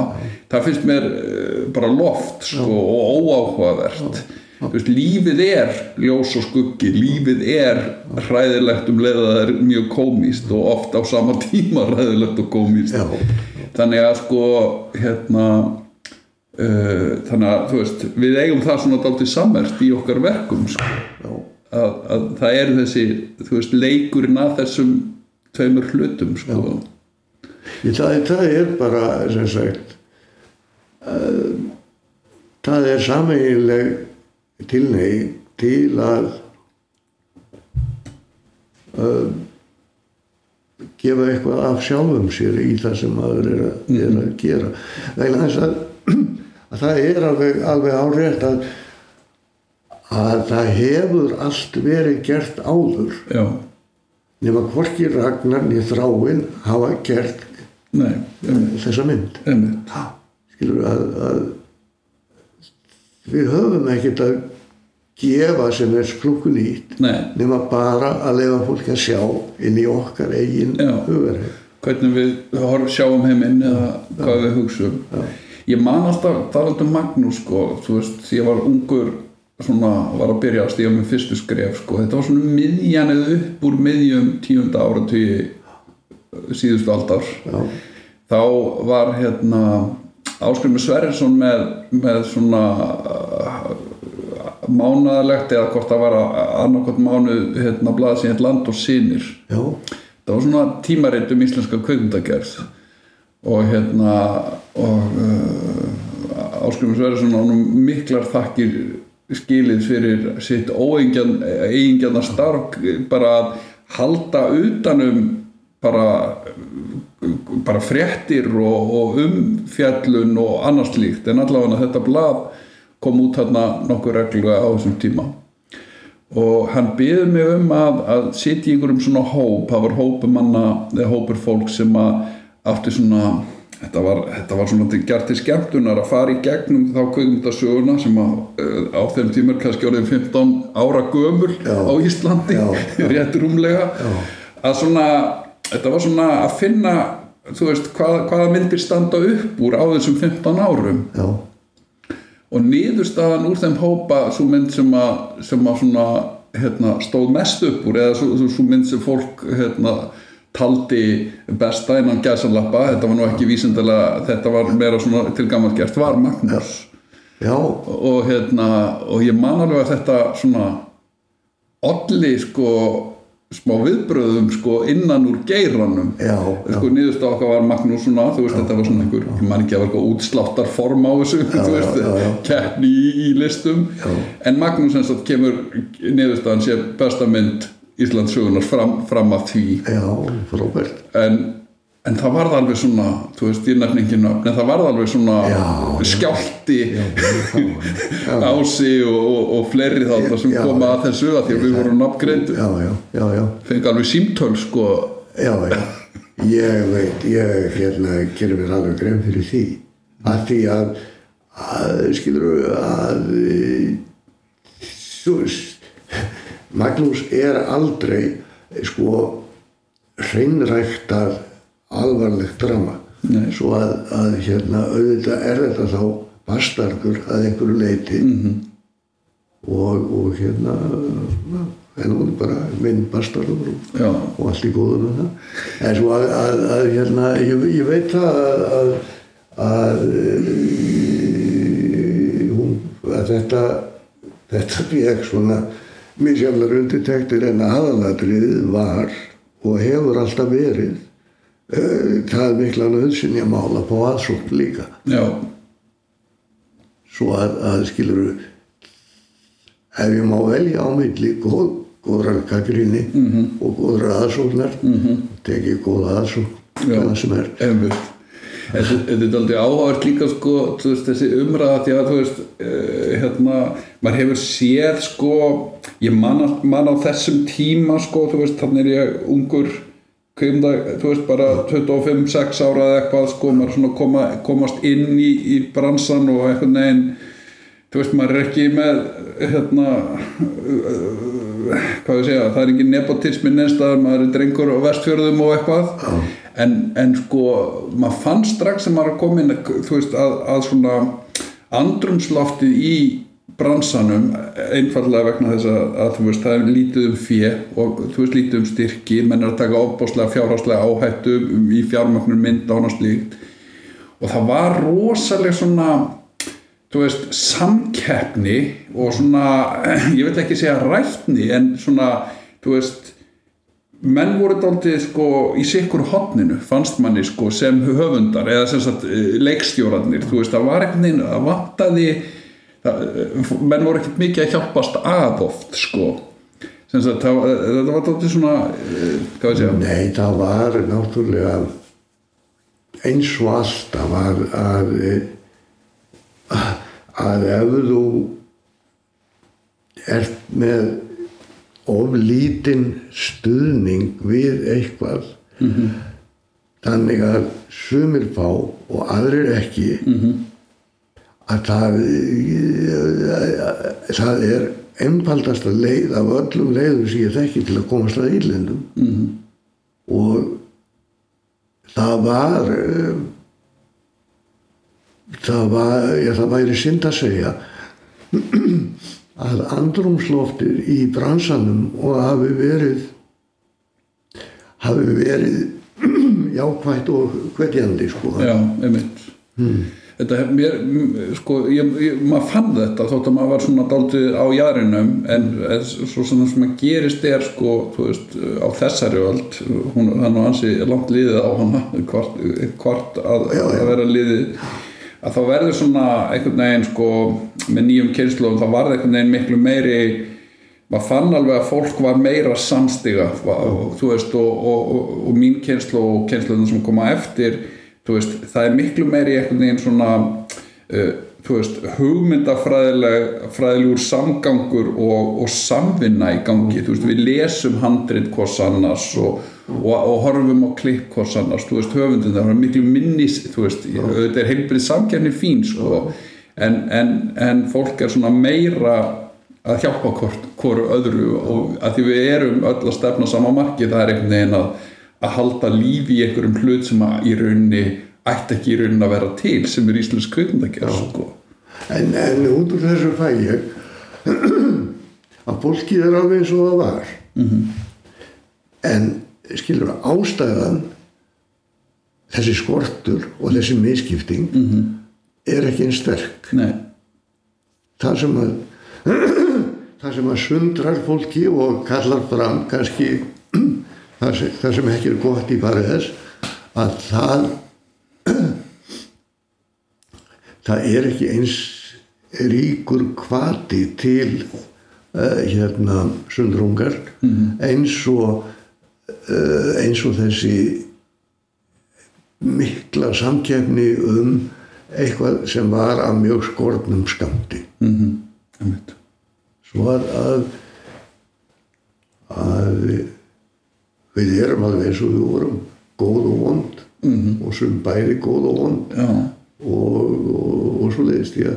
það finnst mér eh, bara loft sko, og óáhugavert. Þú veist, lífið er ljós og skuggi, lífið er hræðilegt um leið að það er mjög komíst og oft á sama tíma hræðilegt og komíst Já. þannig að sko hérna uh, þannig að þú veist við eigum það svona dálítið sammert í okkar verkum sko. að, að það eru þessi þú veist leikurinn að þessum tveimur hlutum sko. Ég, það, það er bara sem sagt uh, það er sameiginleg tilnei til að uh, gefa eitthvað af sjálfum sér í það sem maður er að, er að gera. Vegna þess að, að það er alveg, alveg árétt að að það hefur allt verið gert áður. Já, nema hvorki Ragnar niður þráinn hafa gert nei, þessa mynd. Skilur að, að við höfum ekkert að gefa sem er splungun nýtt nei, nema bara að leifa fólk að sjá inn í okkar eigin Já. hugarheim. Hvernig við horf, sjáum heiminn eða hvað við hugsum. Ég man alltaf talandi um Magnús sko, þú veist, því ég var ungur svona, var að byrja að stíga með fyrstu skref sko, þetta var svona miðjan eða upp úr miðjum tíunda áratugi síðustu aldar. Já, þá var hérna Áskrimi Sverrisson með, með svona mánaðalegt eða hvort það var annarkot mánuð hérna heit Land og Sinir já, það var svona tímaritt um íslenska kveikmyndagerð og hérna og uh, Áskrimi Sverrisson ánum miklar þakkir skilið fyrir sitt eigingjarna starf bara að halda utanum bara bara fréttir og, og umfjallun og annars líkt en allavega þetta blað kom út hérna nokkuð reglulega á þessum tíma. Og hann byði mig um að, að sitja í einhverjum svona hóp það var hópur manna eða hópur fólk sem að átti svona þetta var, þetta var svona gert til skemmtunar að fara í gegnum þá kveikmyndasöguna sem að uh, á þeim tímur kannski orðið 15 ára gömul Já. á Íslandi Já, rétt rúmlega. Að svona, þetta var svona að finna þú veist, hvað, hvaða myndir standa upp úr á þessum 15 árum. Já, og niðurstaðan úr þeim hópa svo mynd sem að, sem að svona, hérna, stóð mest upp úr eða svo, svo, mynd sem fólk hérna, taldi besta innan gæsanlappa, þetta var nú ekki vísindalega, þetta var meira svona til gammalt gert, var Magnús. Já, og hérna og ég man alveg að þetta svona olli sko smá viðbröðum sko innan úr geiranum. Já, já, sko niðurstað okkar var Magnús svona þú veist þetta var svona einhver, ég man ekki að eitthvað útsláttar form á þessu, þú veist já, já. keppni í, í listum. En Magnús eins og kemur niðurstaðan sé besta mynd Íslands sögunar fram, fram að því. Já, frábært. en, en það varð alveg svona þú veist, ég nefn ekki nöfn en það varð alveg svona Já, já. skjálti Já, já, ási og, og, og fleiri þáttar sem koma að þessu að því að við vorum nafngreindu já, já, já, já, fengi alveg símtöl sko. Já, já. Ég veit, ég hérna gerir mér alveg grein fyrir því. Að því að, að skilur að svo, Magnús er aldrei sko hreinræktað alvarlegt drama. Nei. Svo að, að hérna auðvitað er þetta þá bastardur að einhverju leiti -hmm. og, og hérna en hún er bara minn bastardur og, og allt í góðu með það en svo að, að, að hérna ég, ég veit það að eh, hún, að þetta þetta fekk svona misjaflar undirtektir en aðalatriðið var og hefur alltaf verið það er mikla nöðsynja mála på aðsókn líka. Já, svo að, að skilur ef ég má velja á milli góð, góðrar gaggrinni -hmm. og góðrar aðsóknar -hmm. tekið góða aðsókn hvaða sem er. Einmitt. Þetta er aldrei áhært líka sko, veist, þessi umræða því að veist, uh, hérna, maður hefur séð sko, ég man, að- man á þessum tíma sko, þú veist, þannig er ég ungur kveimda, þú veist, bara 25-6 ára eða eitthvað sko, maður svona koma, komast inn í, í bransan og einhvern veginn, þú veist, maður er ekki með, hérna, hvað ég segja, það er ekki nepotismi neinstaðar, maður er drengur á vestfjörðum og eitthvað. En, en sko, maður fann strax sem maður er komin, þú veist, að, að svona andrumsloftið í bransanum einfallega vegna þess að, að þú veist, það er lítið um fjö og þú veist, lítið um styrki. Menn er að taka ofbáslega fjárháslega áhættu í fjármögnum mynda og annars líkt og það var rosaleg svona þú veist, samkeppni og svona, ég vil ekki segja rætni, en svona þú veist menn voru daldið sko í sikkur hotninu fannst manni sko sem höfundar eða sem sagt eh, leikstjórarnir. Þú veist, það var veginn, það vantaði menn voru ekkert mikið að hjálpast að oft sko. Var- þetta var daldið svona eh, hvað við segja, Nei, það var náttúrulega eins og alltaf að, að, að ef þú ert með of lítinn stuðning við eitthvað þannig að sumir fá og aðrir ekki að það, það er einfaldasta leið af öllum leiðum sem ég þekki til að komast að Írlendum -hmm. og það var það var ég, það væri synd að segja að andrumsloftir í bransanum og hafi verið hafi verið jákvægt og hvetjandi sko Já, einmitt hmm. Þetta hef mér, sko, ég, ég, maður fann þetta þótt að maður var svona daldið á jæðrinum en svo svona sem að gerist er sko, þú veist, á þessari völd, hún er nú ansi langt liðið á hana, hvort, hvort að, að vera liðið að þá verður svona einhvern veginn sko með nýjum kynnslóðum þá var það einhvern veginn miklu meiri maður fann alveg að fólk var meira samstiga og, veist, og, og, og mín kynnsló og kynnslóðum sem koma eftir veist, það er miklu meiri einhvern veginn svona uh, veist, hugmyndafræðilegur samgangur og samvinna í gangi. Við lesum handrið hvors annars og og, og horfum á klipp hvors annars. Þú veist höfundin það var miklu minnis þú veist þetta er heilbrið samkjörni fín sko en, en, en fólk er svona meira að hjálpa hvort, öðru og að því við erum öll að stefna sama marki það er einhvern veginn að, að halda lífi í einhverjum hlut sem að í rauninni ætti ekki í rauninni að vera til sem er íslensk kveikmyndagjör sko. en, en út úr þessu fæ ég að fólkið er alveg eins og það var mm -hmm. en skilur ástæðan þessi skortur og þessi miskipting mm -hmm. er ekki einn sterk Nei. það sem að það sem að sundrar fólki og kallar fram kannski það sem, það sem ekki er gott í farið þess að það það er ekki eins ríkur kvati til uh, hérna sundrungar mm -hmm. eins og Eh, eins og þessi mikla samkjæfni um eitthvað sem var að mjög skortnum skamti mm -hmm. svo að að við erum alveg eins og við vorum góð og vond mm -hmm. og sem bæri góð og vond ja. og, og, og svo leiðist ég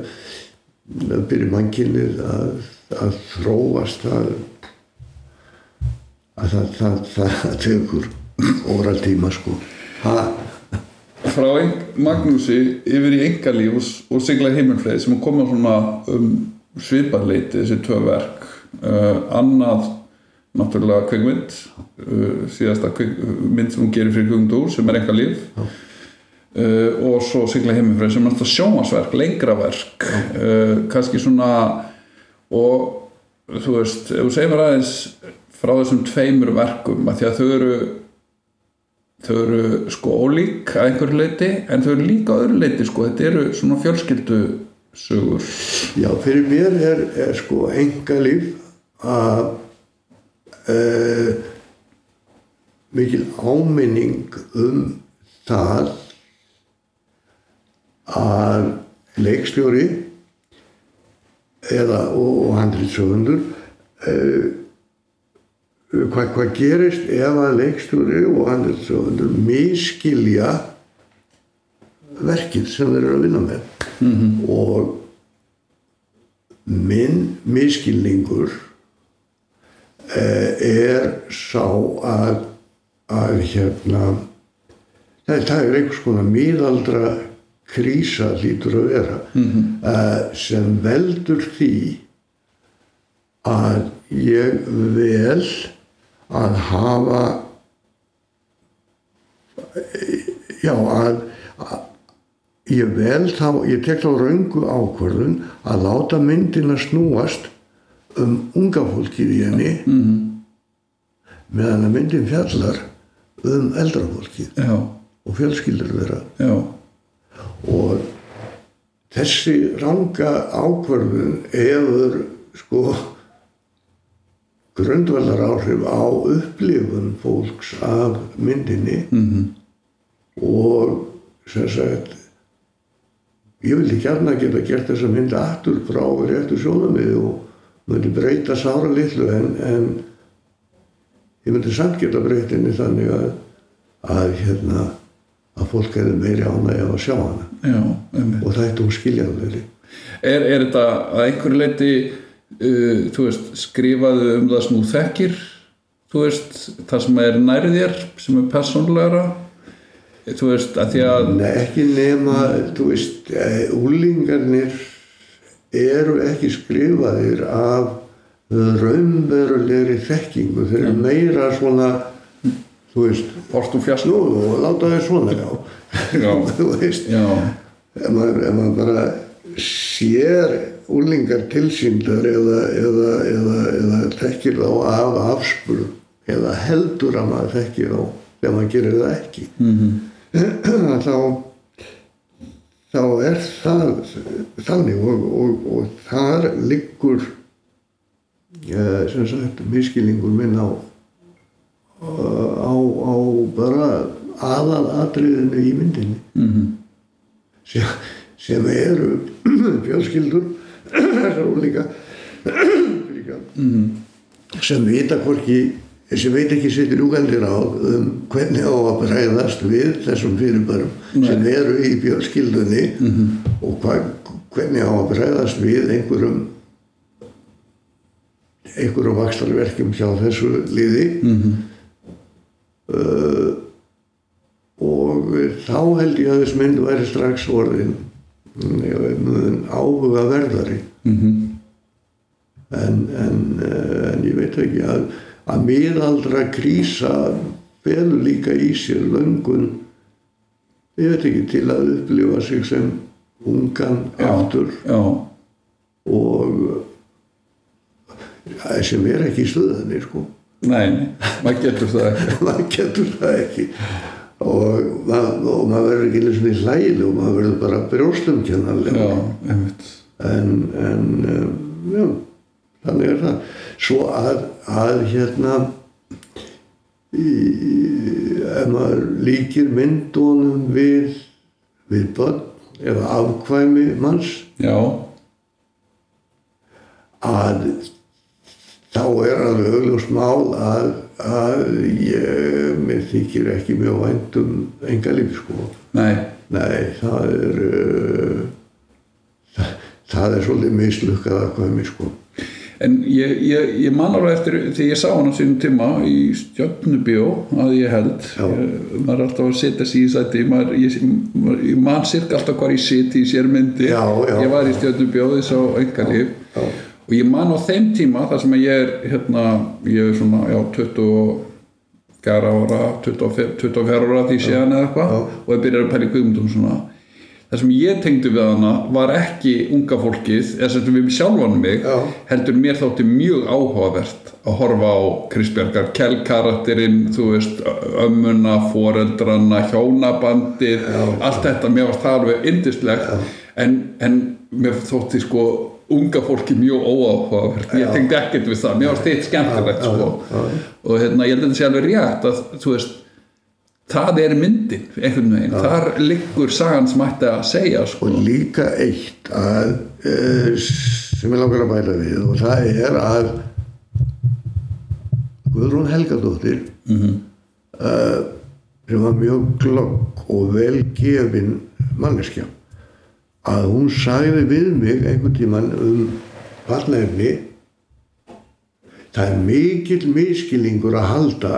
að byrja mannkinnið að, að þróast það að það, það, það, það tekur óra tíma sko ha? frá Magnúsi yfir í engalíf og, og sigla heiminfleði sem koma svona um, sviparleiti þessi tvö verk uh, annað náttúrulega kveikmynd uh, síðasta kveikmynd sem hún gerir fyrir kveikmyndur sem er engalíf uh, og svo sigla heiminfleði sem er náttúrulega sjómasverk, lengra verk. Uh, kannski svona og þú veist, ef þú segir mér aðeins frá þessum tveimur verkum að því að þau eru þau eru sko ólík að einhverju leiti en þau eru líka að öðru leiti sko þetta eru svona fjölskyldu sögur Já, fyrir mér er, er sko enga líf að uh, mikil áminning um það að leikstjóri eða og handriðsöfundur uh, hvað, hvað gerist ef að leikstúri og svo miskilja verkið sem þeir eru að vinna með mm -hmm. og minn miskilningur eh, er sá að að hérna það er einhvers konar míðaldra krísa lítur að vera mm -hmm. sem veldur því að ég vel að hafa já að, að ég vel þá, ég tek þá raungu ákvörðun að láta myndina snúast um unga fólkið í henni mm -hmm. meðan að myndin fjallar um eldra fólkið já. og fjölskyldur vera já. og þessi ranga ákvörðun hefur sko grundvallar áhrif á upplifun fólks af myndinni mm -hmm. og sem sagt ég vildi gætna geta gert þessa myndi aftur frá réttu sjónamið og myndi breyta sára litlu en, en ég myndi samt geta breytinni þannig að að hérna að fólk hefði meiri ánægi af að sjá hana. Já, og það er þú skiljaðveri er, er þetta að einhverju leiti uh, þú veist, skrifaðu um það sem þú þekkir veist, það sem er nærið þér sem er persónlegra þú veist, að því að Nei, ekki nema, þú veist, eh, úlingarnir eru ekki skrifaðir af raunverulegri þekkingu. Þeir eru meira svona, þú veist, Portum fjast nú, og láta þeir svona, já. Já. þú veist, Já, ef maður, maður bara sér úlingar tilsýndar eða, eða, eða, eða þekkir þá af afspurð eða heldur að maður þekkir þá þegar maður gerir það ekki -hmm. þá þá er það þannig og, og, og þar liggur uh, sem sagt miskilningur minn á á, á bara aðalatriðinu í myndinni. Mhm, sem, sem eru fjölskyldur þessar úlinga líka, sem vita hvorki sem veit ekki sitt rúgandi ráð um hvernig á að bregðast við þessum fyrirbærum sem eru í fjölskyldunni og hva, hvernig á að bregðast við einhverjum einhverjum vakstarverkjum hjá þessu liði. Uh, og þá held ég að þess mynd væri strax orðin mun áhuga verðari mhm, en, en, eh, en ég veit ekki að, að miðaldra krísa felur líka í sér löngun. Ég veit ekki til að upplifa sig sem ungan aftur. já, og ja, sem er ekki í stöðinni sko. Nei, maður getur það ekki. Maður getur það ekki. Og, og maður verður ekki einu svona í hlæli og maður verður bara brjóstumkennanlega Já, einmitt. En, en um, já, þannig er það. Svo að, að hérna í, ef maður líkir myndunum við við börn eða afkvæmi manns Já, að þá er alveg augljóst mál að, að ég, mér þykir ekki mjög vænt um enga líf sko. Nei, Nei, það er uh, það, það er svolítið mislukkað að hvað mér sko En ég, ég, ég man alveg eftir því ég sá hann á sínum tíma í stjöfnubjó að ég held. Ég, maður er alltaf að setja sig í sæti. Maður, ég, man sirka alltaf hvar ég siti í sér myndi Já, já. ég var í stjöfnubjó þess á engalíf og ég man á þeim tíma þar sem ég er hérna, ég er svona já, 24 ára 25, 24 ára því séðan eða eitthvað og ég byrjar að pæla í guðmundum svona það sem ég tengdi við hana var ekki unga fólkið, eða sem við sjálfan mig Já. heldur mér þótti mjög áhugavert að horfa á Kristbjargar Kell-karakterinn, þú veist ömmuna, foreldrana hjónabandið, allt þetta. Mér varst það alveg indislegt en, en mér þótti sko unga fólki mjög óáhugavert. Ég tengdi ekkert við það, mér varst þetta skemmtilegt Já, já, sko. og hérna, ég held að þetta sé alveg rétt að þú veist það er myndin einhvern veginn, þar liggur sagan sem ætti að segja sko. og líka eitt að uh, sem ég langar að bæla við og það er að Guðrún Helgadóttir uh, sem var mjög glögg og velgefin manneskja að hún sagði við mig einhvern tíman um barnaefni það er mikill miskilningur að halda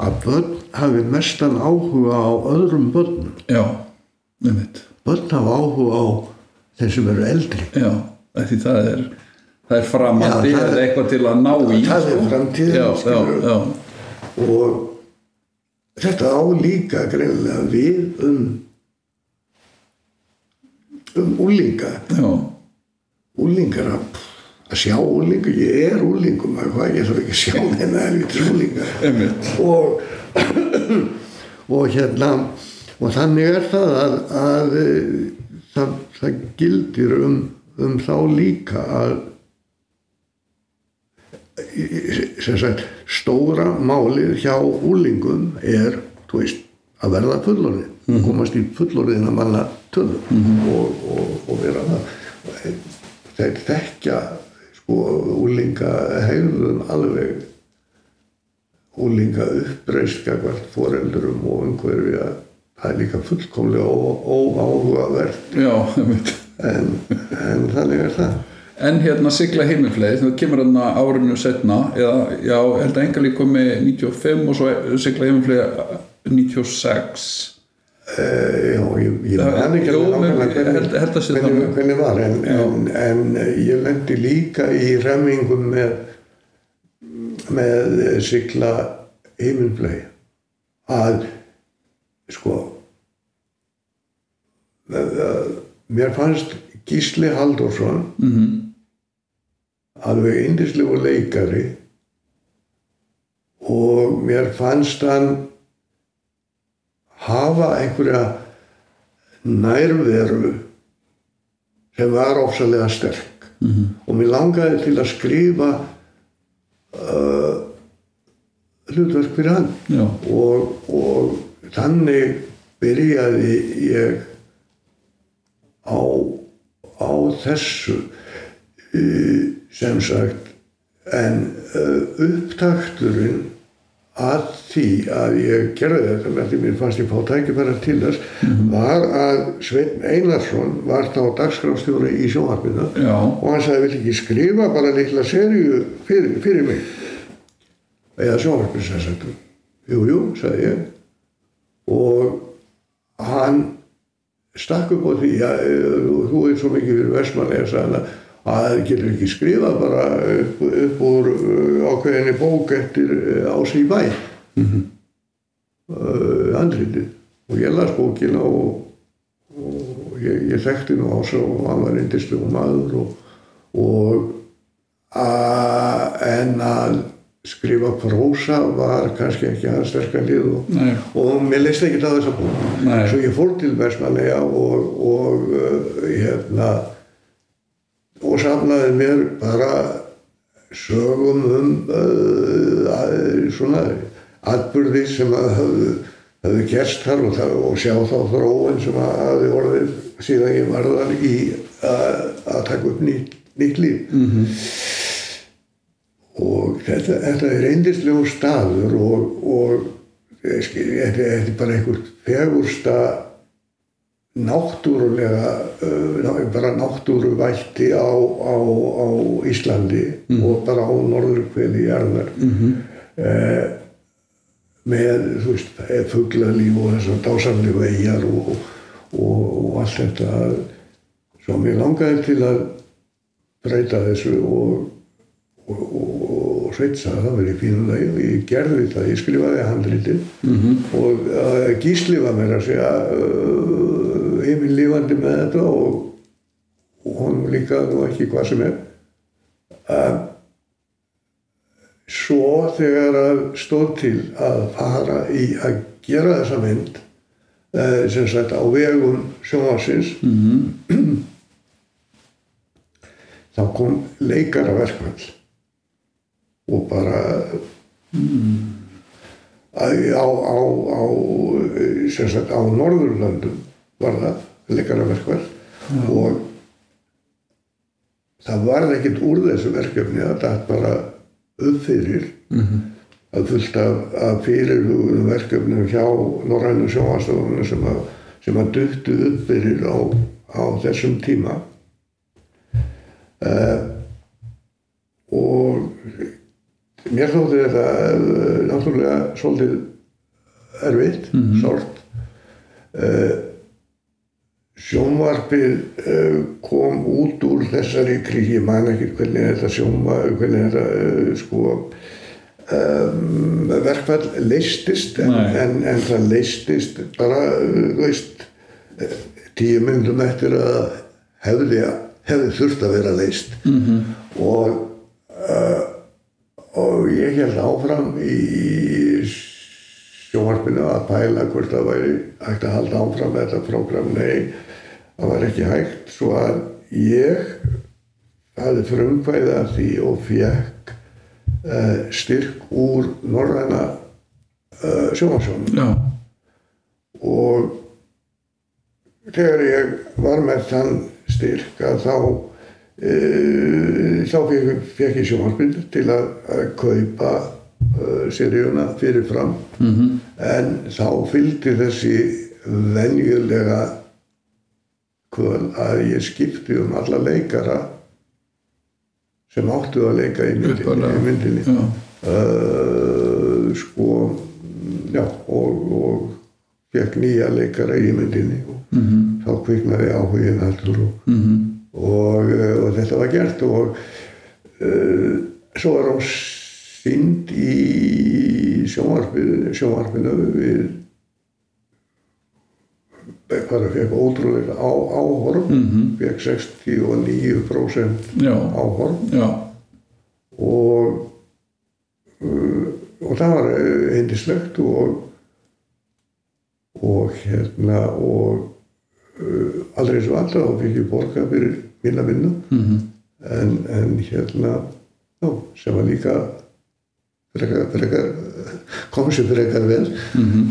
að börn hafi mestan áhuga á öðrum börnum. Já, nefnitt börn hafa áhuga á þeim sem eru eldri. Já, því það er það er framandi Já, það er- eitthvað til að ná í það er sko. framtíðin, já, já, skilurðu. já, og þetta á líka greinlega við um um úlinga já, úlingar að, að sjá úlinga ég er úlingum að hvað ég þarf ekki að sjá neina helvitis úlinga einmitt. Og og hérna og þannig er það að, að eh, það, það gildir um, um þá líka að sem sagt stóra málið hjá úlingum er veist, að verða fullorðin komast í fullorðina manna tölu og, og, og vera það. Þeir þekkja sko úlinga hegðun alveg úlinga uppreist gagvart foreldurum og umhverfi að það er líka fullkomlega óáhugavert. En, en þannig er það. En hérna sigla heimilfleið það kemur hérna árinu setna eða, já, held að engalík komi 95 og svo sigla heimilfleið 96 Uh, já, ég, ég man ekki hvernig var en, en, en ég lendi líka í remmingum með með sigla heimilflei að sko mér fannst Gísli Halldórsson mm alveg indislegu leikari og mér fannst hann hafa einhverja nærveru sem var ofsalega sterk. -hmm. og mér langaði til að skrifa uh, hlutverk fyrir hann. Já, og, og þannig byrjaði ég á, á þessu uh, sem sagt en uh, upptakturinn að því að ég gerði þetta með því mér fannst ég fá tækifæra til þess var að Sveinn Einarsson var þá dagskrástjóri í sjónvarpinu já, og hann sagði, vil ekki skrifa bara litla seríu fyrir, fyrir mig? Eða sjónvarpið sem sagt. Jú, jú, sagði ég. Og hann stakk upp á því að þú, þú er svo mikið fyrir Vestmanni að að getur ekki skrifa bara upp, upp úr uh, ákveðinni bók eftir uh, Ási í bæ mm -hmm. uh, andritið og ég las bókina og, og ég, ég þekkti nú Ása og hann var eindislega maður og, og a, en að skrifa prósa var kannski ekki að sterka lið og, og mér leist ekki það þessa bók Nei. svo ég fór til Vestmanneja og, og uh, hérna og safnaði mér bara sögum um uh, svona atbyrði sem að höfðu, höfðu gerst þar og, það, og sjá þá þróun sem að hafi orðið síðan ég var þar í að, að taka upp nýtt, nýtt líf Mhm. -hmm. og þetta, þetta er eindislegu staður og, og ég skil, þetta er bara einhvert fegursta náttúrulega uh, bara náttúruvætti á, á, á Íslandi og bara á norðurkveli jarðar Mhm. uh, með þú veist fuglalíf og þessar dásamlegu eigjar og, og, og allt þetta svo mér langaði til að breyta þessu og og, og, og Sveit sagði að það verið fínulega og ég gerði það, ég skrifaði handritið -hmm. og uh, Gísli var mér að segja uh, yfir lífandi með þetta og, og honum líka nú ekki hvað sem er. Uh, svo þegar að stóð til að fara í að gera þessa mynd uh, sem sagt á vegum sjónvarsins þá kom leikaraverkvall og bara á, á, á, á sem sagt á Norðurlöndum var það leikaraverkvall og það var ekkert úr þessu verkefni að það bara upp fyrir að fullt af, af fyrirhugum verkefnum hjá Norrænu sjónvastofunum sem að, að duttu upp fyrir á, á þessum tíma. Uh, og mér þótti þetta uh, náttúrulega svolítið erfitt, mm -hmm. sort. Uh, sjónvarpið uh, kom út úr þessari krík, ég man ekki hvernig þetta sjónvarpið, hvernig þetta uh, sko um, verkfall leistist en, en, en það leistist bara, uh, þú veist tíu myndum eftir að hefði, hefði þurft að vera leist -hmm. og uh, og ég held áfram í sjónvarpinu að pæla hvort það væri hægt að halda áfram með þetta prógram. Nei, það var ekki hægt svo að ég hafði frumkvæði að því og fekk uh, styrk úr norræna uh, sjónvarsjónum já, og þegar ég var með þann styrk að þá e, þá fekk, fekk ég sjónvarpið til að, að kaupa uh, seríuna fyrirfram. -hmm. En þá fylgdi þessi venjulega kvöld að ég skipti um alla leikara sem áttu að leika í myndinni, í myndinni. já, Uh, sko já og, og fekk nýja leikara í myndinni. Og mhm, þá kviknaði áhugin allur og, mhm, og, uh, og þetta var gert og uh, svo var hún sínd í sjónvarpinu, sjónvarpinu við það fekk ótrúlega á, áhorf. Mhm, fekk 69% já, áhorf. Já, og uh, og það var eindislegt og og hérna og uh, aldrei svo alltaf þá fikk ég borga fyrir minna vinnu. Mhm, en, en hérna já, sem var líka frekar, frekar kom sér frekar vel. Mhm,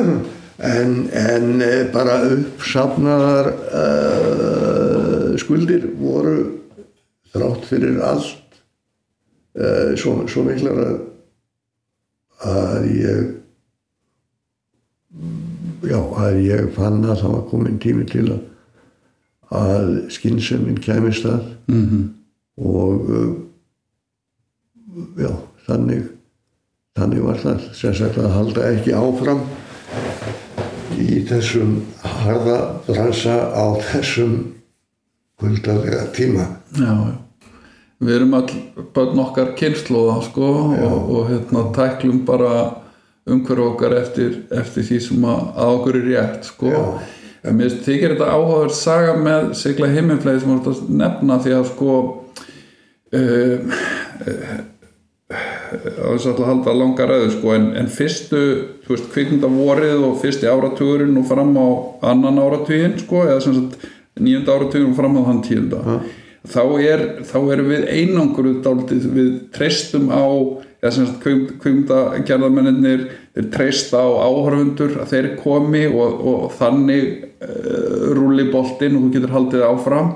en, en eh, bara uppsafnaðar uh, skuldir voru þrátt fyrir allt uh, svo, svo miklar að, að ég já, að ég fann að það var komin tími til að að skynnseminn kæmist að. Mhm, og uh, já, þannig þannig var það sem sagt að halda ekki áfram í þessum harða bransa á þessum kuldalega tíma já, já. Við erum all börn okkar kynnslóða sko og, og hérna tæklum bara umhverju okkar eftir, eftir því sem að, að okkur er rétt sko. Já. En mér þykir þetta áhugaverð saga með sigla himminflæði sem voru að nefna því að sko um, á þess að halda langa ræðu sko en, en fyrstu, þú veist, kvikmynda vorið og fyrsti áratugurinn og fram á annan áratuginn sko eða sem sagt nýjunda áratugurinn og fram á hann tíunda. Þá er, þá erum við einangur við treystum á eða sem sagt kvikmynda gerðamennir þeir treysta á áhörfundur að þeir komi og, og þannig uh, rúli boltinn og þú getur haldið áfram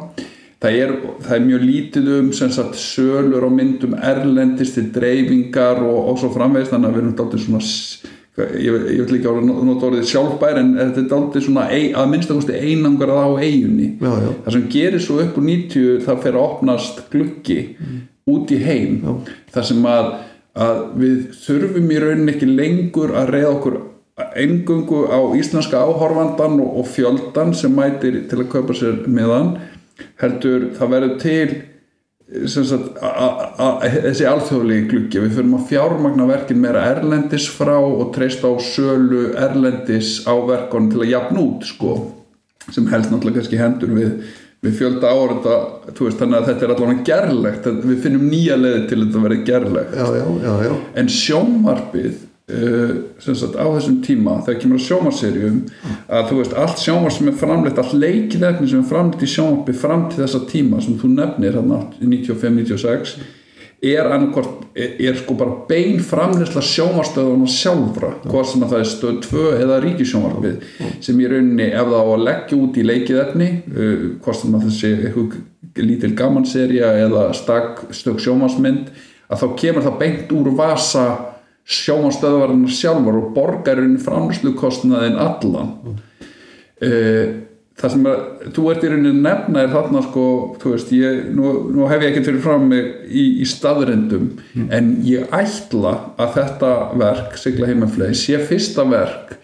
það er, það er mjög lítið um sagt sölur og myndum erlendis til dreifingar og, og svo framvegist þannig að við erum dálítið svona ég, ég vil ekki ára nota orðið sjálfbær en þetta er dálítið svona að minnstakosti einangrað á eigunni Já, já. það sem gerir svo upp úr 90 það fer að opnast gluggi út í heim. Þar sem að, að við þurfum í rauninni ekki lengur að reyða okkur engungu á íslenska áhorfandan og, og fjöldan sem mætir til að kaupa sér miðan heldur það verður til sagt, þessi alþjóðlegi gluggi. Við fyrir að fjármagna verkin meira erlendis frá og treysta á sölu erlendis á verkon til að jafn út sko, sem helst náttúrulega kannski hendur við, við fjölda ára veist, þannig að þetta er allavega gerlegt. Við finnum nýja leiði til að þetta verði gerlegt. Já, já, já, en sjónvarpið sagt á þessum tíma þegar kemur að sjónvarserjum að þú veist allt sjónvarp sem er framleitt allt leikilefni sem er framleitt í sjónvarpi fram til þessa tíma sem þú nefnir hérna 95-96 er annarkort, er, er sko bara bein framleysla sjónvarstöðuna sjálfra hvað sem að það er stöð 2 eða ríkisjónvarpið sem í rauninni ef það á að leggja út í leikið efni uh, hvað sem að þessi eitthvað lítil gamanserja eða stak stök sjónvarsmynd að þá kemur það beint úr vasa sjónvarstöðvarinn sjálfar og borgarinn framleyslukostnaðin allan. Uh, það sem að, þú ert í rauninni nefna er þarna sko, þú veist, ég, nú, nú hef ég ekkert fyrir fram mig í, í staðrendum en ég ætla að þetta verk, Sigla heimafleið sé fyrsta verk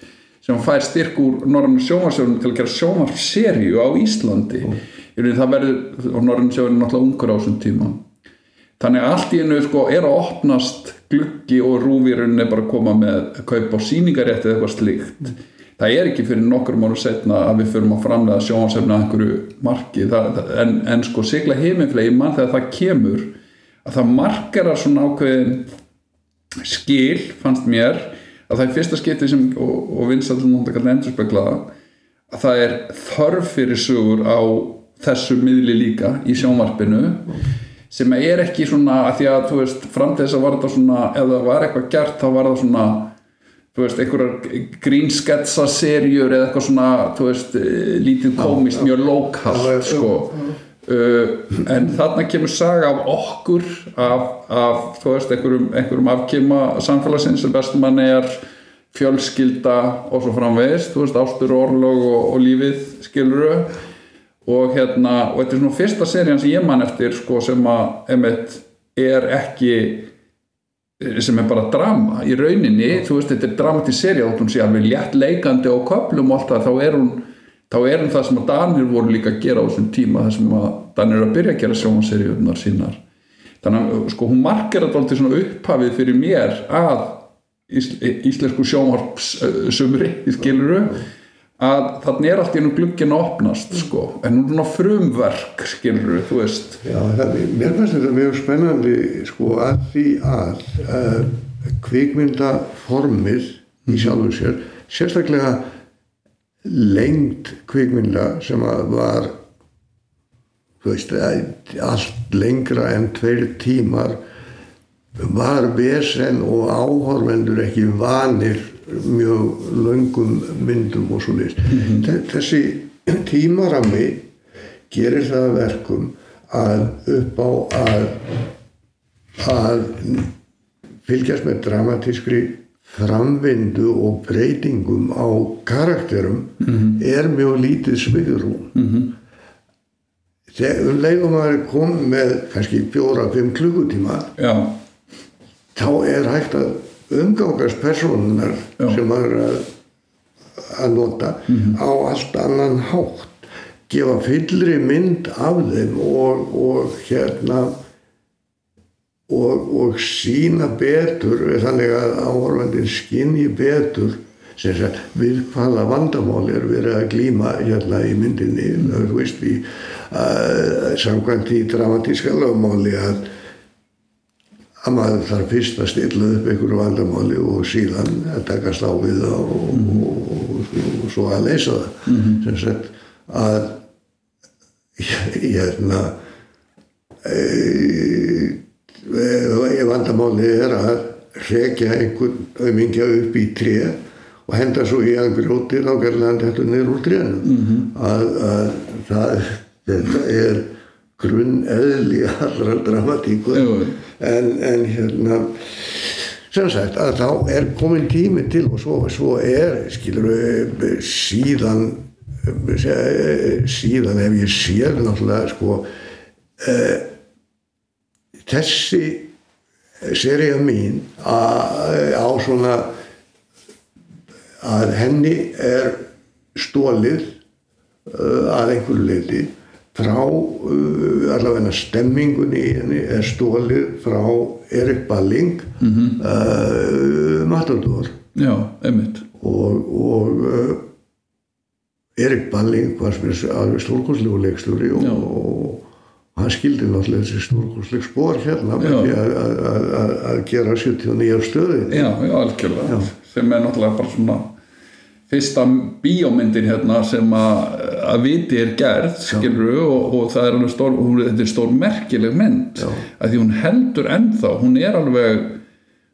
sem fær styrk úr Norrannu sjónvarsjónum til að gera sjónvarsserju á Íslandi. Mm. það verður, og Norrannu sjónvarsjónum er náttúrulega ungur á þessum tíma þannig að allt í einu sko er að opnast gluggi og rúfirunni bara að koma með að kaupa á síningarétti eða eitthvað slíkt. Það er ekki fyrir nokkur mánu setna að við förum að framlega sjónasefna að einhverju marki. Það, en, en sko sigla heiminflegi mann þegar það kemur að það markara svona ákveðin skil fannst mér að það er fyrsta skipti sem og, og vinsallum náttúrulega endur speklaða að það er þörf fyrir sögur á þessu miðli líka í sjónvarpinu sem er ekki svona að því að þú veist fram til þess að var þetta svona það var eitthvað gert þá var það svona þú veist, einhverjar grínsketsa serjur eða eitthvað svona, þú veist eh, lítið komist, mjög lokalt sko. Uh, en þarna kemur saga af okkur af, af þú veist, einhverjum, einhverjum afkima samfélagsins sem bestumann er fjölskylda og svo framvegist þú veist, ástur og orlog og, og lífið skiluru og hérna og þetta er svona fyrsta serían sem ég man eftir sko sem að emitt er ekki sem er bara drama. Í rauninni, þú veist þetta er dramatíserja þótt hún sé alveg létt leikandi og köplum og allt það, þá er hún þá er hún það sem að Danir voru líka að gera á þessum tíma, það sem að Danir eru að byrja að gera sjónseríunar sínar. Þannig að sko hún markir þetta alltaf svona upphafið fyrir mér að íslensku sjónvarpsumri í skiluru að þannig er allt í ennum glugginn að opnast sko, en núna frumverk skiluru, þú veist. Já, það, mér finnst þetta mjög spennandi sko að því að uh, kvikmyndaformið í sjálfum sér, sérstaklega lengd kvikmynda sem að var þú veist, allt lengra en tveir tímar var vesen og áhorfendur ekki vanir mjög löngum myndum og svo list. Mm -hmm. Þessi tímarami gerir það verkum að upp á að, að fylgjast með dramatískri framvindu og breytingum á karakterum mm -hmm. er mjög lítið sviðrún. Mm -hmm. Þegar um leiðum að koma með kannski fjóra-fimm klukkutíma Já. þá er hægt að umgákast personunar sem maður að, að nota mm -hmm. á allt annan hátt. Gefa fyllri mynd af þeim og, og hérna og, og sína betur þannig að áhörfandin skinni betur sagt, við hvaða vandamáli er verið að glýma hérna í myndinni. Þú veist í uh, samkvæmt í dramatíska lögmáli að að maður þarf fyrst að stilla upp einhverju vandamáli og síðan að við það og, mm -hmm. og, og, og svo að leysa það mm -hmm. sem sagt að hérna e, e, vandamáli er að hrekja einhvern auðmingja upp í tré og henda svo í að þá gerði hann þetta niður úr trénum mm -hmm. að, að það þetta er grunn eðli allra dramatíku en, en hérna sem sagt að þá er komin tími til og svo, svo er skilur við síðan síðan ef ég sér náttúrulega sko uh, þessi seria mín að, á svona að henni er stólið að einhverju leiti frá uh, allavega stemmingunni í henni er stólið frá Erik Balling mm -hmm. Matador Já, einmitt. Og, og Erik Balling var alveg stórkostlegu leikstúri og, og hann skildi náttúrulega þessi stórkostleg spór hérna að gera 79 stöði Já, já, algjörlega. Já. sem er náttúrulega bara svona fyrsta bíómyndin hérna sem að, viti er gerð skilru og, og það er alveg stór hún, þetta er stór merkileg mynd að því hún heldur ennþá, hún er alveg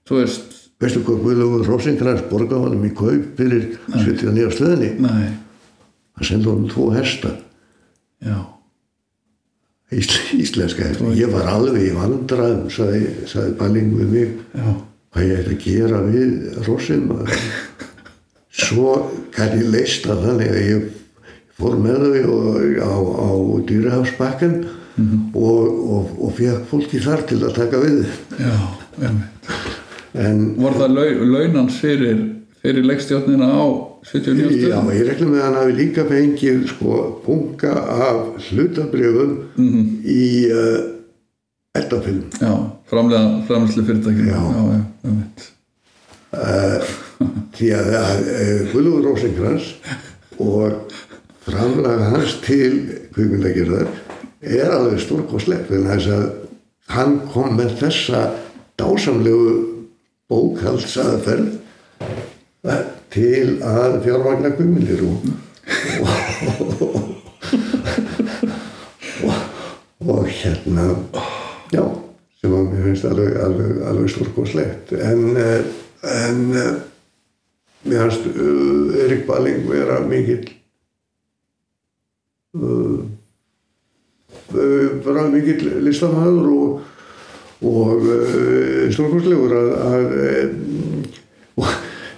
þú veist Veistu hvað Guðlaugur Rósingrans borgaði honum í kaup fyrir 79 stöðinni? Nei. Hann sendi honum tvo hesta. Já. Ísl, íslenska hesta. Ég var alveg í vandraðum sagði, sagði Balling við mig. Já. hvað ég ætti að gera við Rossin svo kann ég leista þannig að ég fór með þau á, á dýrahafsbakkan mm -hmm. og, og, og fekk fólki þar til að taka við já, en Var það launans fyrir, fyrir leikstjórnina á 79 stöðum? Já, ég reglum með hann að við líka fengið sko punga af hlutabrjöfum mm -hmm. í uh, eldafilm. Já, framlegslu fyrirtækjum. Já, já, já, veit. Uh, því að uh, Guðlúður Rósengrans og framlega hans til kvíkundagjörðar er alveg stórkoslegt en þess að hann kom með þessa dásamlegu bókaldsaðferð til að fjármagna guminir og, og, og, og hérna já, sem að mér finnst alveg, alveg, alveg stórkoslegt en, en mér finnst uh, Erik Balling vera mikill uh, vera mikill listamæður og, og uh, stórkostlegur að, að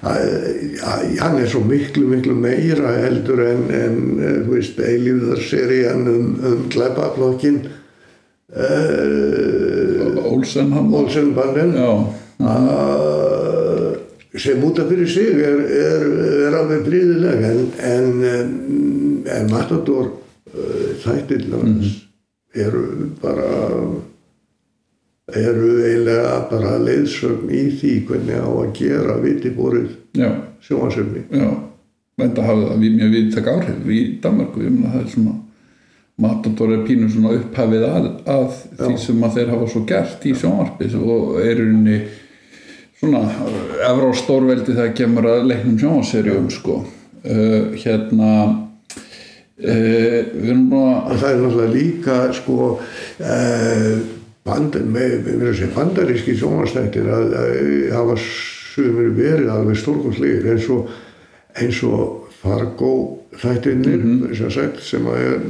hann er svo miklu miklu meira heldur en, en eh, þú veist, eilífðarserían um, um uh, hann Olsenbanden já, að sem út af fyrir sig er, er, er alveg bríðileg en, en, em, en Matador uh, þættirnar mm eru bara eru eiginlega bara leiðsögn í því hvernig á að gera sjónasöfni já. enda hafði mjög viðtak áhrif í Danmarku ég meina það er svona Matador er pínu svona upphafið að, að því sem að þeir hafa svo gert í sjónvarpi og er í rauninni svona efra á stórveldi þegar kemur að leiknum sjónvarserjum sko. Uh, hérna uh, við erum að það er náttúrulega líka sko eh, bandar, með, með bandaríski sjónastættir að, að hafa sumir verið alveg stórkostlegir eins og eins og Fargo þættirnir sem, sagt, sem er,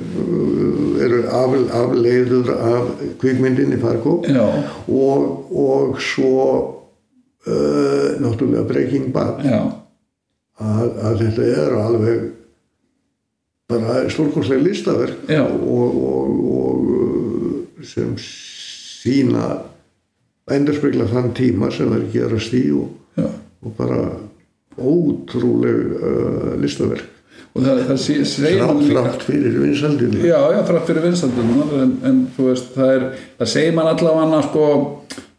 eru af, afleiður af kvikmyndinni Fargo. Og, og svo uh, náttúrulega Breaking Bad. Að, að þetta er alveg bara stórkostleg listaverk og, og, og uh, sem sína endurspegla þann tíma sem það er gerast í og, og bara ótrúleg uh, listaverk og það, það sé, þrátt, þrátt fyrir vinsaldinu Já, já, þrátt fyrir vinsaldunum en, en veist, það er það segir mann allavega sko,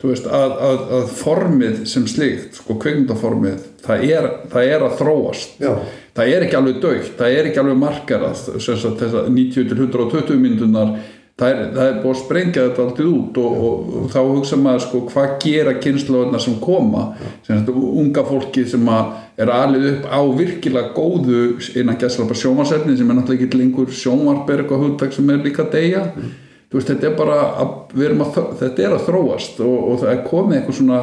veist, að, að, að formið sem slíkt, sko, kveikmyndaformið það er, það er að þróast Já. það er ekki alveg daukt, það er ekki alveg markarað, sem sagt þessar 90 til 120 myndunar það er, það er búið að sprengja þetta alltaf út og, og, og þá hugsa maður sko hvað gera kynnslóðuna sem koma? Sem sagt unga fólki sem að er alið upp á virkilega góðu innan gæsla bara sjónvarsefni sem er náttúrulega ekki lengur er eitthvað hugtak sem er líka deyja. Þú veist þetta er bara að, að, þetta er að þróast og, og það er komið eitthvað svona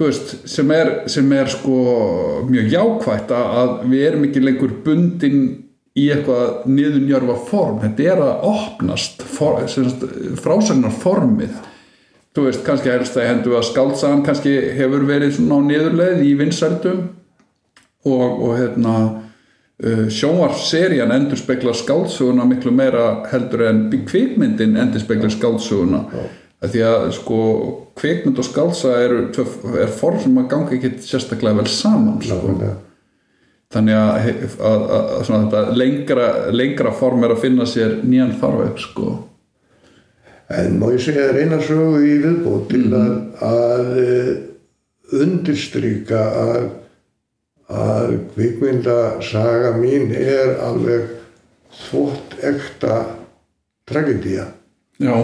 veist, sem er, sem er sko mjög jákvætt að, að við erum ekki lengur bundin í eitthvað niðurnjörfa form. Þetta er að opnast for, frásagnar formið þú veist, kannski helst að hendu að skaldsagan kannski hefur verið svona á niðurleið í vinsældum og, og hérna uh, sjónvarserían endur spekla skáldsöguna miklu meira heldur en kvikmyndin endur spekla skáldsöguna að því að sko kvikmynd og skáldsaga eru, tvö- er form sem að ganga ekki sérstaklega vel saman sko. Þannig að, að, að, svona lengra, lengra form er að finna sér nýjan farveg sko. En má ég segja þér eina sögu í viðbót til að, að eh, undirstryka að, kvikmyndasaga mín er alveg þvótt ekta tragedía. já,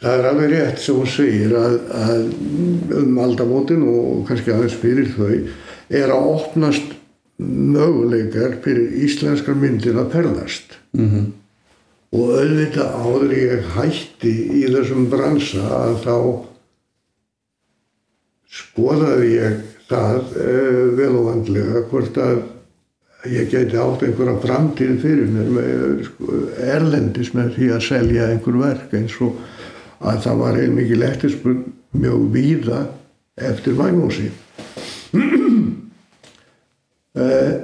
Það er alveg rétt sem hún segir að, að um aldamótin og kannski aðeins fyrir þau er að opnast möguleikar fyrir íslenskar myndir að ferðast. -hmm. Og auðvitað áður ég hætti í þessum bransa að þá skoðaði ég það uh, vel og vandlega hvort að ég geti átt einhverja framtíð fyrir mér með sko, erlendis með því að selja einhver verk eins og að það var heilmikið lettispun mjög víða eftir Magnúsi. Eh,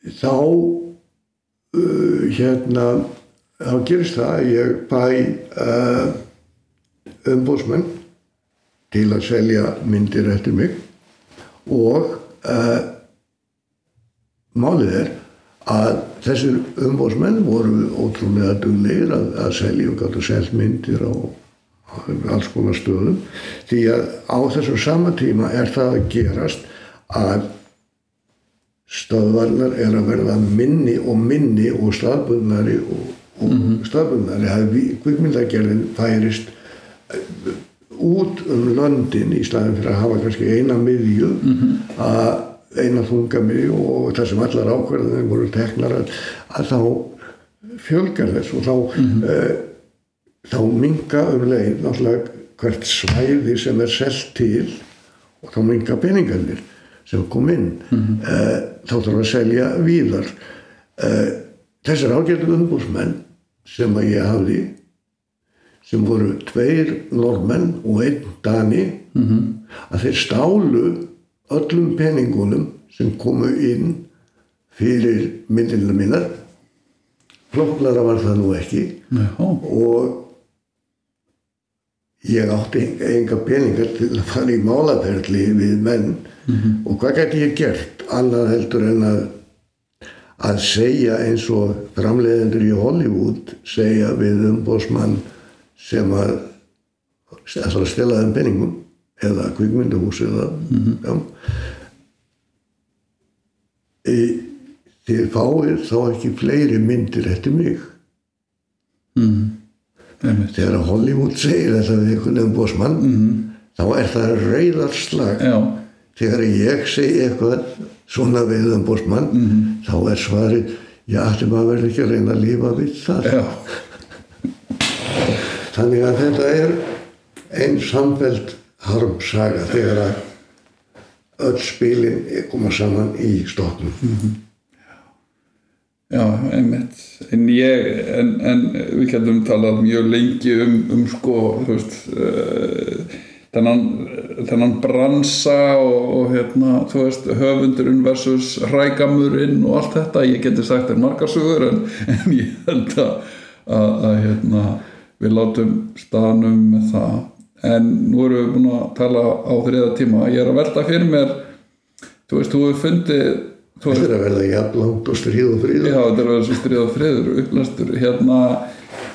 Þá uh, hérna þá gerist það að ég bæ uh, umbóðsmenn til að selja myndir eftir mig og málið er að þessir umbóðsmenn voru ótrúlega duglegir að, að selja og gáttu selt myndir á, á alls konar stöðum. Því að á þessum sama tíma er það að gerast að stöðvarnar er að verða minni og minni og staðbundnari og, og staðbundnari. Að kvikmyndagerðin færist eh, út um löndin í staðin fyrir að hafa kannski eina miðju að eina þunga miðju og það sem allar ákvarðanir voru teknar að, að þá fjölgar þess og þá mm þá minga um leið náttúrulega hvert svæði sem er selt til og þá minga peningarnir sem kom inn. Mm þá þarf að selja víðar. Þessar ágættu umbúsmenn sem að ég hafði sem voru tveir normenn og einn dani -hmm. að þeir stálu öllum peningunum sem komu inn fyrir myndina mínar. Flokklara var það nú ekki. Já, og ég átti enga peningar til að fara í málaferli við menn. Og hvað gæti ég gert annað heldur en að að segja eins og framleiðendur í Hollywood segja við umbósmann sem að að stela þeim peningum eða kvikmyndahús eða já. E, þið fáið þá ekki fleiri myndir eftir mig. Einmitt. Þegar Hollywood segir þetta við einhvern umbósmann þá er það reyðarslag þegar ég segi eitthvað svona við umbósmann þá er svarið já, ætlum að verða ekki að reyna að lífa við það. Þannig að þetta er einn samfelt harmsaga þegar að öll spilin koma saman í stoknum já, einmitt. En ég, en, en við getum talað mjög lengi um, um sko, þú veist, uh, þennan, þennan bransa og, og hérna, þú veist, höfundurinn versus hrægamurinn og allt þetta. Ég geti sagt þér margar sögur en, en ég held að, að, að hérna, við látum staðanum með það. En nú erum við búin að tala á þriða tíma. Ég er að velta fyrir mér, þú veist, þú hefur fundið, þetta er að verða jafnlangt og stríð og fríð Já, þetta er að svo stríð og friður upplæstur, hérna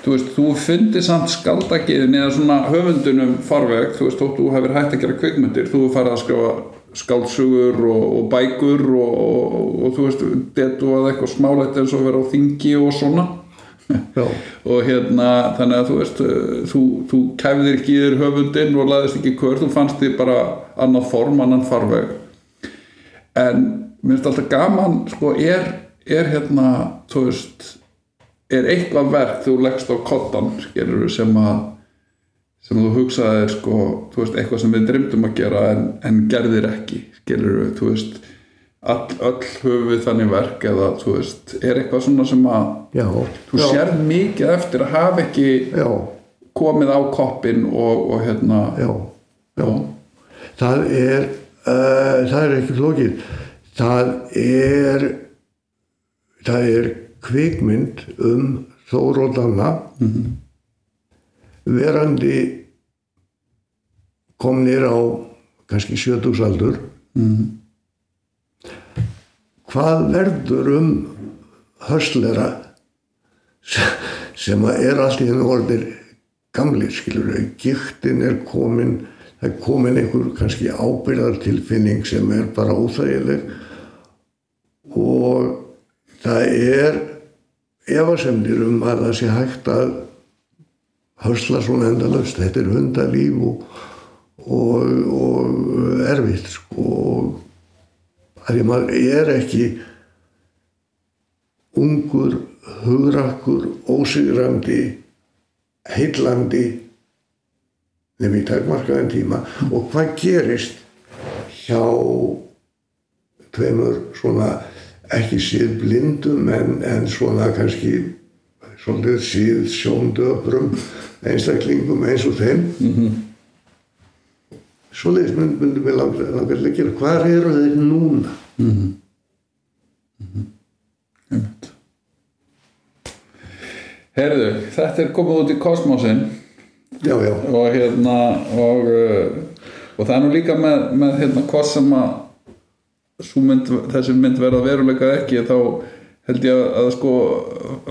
þú veist, þú fyndi samt skaldagiðin eða svona höfundunum farveg, þú veist, þótt þú hefur hægt að gera kvikmyndir, þú farið að skrifa skaldsugur og, og bækur og, og, og þú veist, detu að eitthvað smáleitt eins og vera á þingi og svona. Já, og hérna, þannig að þú veist þú, þú kæfðir ekki þér höfundin og laðist ekki kvör, þú fannst því bara annað form, annan farveg. En mér finnst alltaf gaman sko, er, er hérna þú veist er eitthvað verk þú leggst á kottan skilur sem að sem þú hugsaðir sko, þú veist, eitthvað sem við dreymdum að gera en, en gerðir ekki skilur þú veist all, öll höfum við þannig verk eða þú veist, er eitthvað svona sem að já, þú já, sérð mikið eftir að hafa ekki já, komið á koppin og, og hérna já, já. það er uh, það er ekki flókið það er það er kvikmynd um Þóróðanna verandi komnir á kannski sjötugsaldur. Hvað verður um höslera sem er allt í hennu orðir gamlir skilur þau, gíktin er komin það er komin einhver kannski ábyrðartilfinning sem er bara óþægileg og það er efasemdir um að það sé hægt að hösla svona endalaust. Þetta er hundalíf og, og, og erfitt sko. Og að maður er ekki ungur hugrakkur, ósigrandi heillandi nefnir í takmarkaðin tíma. Og hvað gerist hjá tveimur svona ekki síð blindum en, en svona kannski svolítið síð sjóndöfrum einstaklingum eins og þeim. Mm -hmm. svoleiðis mynd, myndum við langar, gera. Hvað eru þeir núna? Einmitt. Herðu, þetta er komið út í kosmosin já, já, og hérna og, uh, og það er nú líka með, með hérna hvað sem að mynd, þessi mynd verða veruleika ekki þá held ég að, að sko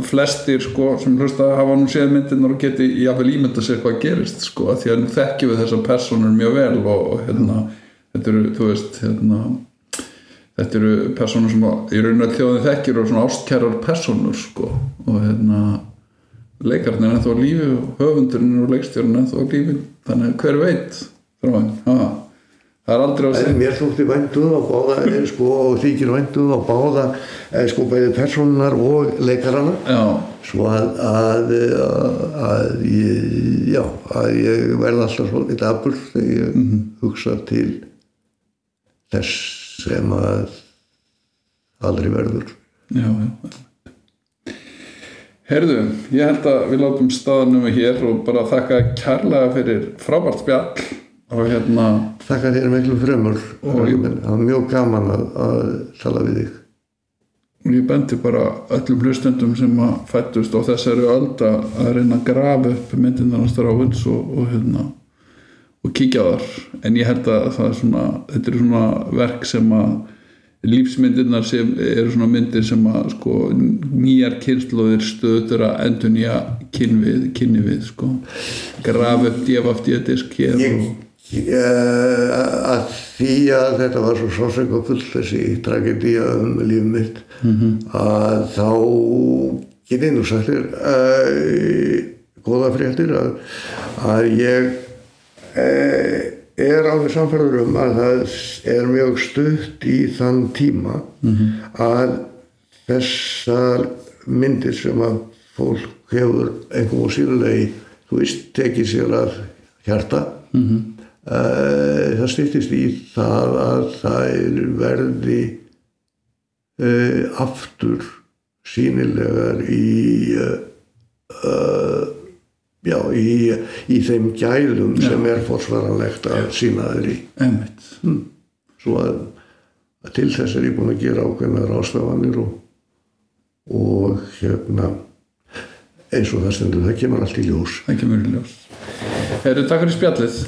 flestir sko sem hlusta hafa nú séð myndirnar og geti jáfnvel ímynda sér hvað gerist sko því að nú þekkjum við þessar personur mjög vel og, og hérna þetta eru, þú veist, hérna þetta eru personur sem að, í rauninu að þjóðin þekkjur og svona ástkærar personur sko og hérna leikarnir er ennþá lífi og höfundurinn og leikstjórinn er ennþá lífi þannig að hver veit þráin, ha, það er aldrei að en mér þótti væntuð á báða eh, sko, og þykir væntuð á báða eh, sko bæði personar og leikarana. Já, svo að, að, að, að ég, já, að ég verða alltaf svolítið dabur þegar ég hugsa til þess sem að aldrei verður. Já, Herðu, ég held að við látum staðanum hér og bara þakka kærlega fyrir frábært spjall og hérna, Þakka þér miklu fremur. Það var mjög gaman að, að tala við þig. ég bendi bara öllum hlustendum sem að fættust á þessari öld að reyna að grafa upp myndirnar hans Ráins og, og hérna og kíkja þar en ég held að það er svona þetta er svona verk sem að lífsmyndirnar sem eru svona myndir sem að sko nýjar kynnslóðir stöður að endur nýja kynni við, kynni við sko grafa upp djefafdíadisk hér Ég, og að því að þetta var svo sásöng og full þessi tragedía um líf mitt að þá get ég nú sagt þér uh, góða fréttir að, að ég uh, er alveg samfærður um að það er mjög stutt í þann tíma að þessar myndir sem að fólk hefur einhverjum og sírulegi þú veist, tekið sér að hjarta mm það stýttist í það að það verði uh, aftur sínilegar í uh, já, í, í þeim gæðum sem er forsvaranlegt að sína þeir í. Einmitt. Svo að, að til þess er ég búin að gera ákveðna rástafanir og, og hérna eins og það stendur, það kemur allt í ljós. Það kemur í ljós. Herru, takk fyrir spjallið